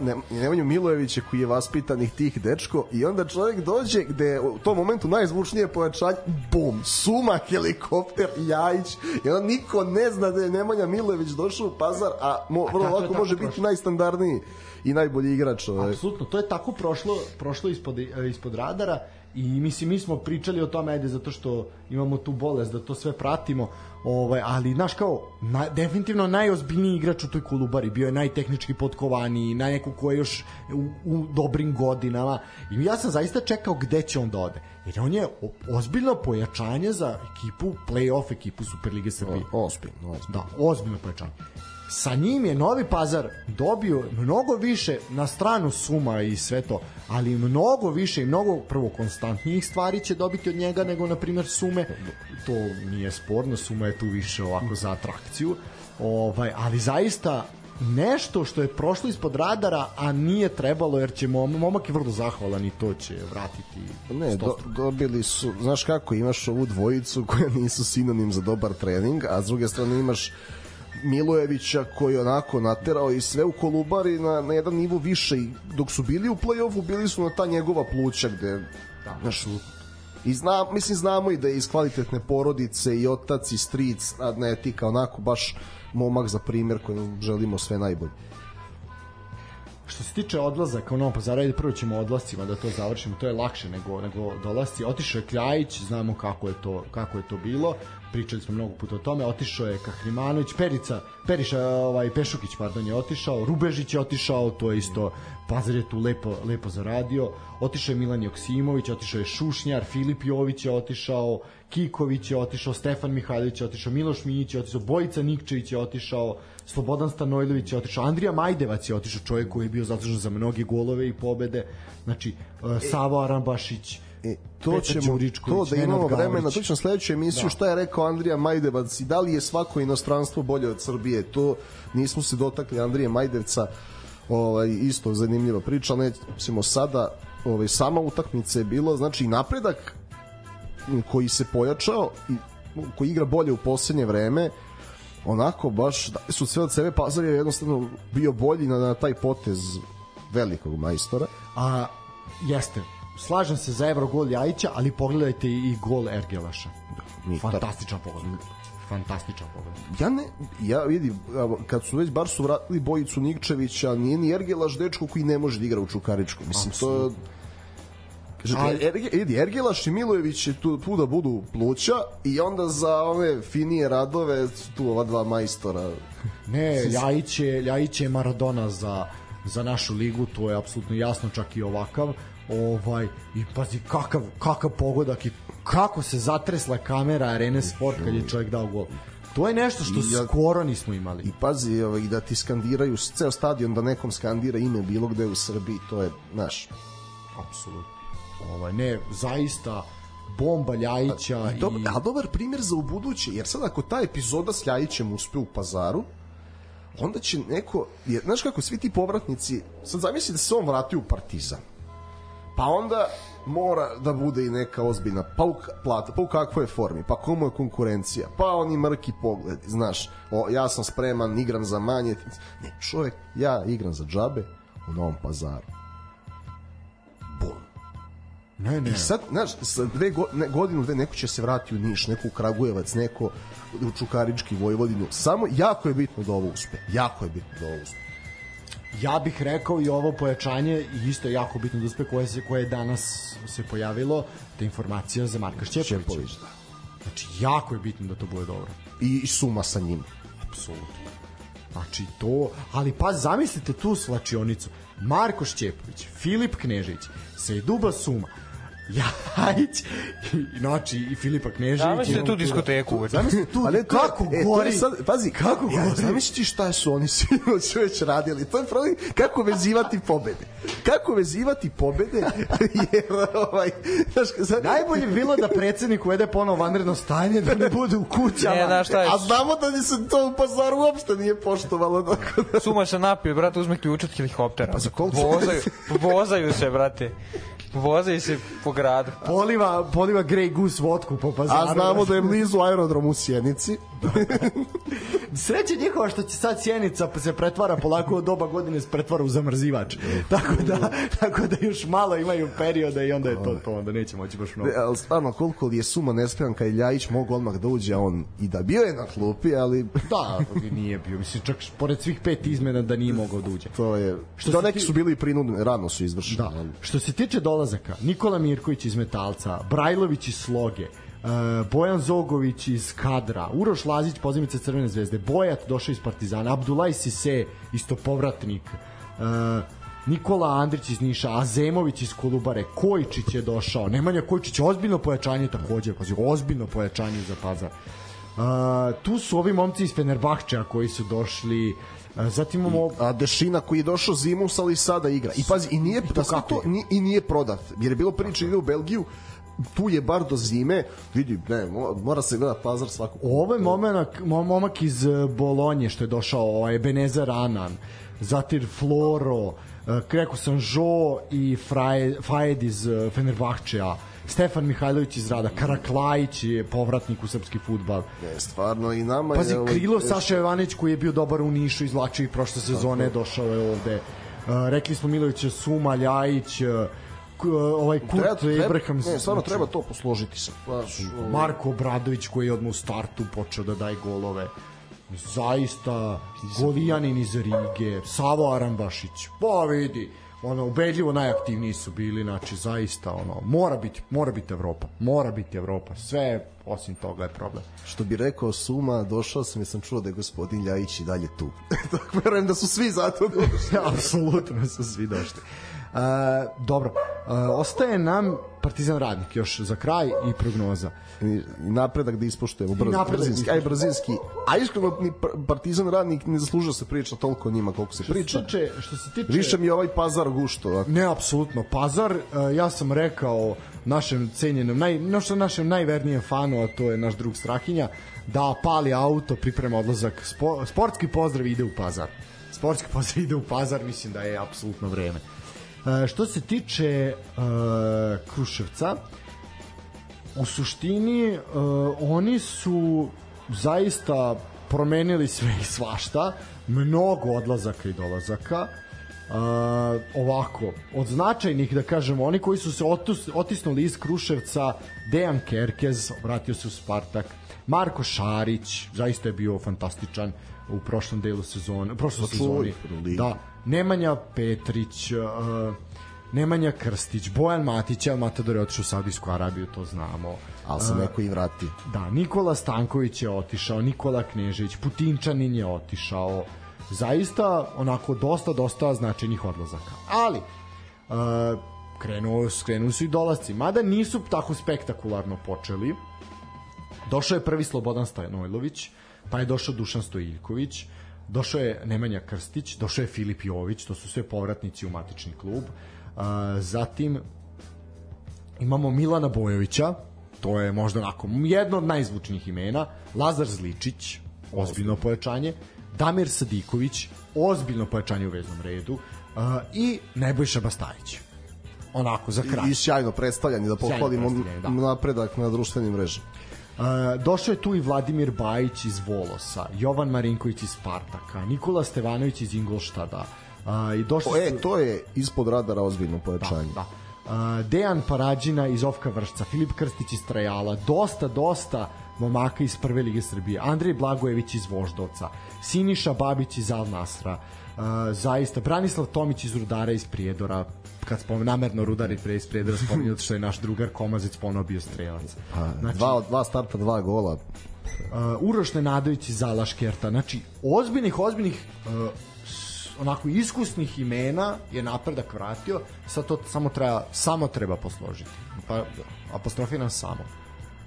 ne, Nemanju Milojevića koji je vaspitanih tih dečko i onda čovjek dođe gde u tom momentu najzvučnije pojačanje, bum, suma, helikopter, jajić i onda niko ne zna da je Nemanja Milojević došao u Pazar, a mo, vrlo lako može biti najstandardniji i najbolji igrač. Ovaj. Apsolutno, to je tako prošlo, prošlo ispod, ispod radara i mislim mi smo pričali o tome ajde zato što imamo tu bolest da to sve pratimo ovaj ali znaš kao na, definitivno najozbiljniji igrač u toj Kolubari bio je najtehnički potkovaniji na neku ko je još u, u dobrim godinama. I ja sam zaista čekao gde će on da ode. Jer on je ozbiljno pojačanje za ekipu play-off ekipu Superlige Srbije. Ozbiljno, ozbiljno. da ozbiljno pojačanje sa njim je Novi Pazar dobio mnogo više na stranu suma i sve to, ali mnogo više i mnogo prvo konstantnijih stvari će dobiti od njega nego na primjer sume. To nije sporno, suma je tu više ovako za atrakciju. Ovaj, ali zaista nešto što je prošlo ispod radara, a nije trebalo jer će mom, momak je vrlo zahvalan i to će vratiti. Ne, do, dobili su, znaš kako, imaš ovu dvojicu koja nisu sinonim za dobar trening, a s druge strane imaš Milojevića koji je onako naterao i sve u Kolubari na, na jedan nivo više i dok su bili u play-offu bili su na ta njegova pluća gde da, naš, i zna, mislim znamo i da je iz kvalitetne porodice i otac i stric a ne ti kao onako baš momak za primjer kojem želimo sve najbolje što se tiče odlazaka u Novom Pazaru, ajde prvo ćemo odlascima da to završimo, to je lakše nego, nego dolasci. Otišao je Kljajić, znamo kako je to, kako je to bilo pričali smo mnogo puta o tome, otišao je Kahrimanović, Perica, Periša, ovaj, Pešukić, pardon, je otišao, Rubežić je otišao, to je isto, Pazar je tu lepo, lepo zaradio, otišao je Milan Joksimović, otišao je Šušnjar, Filip Jović je otišao, Kiković je otišao, Stefan Mihajlović je otišao, Miloš Minjić je otišao, Bojica Nikčević je otišao, Slobodan Stanojlović je otišao, Andrija Majdevac je otišao, čovjek koji je bio zaslužen za mnoge golove i pobede, znači, uh, Savo Arambašić, E, to ćemo, to da imamo vremena, to ćemo sledeću emisiju, da. šta je rekao Andrija Majdevac i da li je svako inostranstvo bolje od Srbije, to nismo se dotakli Andrije Majdevca, ovaj, isto zanimljiva priča, nećemo sada, ovaj, sama utakmica je bilo, znači napredak koji se pojačao i koji igra bolje u poslednje vreme, onako baš da su sve od sebe Pazar je jednostavno bio bolji na, na taj potez velikog majstora. A jeste, slažem se za Evrogol Jajića, ali pogledajte i gol Ergelaša. Da, Fantastičan pogled fantastičan pogled. Ja ne, ja vidi, kad su već bar su vratili Bojicu Nikčevića, nije ni Ergelaš dečko koji ne može da igra u Čukaričku. Mislim, Absolut. to Ali... Erge, Ergelaš i Milojević će tu, tu da budu pluća i onda za ove finije radove tu ova dva majstora. Ne, Ljajić je, Ljajić je Maradona za, za našu ligu, to je apsolutno jasno čak i ovakav ovaj i pazi kakav kakav pogodak i kako se zatresla kamera Arene Sport kad je čovjek dao gol. To je nešto što I, ja, skoro nismo imali. I pazi, ovaj, da ti skandiraju ceo stadion da nekom skandira ime bilo gde u Srbiji, to je, naš, apsolutno. Ovaj, ne, zaista, bomba Ljajića. A, i, dobar, a dobar primjer za ubuduće, jer sad ako ta epizoda s Ljajićem uspe u pazaru, onda će neko, jer, znaš kako, svi ti povratnici, sad zamisli da se on vrati u Partizan pa onda mora da bude i neka ozbiljna pa u, plata, pa u kakvoj formi, pa komu je konkurencija, pa oni mrki pogled, znaš, o, ja sam spreman, igram za manje, ne, čovjek, ja igram za džabe u Novom pazaru. Bum. Ne, ne. I sad, znaš, sa dve go, ne, godinu, dve, neko će se vratiti u Niš, neko u Kragujevac, neko u Čukarički Vojvodinu. Samo jako je bitno da ovo uspe. Jako je bitno da ovo uspe ja bih rekao i ovo pojačanje isto je jako bitno da uspe koje, se, koje je danas se pojavilo da informacija za Marka Šćepovića. Da. Znači, jako je bitno da to bude dobro. I, suma sa njim. Apsolutno. Znači to, ali pa zamislite tu slačionicu. Marko Šćepović, Filip Knežević, Sejduba Suma, Jajić i noći i Filipa Knežević. Zamisli tu diskoteku. Zamisli tu ne, kako e, gori. Sad, pazi, kako ja, gori. Zamisli šta su oni sinoć već radili. To je problem kako vezivati pobede. Kako vezivati pobede jer ovaj znaš, sad... najbolje bi bilo da predsednik uvede ponovo vanredno stanje da ne bude u kućama. Ne, da, šta je? A znamo da se to u pazaru uopšte nije poštovalo. Da... Suma se napije, brate, uzme ključ od helikoptera. Pa za koliko? Vozaju, vozaju se, brate. Voze i se po gradu. Poliva, poliva Grey Goose vodku po pazaru. A znamo da je blizu aerodrom u Sjenici. Sreće njihova što će sad Sjenica se pretvara polako od doba godine se pretvara u zamrzivač. tako da tako da još malo imaju perioda i onda je to to, onda neće moći baš mnogo. Ali stvarno, koliko li je suma nespreman kad Ljajić mogu odmah da uđe, on i da bio je na klupi, ali Da, nije bio. Mislim, čak pored svih pet izmena da nije mogao da uđe. to je... Što da neki ti- su bili prinudni, rano su izvršeni. Da. Što se tiče dolazaka, Nikola Mirković iz Metalca, Brajlović iz Sloge, Bojan Zogović iz Kadra, Uroš Lazić, pozemica Crvene zvezde, Bojat došao iz Partizana, Abdulaj Sise, isto povratnik, e, Nikola Andrić iz Niša, Azemović iz Kolubare, Kojčić je došao, Nemanja Kojčić, ozbiljno pojačanje takođe, pazi, ozbiljno pojačanje za pazar. Uh, tu su ovi momci iz Fenerbahčeja koji su došli. Zatim imamo a Dešina koji je došao zimus, ali sada igra. I pazi, i nije, da sve kako to, ni, i nije prodat, jer je bilo priče ide u Belgiju, tu je bar do zime, vidi, ne, mo- mora se gleda pazar svakog. Ovo je momenak, mo- momak iz e, Bolonje što je došao, ovaj Ebenezer Anan, zatim Floro, e, rekao sam Jo i Fajed iz e, Fenerbahčeja, Stefan Mihajlović iz Rada, Karaklajić je povratnik u srpski futbal. Ne, stvarno i nama Pazi, je... ovaj, Krilo. Saša Jovanić koji je bio dobar u Nišu, izvlačio ih prošle sezone, došao je ovde. E, rekli smo Milovića Suma, Ljajić, k- ovaj Kurt Treba, Abraham. ne, stvarno znači, treba to posložiti se. Baš, ovaj, Marko Obradović koji je odmah u startu počeo da daje golove zaista golijanin iz Rige Savo Arambašić pa vidi ono ubedljivo najaktivniji su bili znači zaista ono mora biti mora biti Evropa mora biti Evropa sve osim toga je problem Što bi rekao Suma, došao sam jer sam čuo da je gospodin Ljajić i dalje tu. Tako verujem da su svi zato došli. apsolutno su svi došli dobro, ostaje nam Partizan Radnik još za kraj i prognoza. I, napredak da ispoštujemo brz, da brzinski, aj brzinski. A iskreno ni Par- Partizan radnik ne zaslužuje se priča toliko o njima koliko se priča. Što se tiče, što se tiče Više mi je ovaj pazar gušto. ovako. Ne, apsolutno. Pazar, e, ja sam rekao našem cenjenom, naj, no što našem najvernijem fanu, a to je naš drug Strahinja, da pali auto, priprema odlazak, spo, sportski pozdrav ide u Pazar. Sportski pozdrav ide u Pazar, mislim da je apsolutno vreme. Što se tiče e, Kruševca, u suštini uh, oni su zaista promenili sve i svašta. Mnogo odlazaka i dolazaka. Uh, ovako od značajnih da kažemo oni koji su se otus, otisnuli iz Kruševca Dejan Kerkez vratio se u Spartak Marko Šarić zaista je bio fantastičan u prošlom delu sezone u prošloj čuj, sezoni da Nemanja Petrić uh, Nemanja Krstić, Bojan Matić, evo Matador je otišao u Saudijsku Arabiju, to znamo. Ali se neko i vrati. Da, Nikola Stanković je otišao, Nikola Knežević, Putinčanin je otišao. Zaista, onako, dosta, dosta značajnih odlazaka. Ali, uh, krenuo, krenuo su i dolazci, mada nisu tako spektakularno počeli. Došao je prvi Slobodan Stajnojlović, pa je došao Dušan Stojiljković, došao je Nemanja Krstić, došao je Filip Jović, to su sve povratnici u matični klub. Uh, zatim imamo Milana Bojovića, to je možda onako jedno od najzvučnijih imena, Lazar Zličić, ozbiljno pojačanje, Damir Sadiković, ozbiljno pojačanje u veznom redu uh, i Nebojša Bastajić. Onako, za kraj. I, i sjajno predstavljanje, da pohvalimo da. napredak na društvenim mrežama. Došao je tu i Vladimir Bajić iz Volosa, Jovan Marinković iz Spartaka, Nikola Stevanović iz Ingolštada. Uh, i došli O, e, su- to je ispod radara ozbiljno pojačanje. Da, da. Uh, Dejan Parađina iz Ovka Vršca, Filip Krstić iz Trajala, dosta, dosta momaka iz Prve lige Srbije, Andrej Blagojević iz Voždovca, Siniša Babić iz Al Nasra, zaista, Branislav Tomić iz Rudara iz Prijedora, kad spom, namerno Rudar i pre iz Prijedora spominju, zato što je naš drugar Komazec ponovo bio strelac. Pa, Znači, dva, dva starta, dva gola. uh, Uroš Nenadović iz Zalaškerta, znači ozbiljnih, ozbiljnih uh, onako iskusnih imena je napredak vratio, sad to samo treba, samo treba posložiti. Pa apostrofiram samo.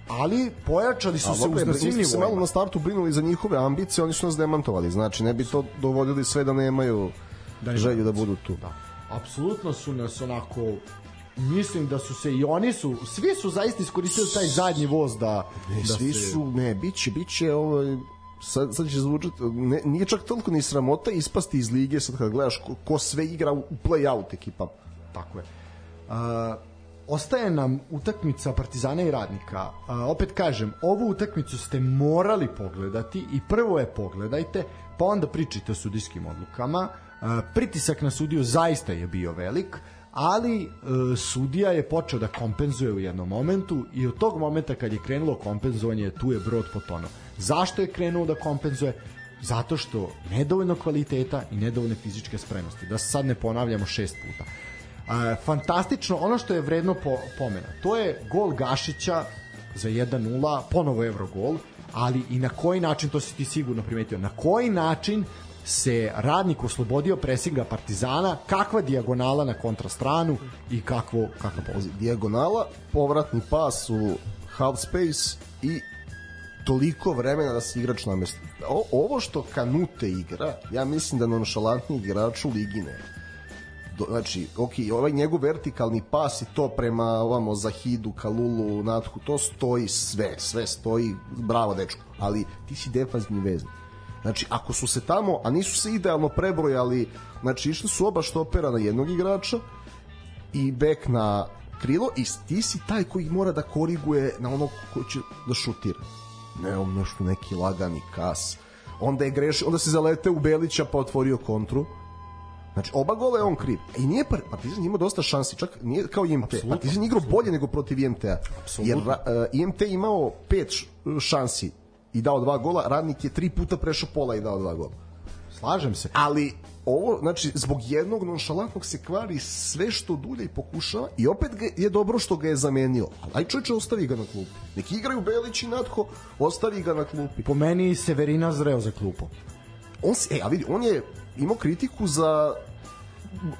Ali pojačali su A se dobro, uz na svim mi smo se malo na startu brinuli za njihove ambicije, oni su nas demantovali. Znači, ne bi to dovodili sve da nemaju Da želju da ambicije. budu tu. Da. Apsolutno su nas onako mislim da su se i oni su svi su zaista iskoristili taj zadnji voz da, Ne, da svi se- su, ne, biće, biće ovaj, sad, sad će zvučati, ne, nije čak toliko ni sramota ispasti iz lige sad kad gledaš ko, ko sve igra u play-out ekipama. Tako je. Uh, ostaje nam utakmica Partizana i Radnika. A, opet kažem, ovu utakmicu ste morali pogledati i prvo je pogledajte, pa onda pričajte o sudijskim odlukama. A, pritisak na sudiju zaista je bio velik, ali e, sudija je počeo da kompenzuje u jednom momentu i od tog momenta kad je krenulo kompenzovanje tu je brod potonuo. Zašto je krenuo da kompenzuje? Zato što nedovoljno kvaliteta i nedovoljne fizičke spremnosti. Da sad ne ponavljamo šest puta. A, fantastično, ono što je vredno po, pomena, to je gol Gašića za 1-0, ponovo Evrogol, ali i na koji način, to si ti sigurno primetio, na koji način se radnik oslobodio presinga Partizana, kakva dijagonala na kontrastranu i kakvo, kakva poziv. Dijagonala, povratni pas u half space i toliko vremena da se igrač namesti. O, ovo što Kanute igra, ja mislim da nonšalantni igrač u ligi nema. Do, znači, ok, ovaj njegov vertikalni pas i to prema ovamo Zahidu, Kalulu, Nathu, to stoji sve, sve stoji, bravo dečko, ali ti si defanzivni veznik. Znači, ako su se tamo, a nisu se idealno prebrojali, znači išli su oba štopera na jednog igrača i bek na krilo i ti si taj koji mora da koriguje na ono ko će da šutira. Ne, on nešto neki lagani kas. Onda je greš, onda se zalete u Belića pa otvorio kontru. Znači, oba gola je on kriv. I nije par, Partizan ima dosta šansi, čak nije kao IMT. Absolutno. Partizan igrao bolje nego protiv IMT-a. Jer uh, IMT imao pet šansi i dao dva gola, Radnik je tri puta prešao pola i dao dva gola. Slažem se. Ali ovo, znači, zbog jednog nonšalantnog se kvari sve što dulje i pokušava i opet ga je dobro što ga je zamenio. Aj čovječe, ostavi ga na klupi. Neki igraju Belić i Natho, ostavi ga na klupi. Po meni Severina zreo za klupu. On, se, e, a vidi, on je imao kritiku za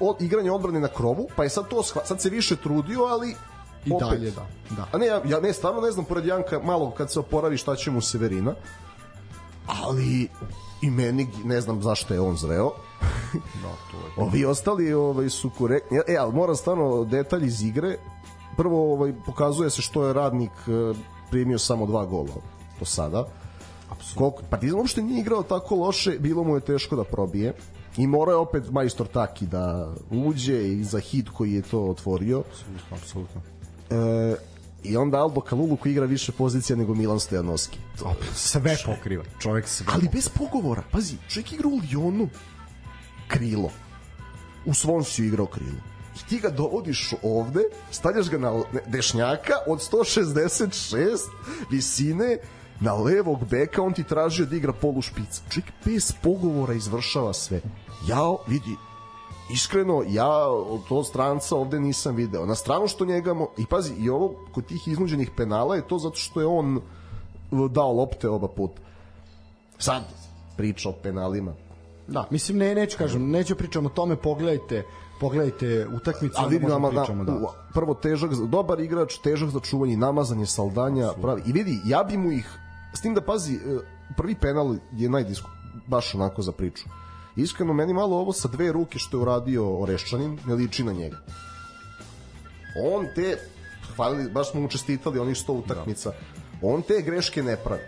od, igranje odbrane na krovu, pa je sad to sad se više trudio, ali I opet. dalje, da. da. A ne, ja, ja ne, stvarno ne znam, pored Janka, malo kad se oporavi šta će mu Severina, ali i meni, ne znam zašto je on zreo. da, to je. Ovi ostali ovaj, su korektni. E, ali moram stvarno detalj iz igre. Prvo ovaj, pokazuje se što je radnik eh, primio samo dva gola do sada. Koliko, Partizan uopšte nije igrao tako loše, bilo mu je teško da probije. I morao je opet majstor Taki da uđe i za hit koji je to otvorio. Apsolutno, apsolutno. E, I onda Aldo Kalulu koji igra više pozicija nego Milan Stojanovski. Opet, sve pokriva. Čovjek sve Ali bez pogovora. Pazi, čovjek igra u Lyonu krilo. U Svonsiju igrao krilo. I ti ga dovodiš ovde, stavljaš ga na dešnjaka od 166 visine, na levog beka, on ti tražio da igra polu špica. Čovjek bez pogovora izvršava sve. Ja, vidi, iskreno, ja od to stranca ovde nisam video. Na stranu što njega, mo... i pazi, i ovo kod tih iznuđenih penala je to zato što je on dao lopte oba puta. Sad, priča o penalima. Da, mislim, ne, neću kažem, neću pričam o tome, pogledajte pogledajte utakmicu, a vidi nama, da, pričamo, da. prvo težak, dobar igrač, težak za čuvanje, namazanje Saldanja, pravi. I vidi, ja bi mu ih, s tim da pazi, prvi penal je najdisku, baš onako za priču. Iskreno, meni malo ovo sa dve ruke što je uradio Oreščanin, ne liči na njega. On te, hvalili, baš smo mu čestitali onih sto utakmica, da. on te greške ne pravi.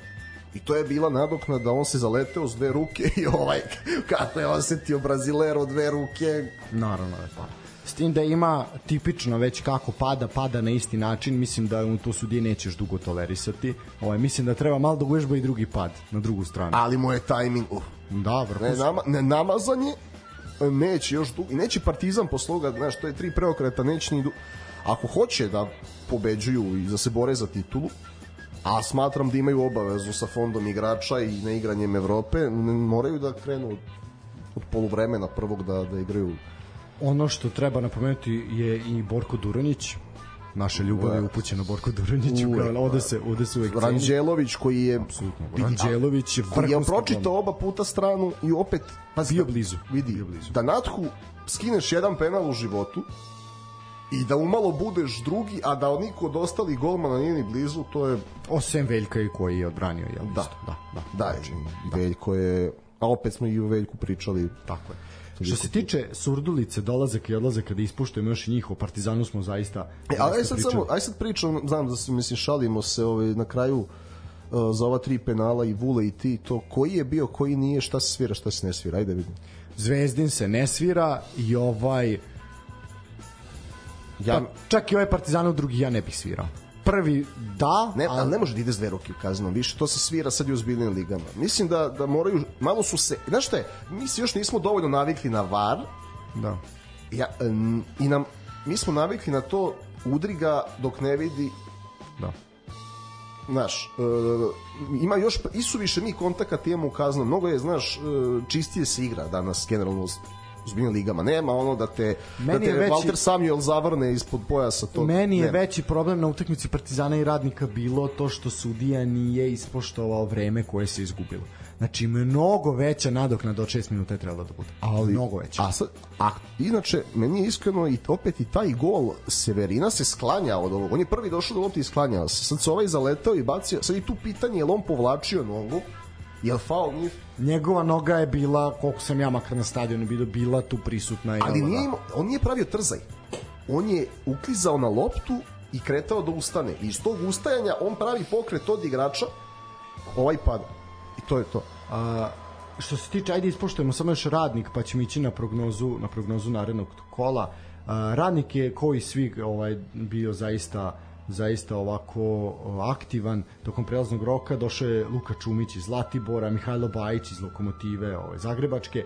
I to je bila nadokna da on se zaleteo s dve ruke i ovaj, kako je osetio Brazilero dve ruke. Naravno, pa. S tim da ima tipično već kako pada, pada na isti način, mislim da u to sudije nećeš dugo tolerisati. Ovaj, mislim da treba malo da uvežba i drugi pad na drugu stranu. Ali mu je tajming, uh, Da, vrhunski. Ne, nama, ne namazanje, neće još dugo, neće Partizan posle toga, znaš, to je tri preokreta, neće ni du... Ako hoće da pobeđuju i da se bore za titulu, a smatram da imaju obavezu sa fondom igrača i na igranjem Evrope, moraju da krenu od poluvremena prvog da, da igraju Ono što treba napomenuti je i Borko Duranić, naša ljubav je upućena Borko Duraniću, kao ode se, ode se uvek Ranđelović koji je apsolutno Ranđelović je koji je pročitao oba puta stranu i opet pa bio blizu vidi bio blizu. da Nathu skineš jedan penal u životu i da umalo budeš drugi, a da niko od ostalih golmana nije ni blizu, to je... Osim Veljka i koji je odbranio, jel? Da, da, da. Da, znači, Veljko je... A opet smo i o Veljku pričali. Tako je. Što se tiče Surdulice, dolazak i odlazak kada ispuštujemo još i njih, o Partizanu smo zaista E, ali aj sad pričali. samo, aj sad pričam, znam da se mislim šalimo se ovaj na kraju uh, za ova tri penala i Vule i ti to koji je bio, koji nije, šta se svira, šta se ne svira. Ajde vidim. Zvezdin se ne svira i ovaj Ja- Pa, čak i ovaj Partizanov drugi ja ne bih svirao. Prvi da, Ne, ali ne može da ide s dve ruke u kaznom, više to se svira sad i u ozbiljnim ligama. Mislim da, da moraju, malo su se, znaš šta je, mi se još nismo dovoljno navikli na VAR, da. ja, i nam, mi smo navikli na to udri ga dok ne vidi Da. znaš, e, ima još isuviše mi kontakata imamo u kaznom, mnogo je, znaš, e, čistije se igra danas generalno u zbiljnim ligama. Nema ono da te, Meni da te veći- Walter Samuel zavrne ispod pojasa. To, Meni je nema. veći problem na utakmici Partizana i Radnika bilo to što sudija nije ispoštovao vreme koje se izgubilo. Znači, mnogo veća nadoknada od 6 minuta je trebalo da bude. ali mnogo veća. A sad, a inače meni je iskreno i opet i taj gol Severina se sklanja od ovog. On je prvi došao do lopte i sklanjao se. Sad se ovaj zaletao i bacio. Sad i tu pitanje je li on povlačio nogu? Jel faul nije Njegova noga je bila, koliko sam ja makar na stadionu bila, bila tu prisutna. Ali nije da. imao, on nije pravio trzaj. On je uklizao na loptu i kretao da ustane. I iz tog ustajanja on pravi pokret od igrača, ovaj pada. I to je to. A, što se tiče, ajde ispoštujemo samo još radnik, pa ćemo ići na prognozu, na prognozu narednog kola. A, radnik je, koji svi, ovaj, bio zaista zaista ovako aktivan. Tokom prelaznog roka došao je Luka Čumić iz Zlatibora, Mihajlo Bajić iz Lokomotive ovaj, Zagrebačke, e,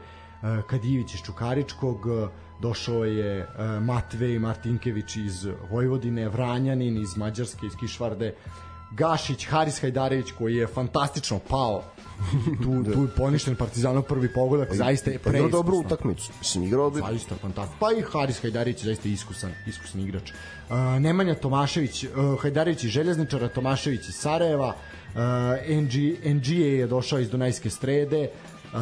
Kadijević iz Čukaričkog, e, došao je e, Matvej Martinkević iz Vojvodine, Vranjanin iz Mađarske, iz Kišvarde, Gašić, Haris Hajdarević koji je fantastično pao tu, tu je poništen Partizanov prvi pogodak, zaista je Pa igrao dobru preiskusno. utakmicu. Mislim, igrao bi... Zaista fantastično. Pa i Haris Hajdarić je zaista iskusan, iskusan igrač. Uh, Nemanja Tomašević, uh, Hajdarić iz Željezničara, Tomašević iz Sarajeva, uh, NG, NG je došao iz Dunajske strede, uh,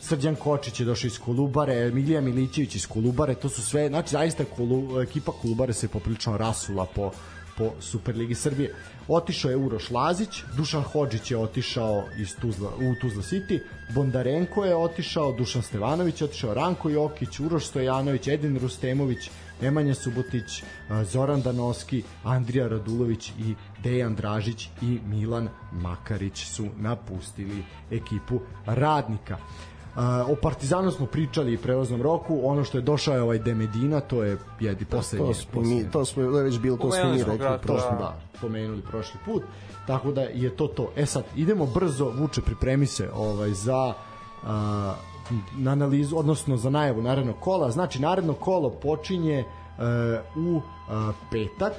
Srđan Kočić je došao iz Kolubare, Milija Milićević iz Kolubare, to su sve, znači zaista Kolu, ekipa Kolubare se poprilično rasula po, po Superligi Srbije. Otišao je Uroš Lazić, Dušan Hodžić je otišao iz Tuzla, u Tuzla City, Bondarenko je otišao, Dušan Stevanović je otišao, Ranko Jokić, Uroš Stojanović, Edin Rustemović, Nemanja Subotić, a, Zoran Danoski, Andrija Radulović i Dejan Dražić i Milan Makarić su napustili ekipu radnika. Uh, o Partizanu smo pričali i prelaznom roku, ono što je došao je ovaj Demedina, to je jedi poslednji. To smo, mi, to smo to je već bilo, to smo mi rekli. prošli da. da, pomenuli prošli put. Tako da je to to. E sad, idemo brzo, Vuče, pripremi se ovaj, za a, na analizu, odnosno za najavu narednog kola. Znači, naredno kolo počinje e, u a, petak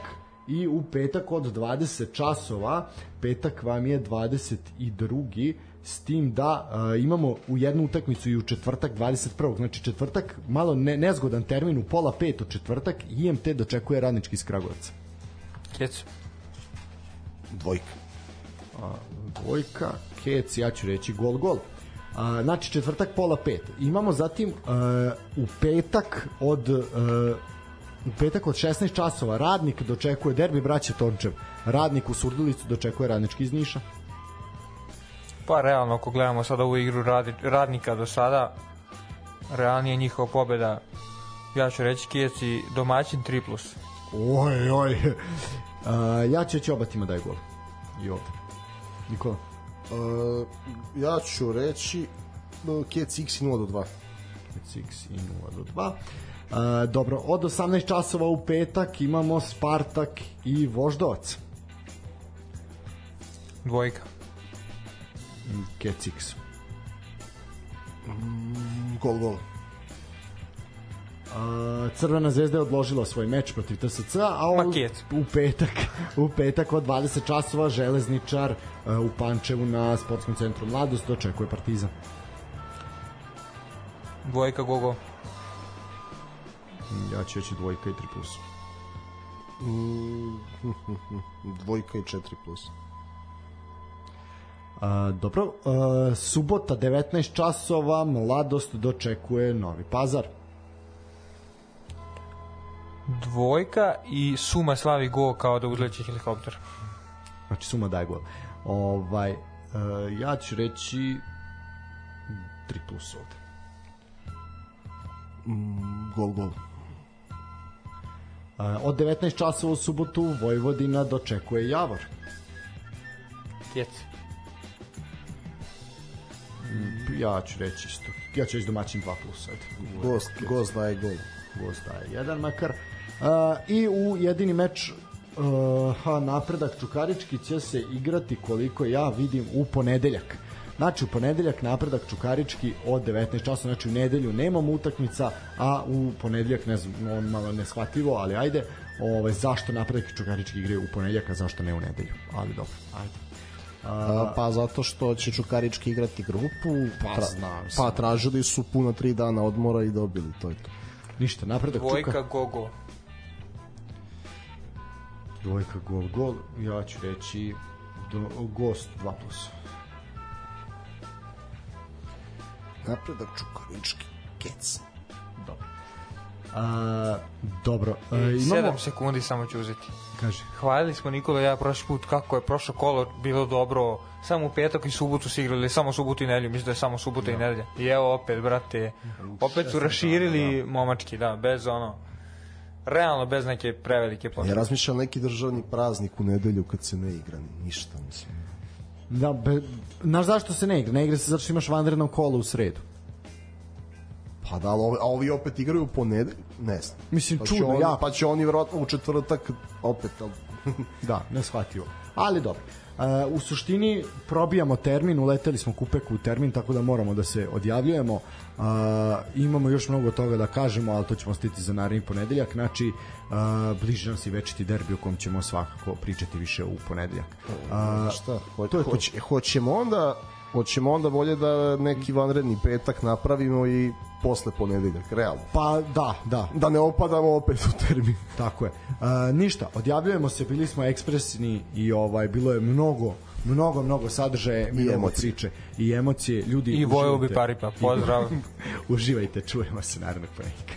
i u petak od 20 časova petak vam je 22 s tim da a, imamo u jednu utakmicu i u četvrtak 21. Znači četvrtak, malo ne, nezgodan termin u pola pet u četvrtak IMT dočekuje radnički iz Kragujevca. Kec. Dvojka. dvojka, kec, ja ću reći gol, gol. A, znači četvrtak pola pet. Imamo zatim a, u petak od a, u petak od 16 časova radnik dočekuje derbi braće Tončev. Radnik u Surdulicu dočekuje radnički iz Niša. Pa realno, ako gledamo sad ovu igru radi, radnika do sada, realnije njihova pobeda, ja ću reći Kijec i domaćin 3+. Plus. Oj, oj. A, ja ću reći oba tima daj gol. I ovde. Nikola. Uh, ja ću reći uh, Kec X i 0 do 2. Six i 0 do 2. Uh, dobro, od 18 časova u petak imamo Spartak i Voždovac. Dvojka. Kecix. Gol, gol. A, Crvena zvezda je odložila svoj meč protiv TSC, a u, u petak u petak od 20 časova železničar a, u Pančevu na sportskom centru Mladost dočekuje Partizan. Dvojka Gogo. Ja ću reći dvojka i 3 plus. Dvojka i 4 plus. A, dobro, a, subota 19 časova Mladost dočekuje Novi Pazar. Dvojka i Suma slavi go kao da uzleće helikopter. Znači suma daje gol. Ovaj, e, ja ću reći 3 plus ovde. Gol, gol. A, Od 19 časova u subotu Vojvodina dočekuje Javor. Kec. Ja ću reći isto. Ja ću reći domaćin 2 plus. Ajde. Gost, gost daje gol. Gost daje jedan makar. I u jedini meč uh, ha, napredak Čukarički će se igrati koliko ja vidim u ponedeljak. Znači u ponedeljak napredak Čukarički od 19 časova, znači u nedelju nemamo utakmica, a u ponedeljak ne znam, on malo neshvatljivo, ali ajde, ovaj zašto napredak Čukarički igraju u ponedeljak, a zašto ne u nedelju? Ali dobro, ajde. A, pa zato što će Čukarički igrati grupu, Pa, tra, znam pa tražili su puno tri dana odmora i dobili to je to. Ništa, napredak Dvojka, Čuka. gogo. Dvojka, gol, gol. Ja ću reći do, gost 2+. Plus. Napredak Čukarički, kec. Dobro. A, dobro. A, E, imamo... 7 sekundi samo ću uzeti. Kaže. Hvalili smo Nikola i ja prošli put kako je prošlo kolo bilo dobro. Samo u petak i subotu su igrali, samo subotu i nedelju, mislim da je samo subota i nedelja. I evo opet, brate, opet su raširili momački, da, bez ono, realno bez neke prevelike Ja potrebe. razmišljam neki državni praznik u nedelju kad se ne igra ništa, mislim. Da, be, znaš zašto se ne igra? Ne igra se zato što imaš vanredno kolo u sredu. Pa da, ali ovi, a ovi opet igraju u ponedelju? Ne znam. Mislim, pa čudno, oni, jako. Pa će oni vjerojatno u četvrtak opet, ali... Da, ne shvatio. Ali dobro. E, u suštini probijamo termin, uleteli smo kupeku u termin, tako da moramo da se odjavljujemo. E, imamo još mnogo toga da kažemo, ali to ćemo stiti za naredni ponedeljak. Znači, e, bliži nam se večiti derbi o kom ćemo svakako pričati više u ponedeljak. E, Šta? Ho, to je to. hoće, hoćemo onda hoćemo onda bolje da neki vanredni petak napravimo i posle ponedeljak, realno. pa da, da, Da ne opadamo opet u termin. Tako je. E, ništa, odjavljujemo se, bili smo ekspresni i ovaj bilo je mnogo mnogo, mnogo sadržaje, mnogo emocije. priče i emocije. Ljudi, I Vojo uživajte. bi paripa, pozdrav. Uživajte, čujemo se narednog ponedjeljka.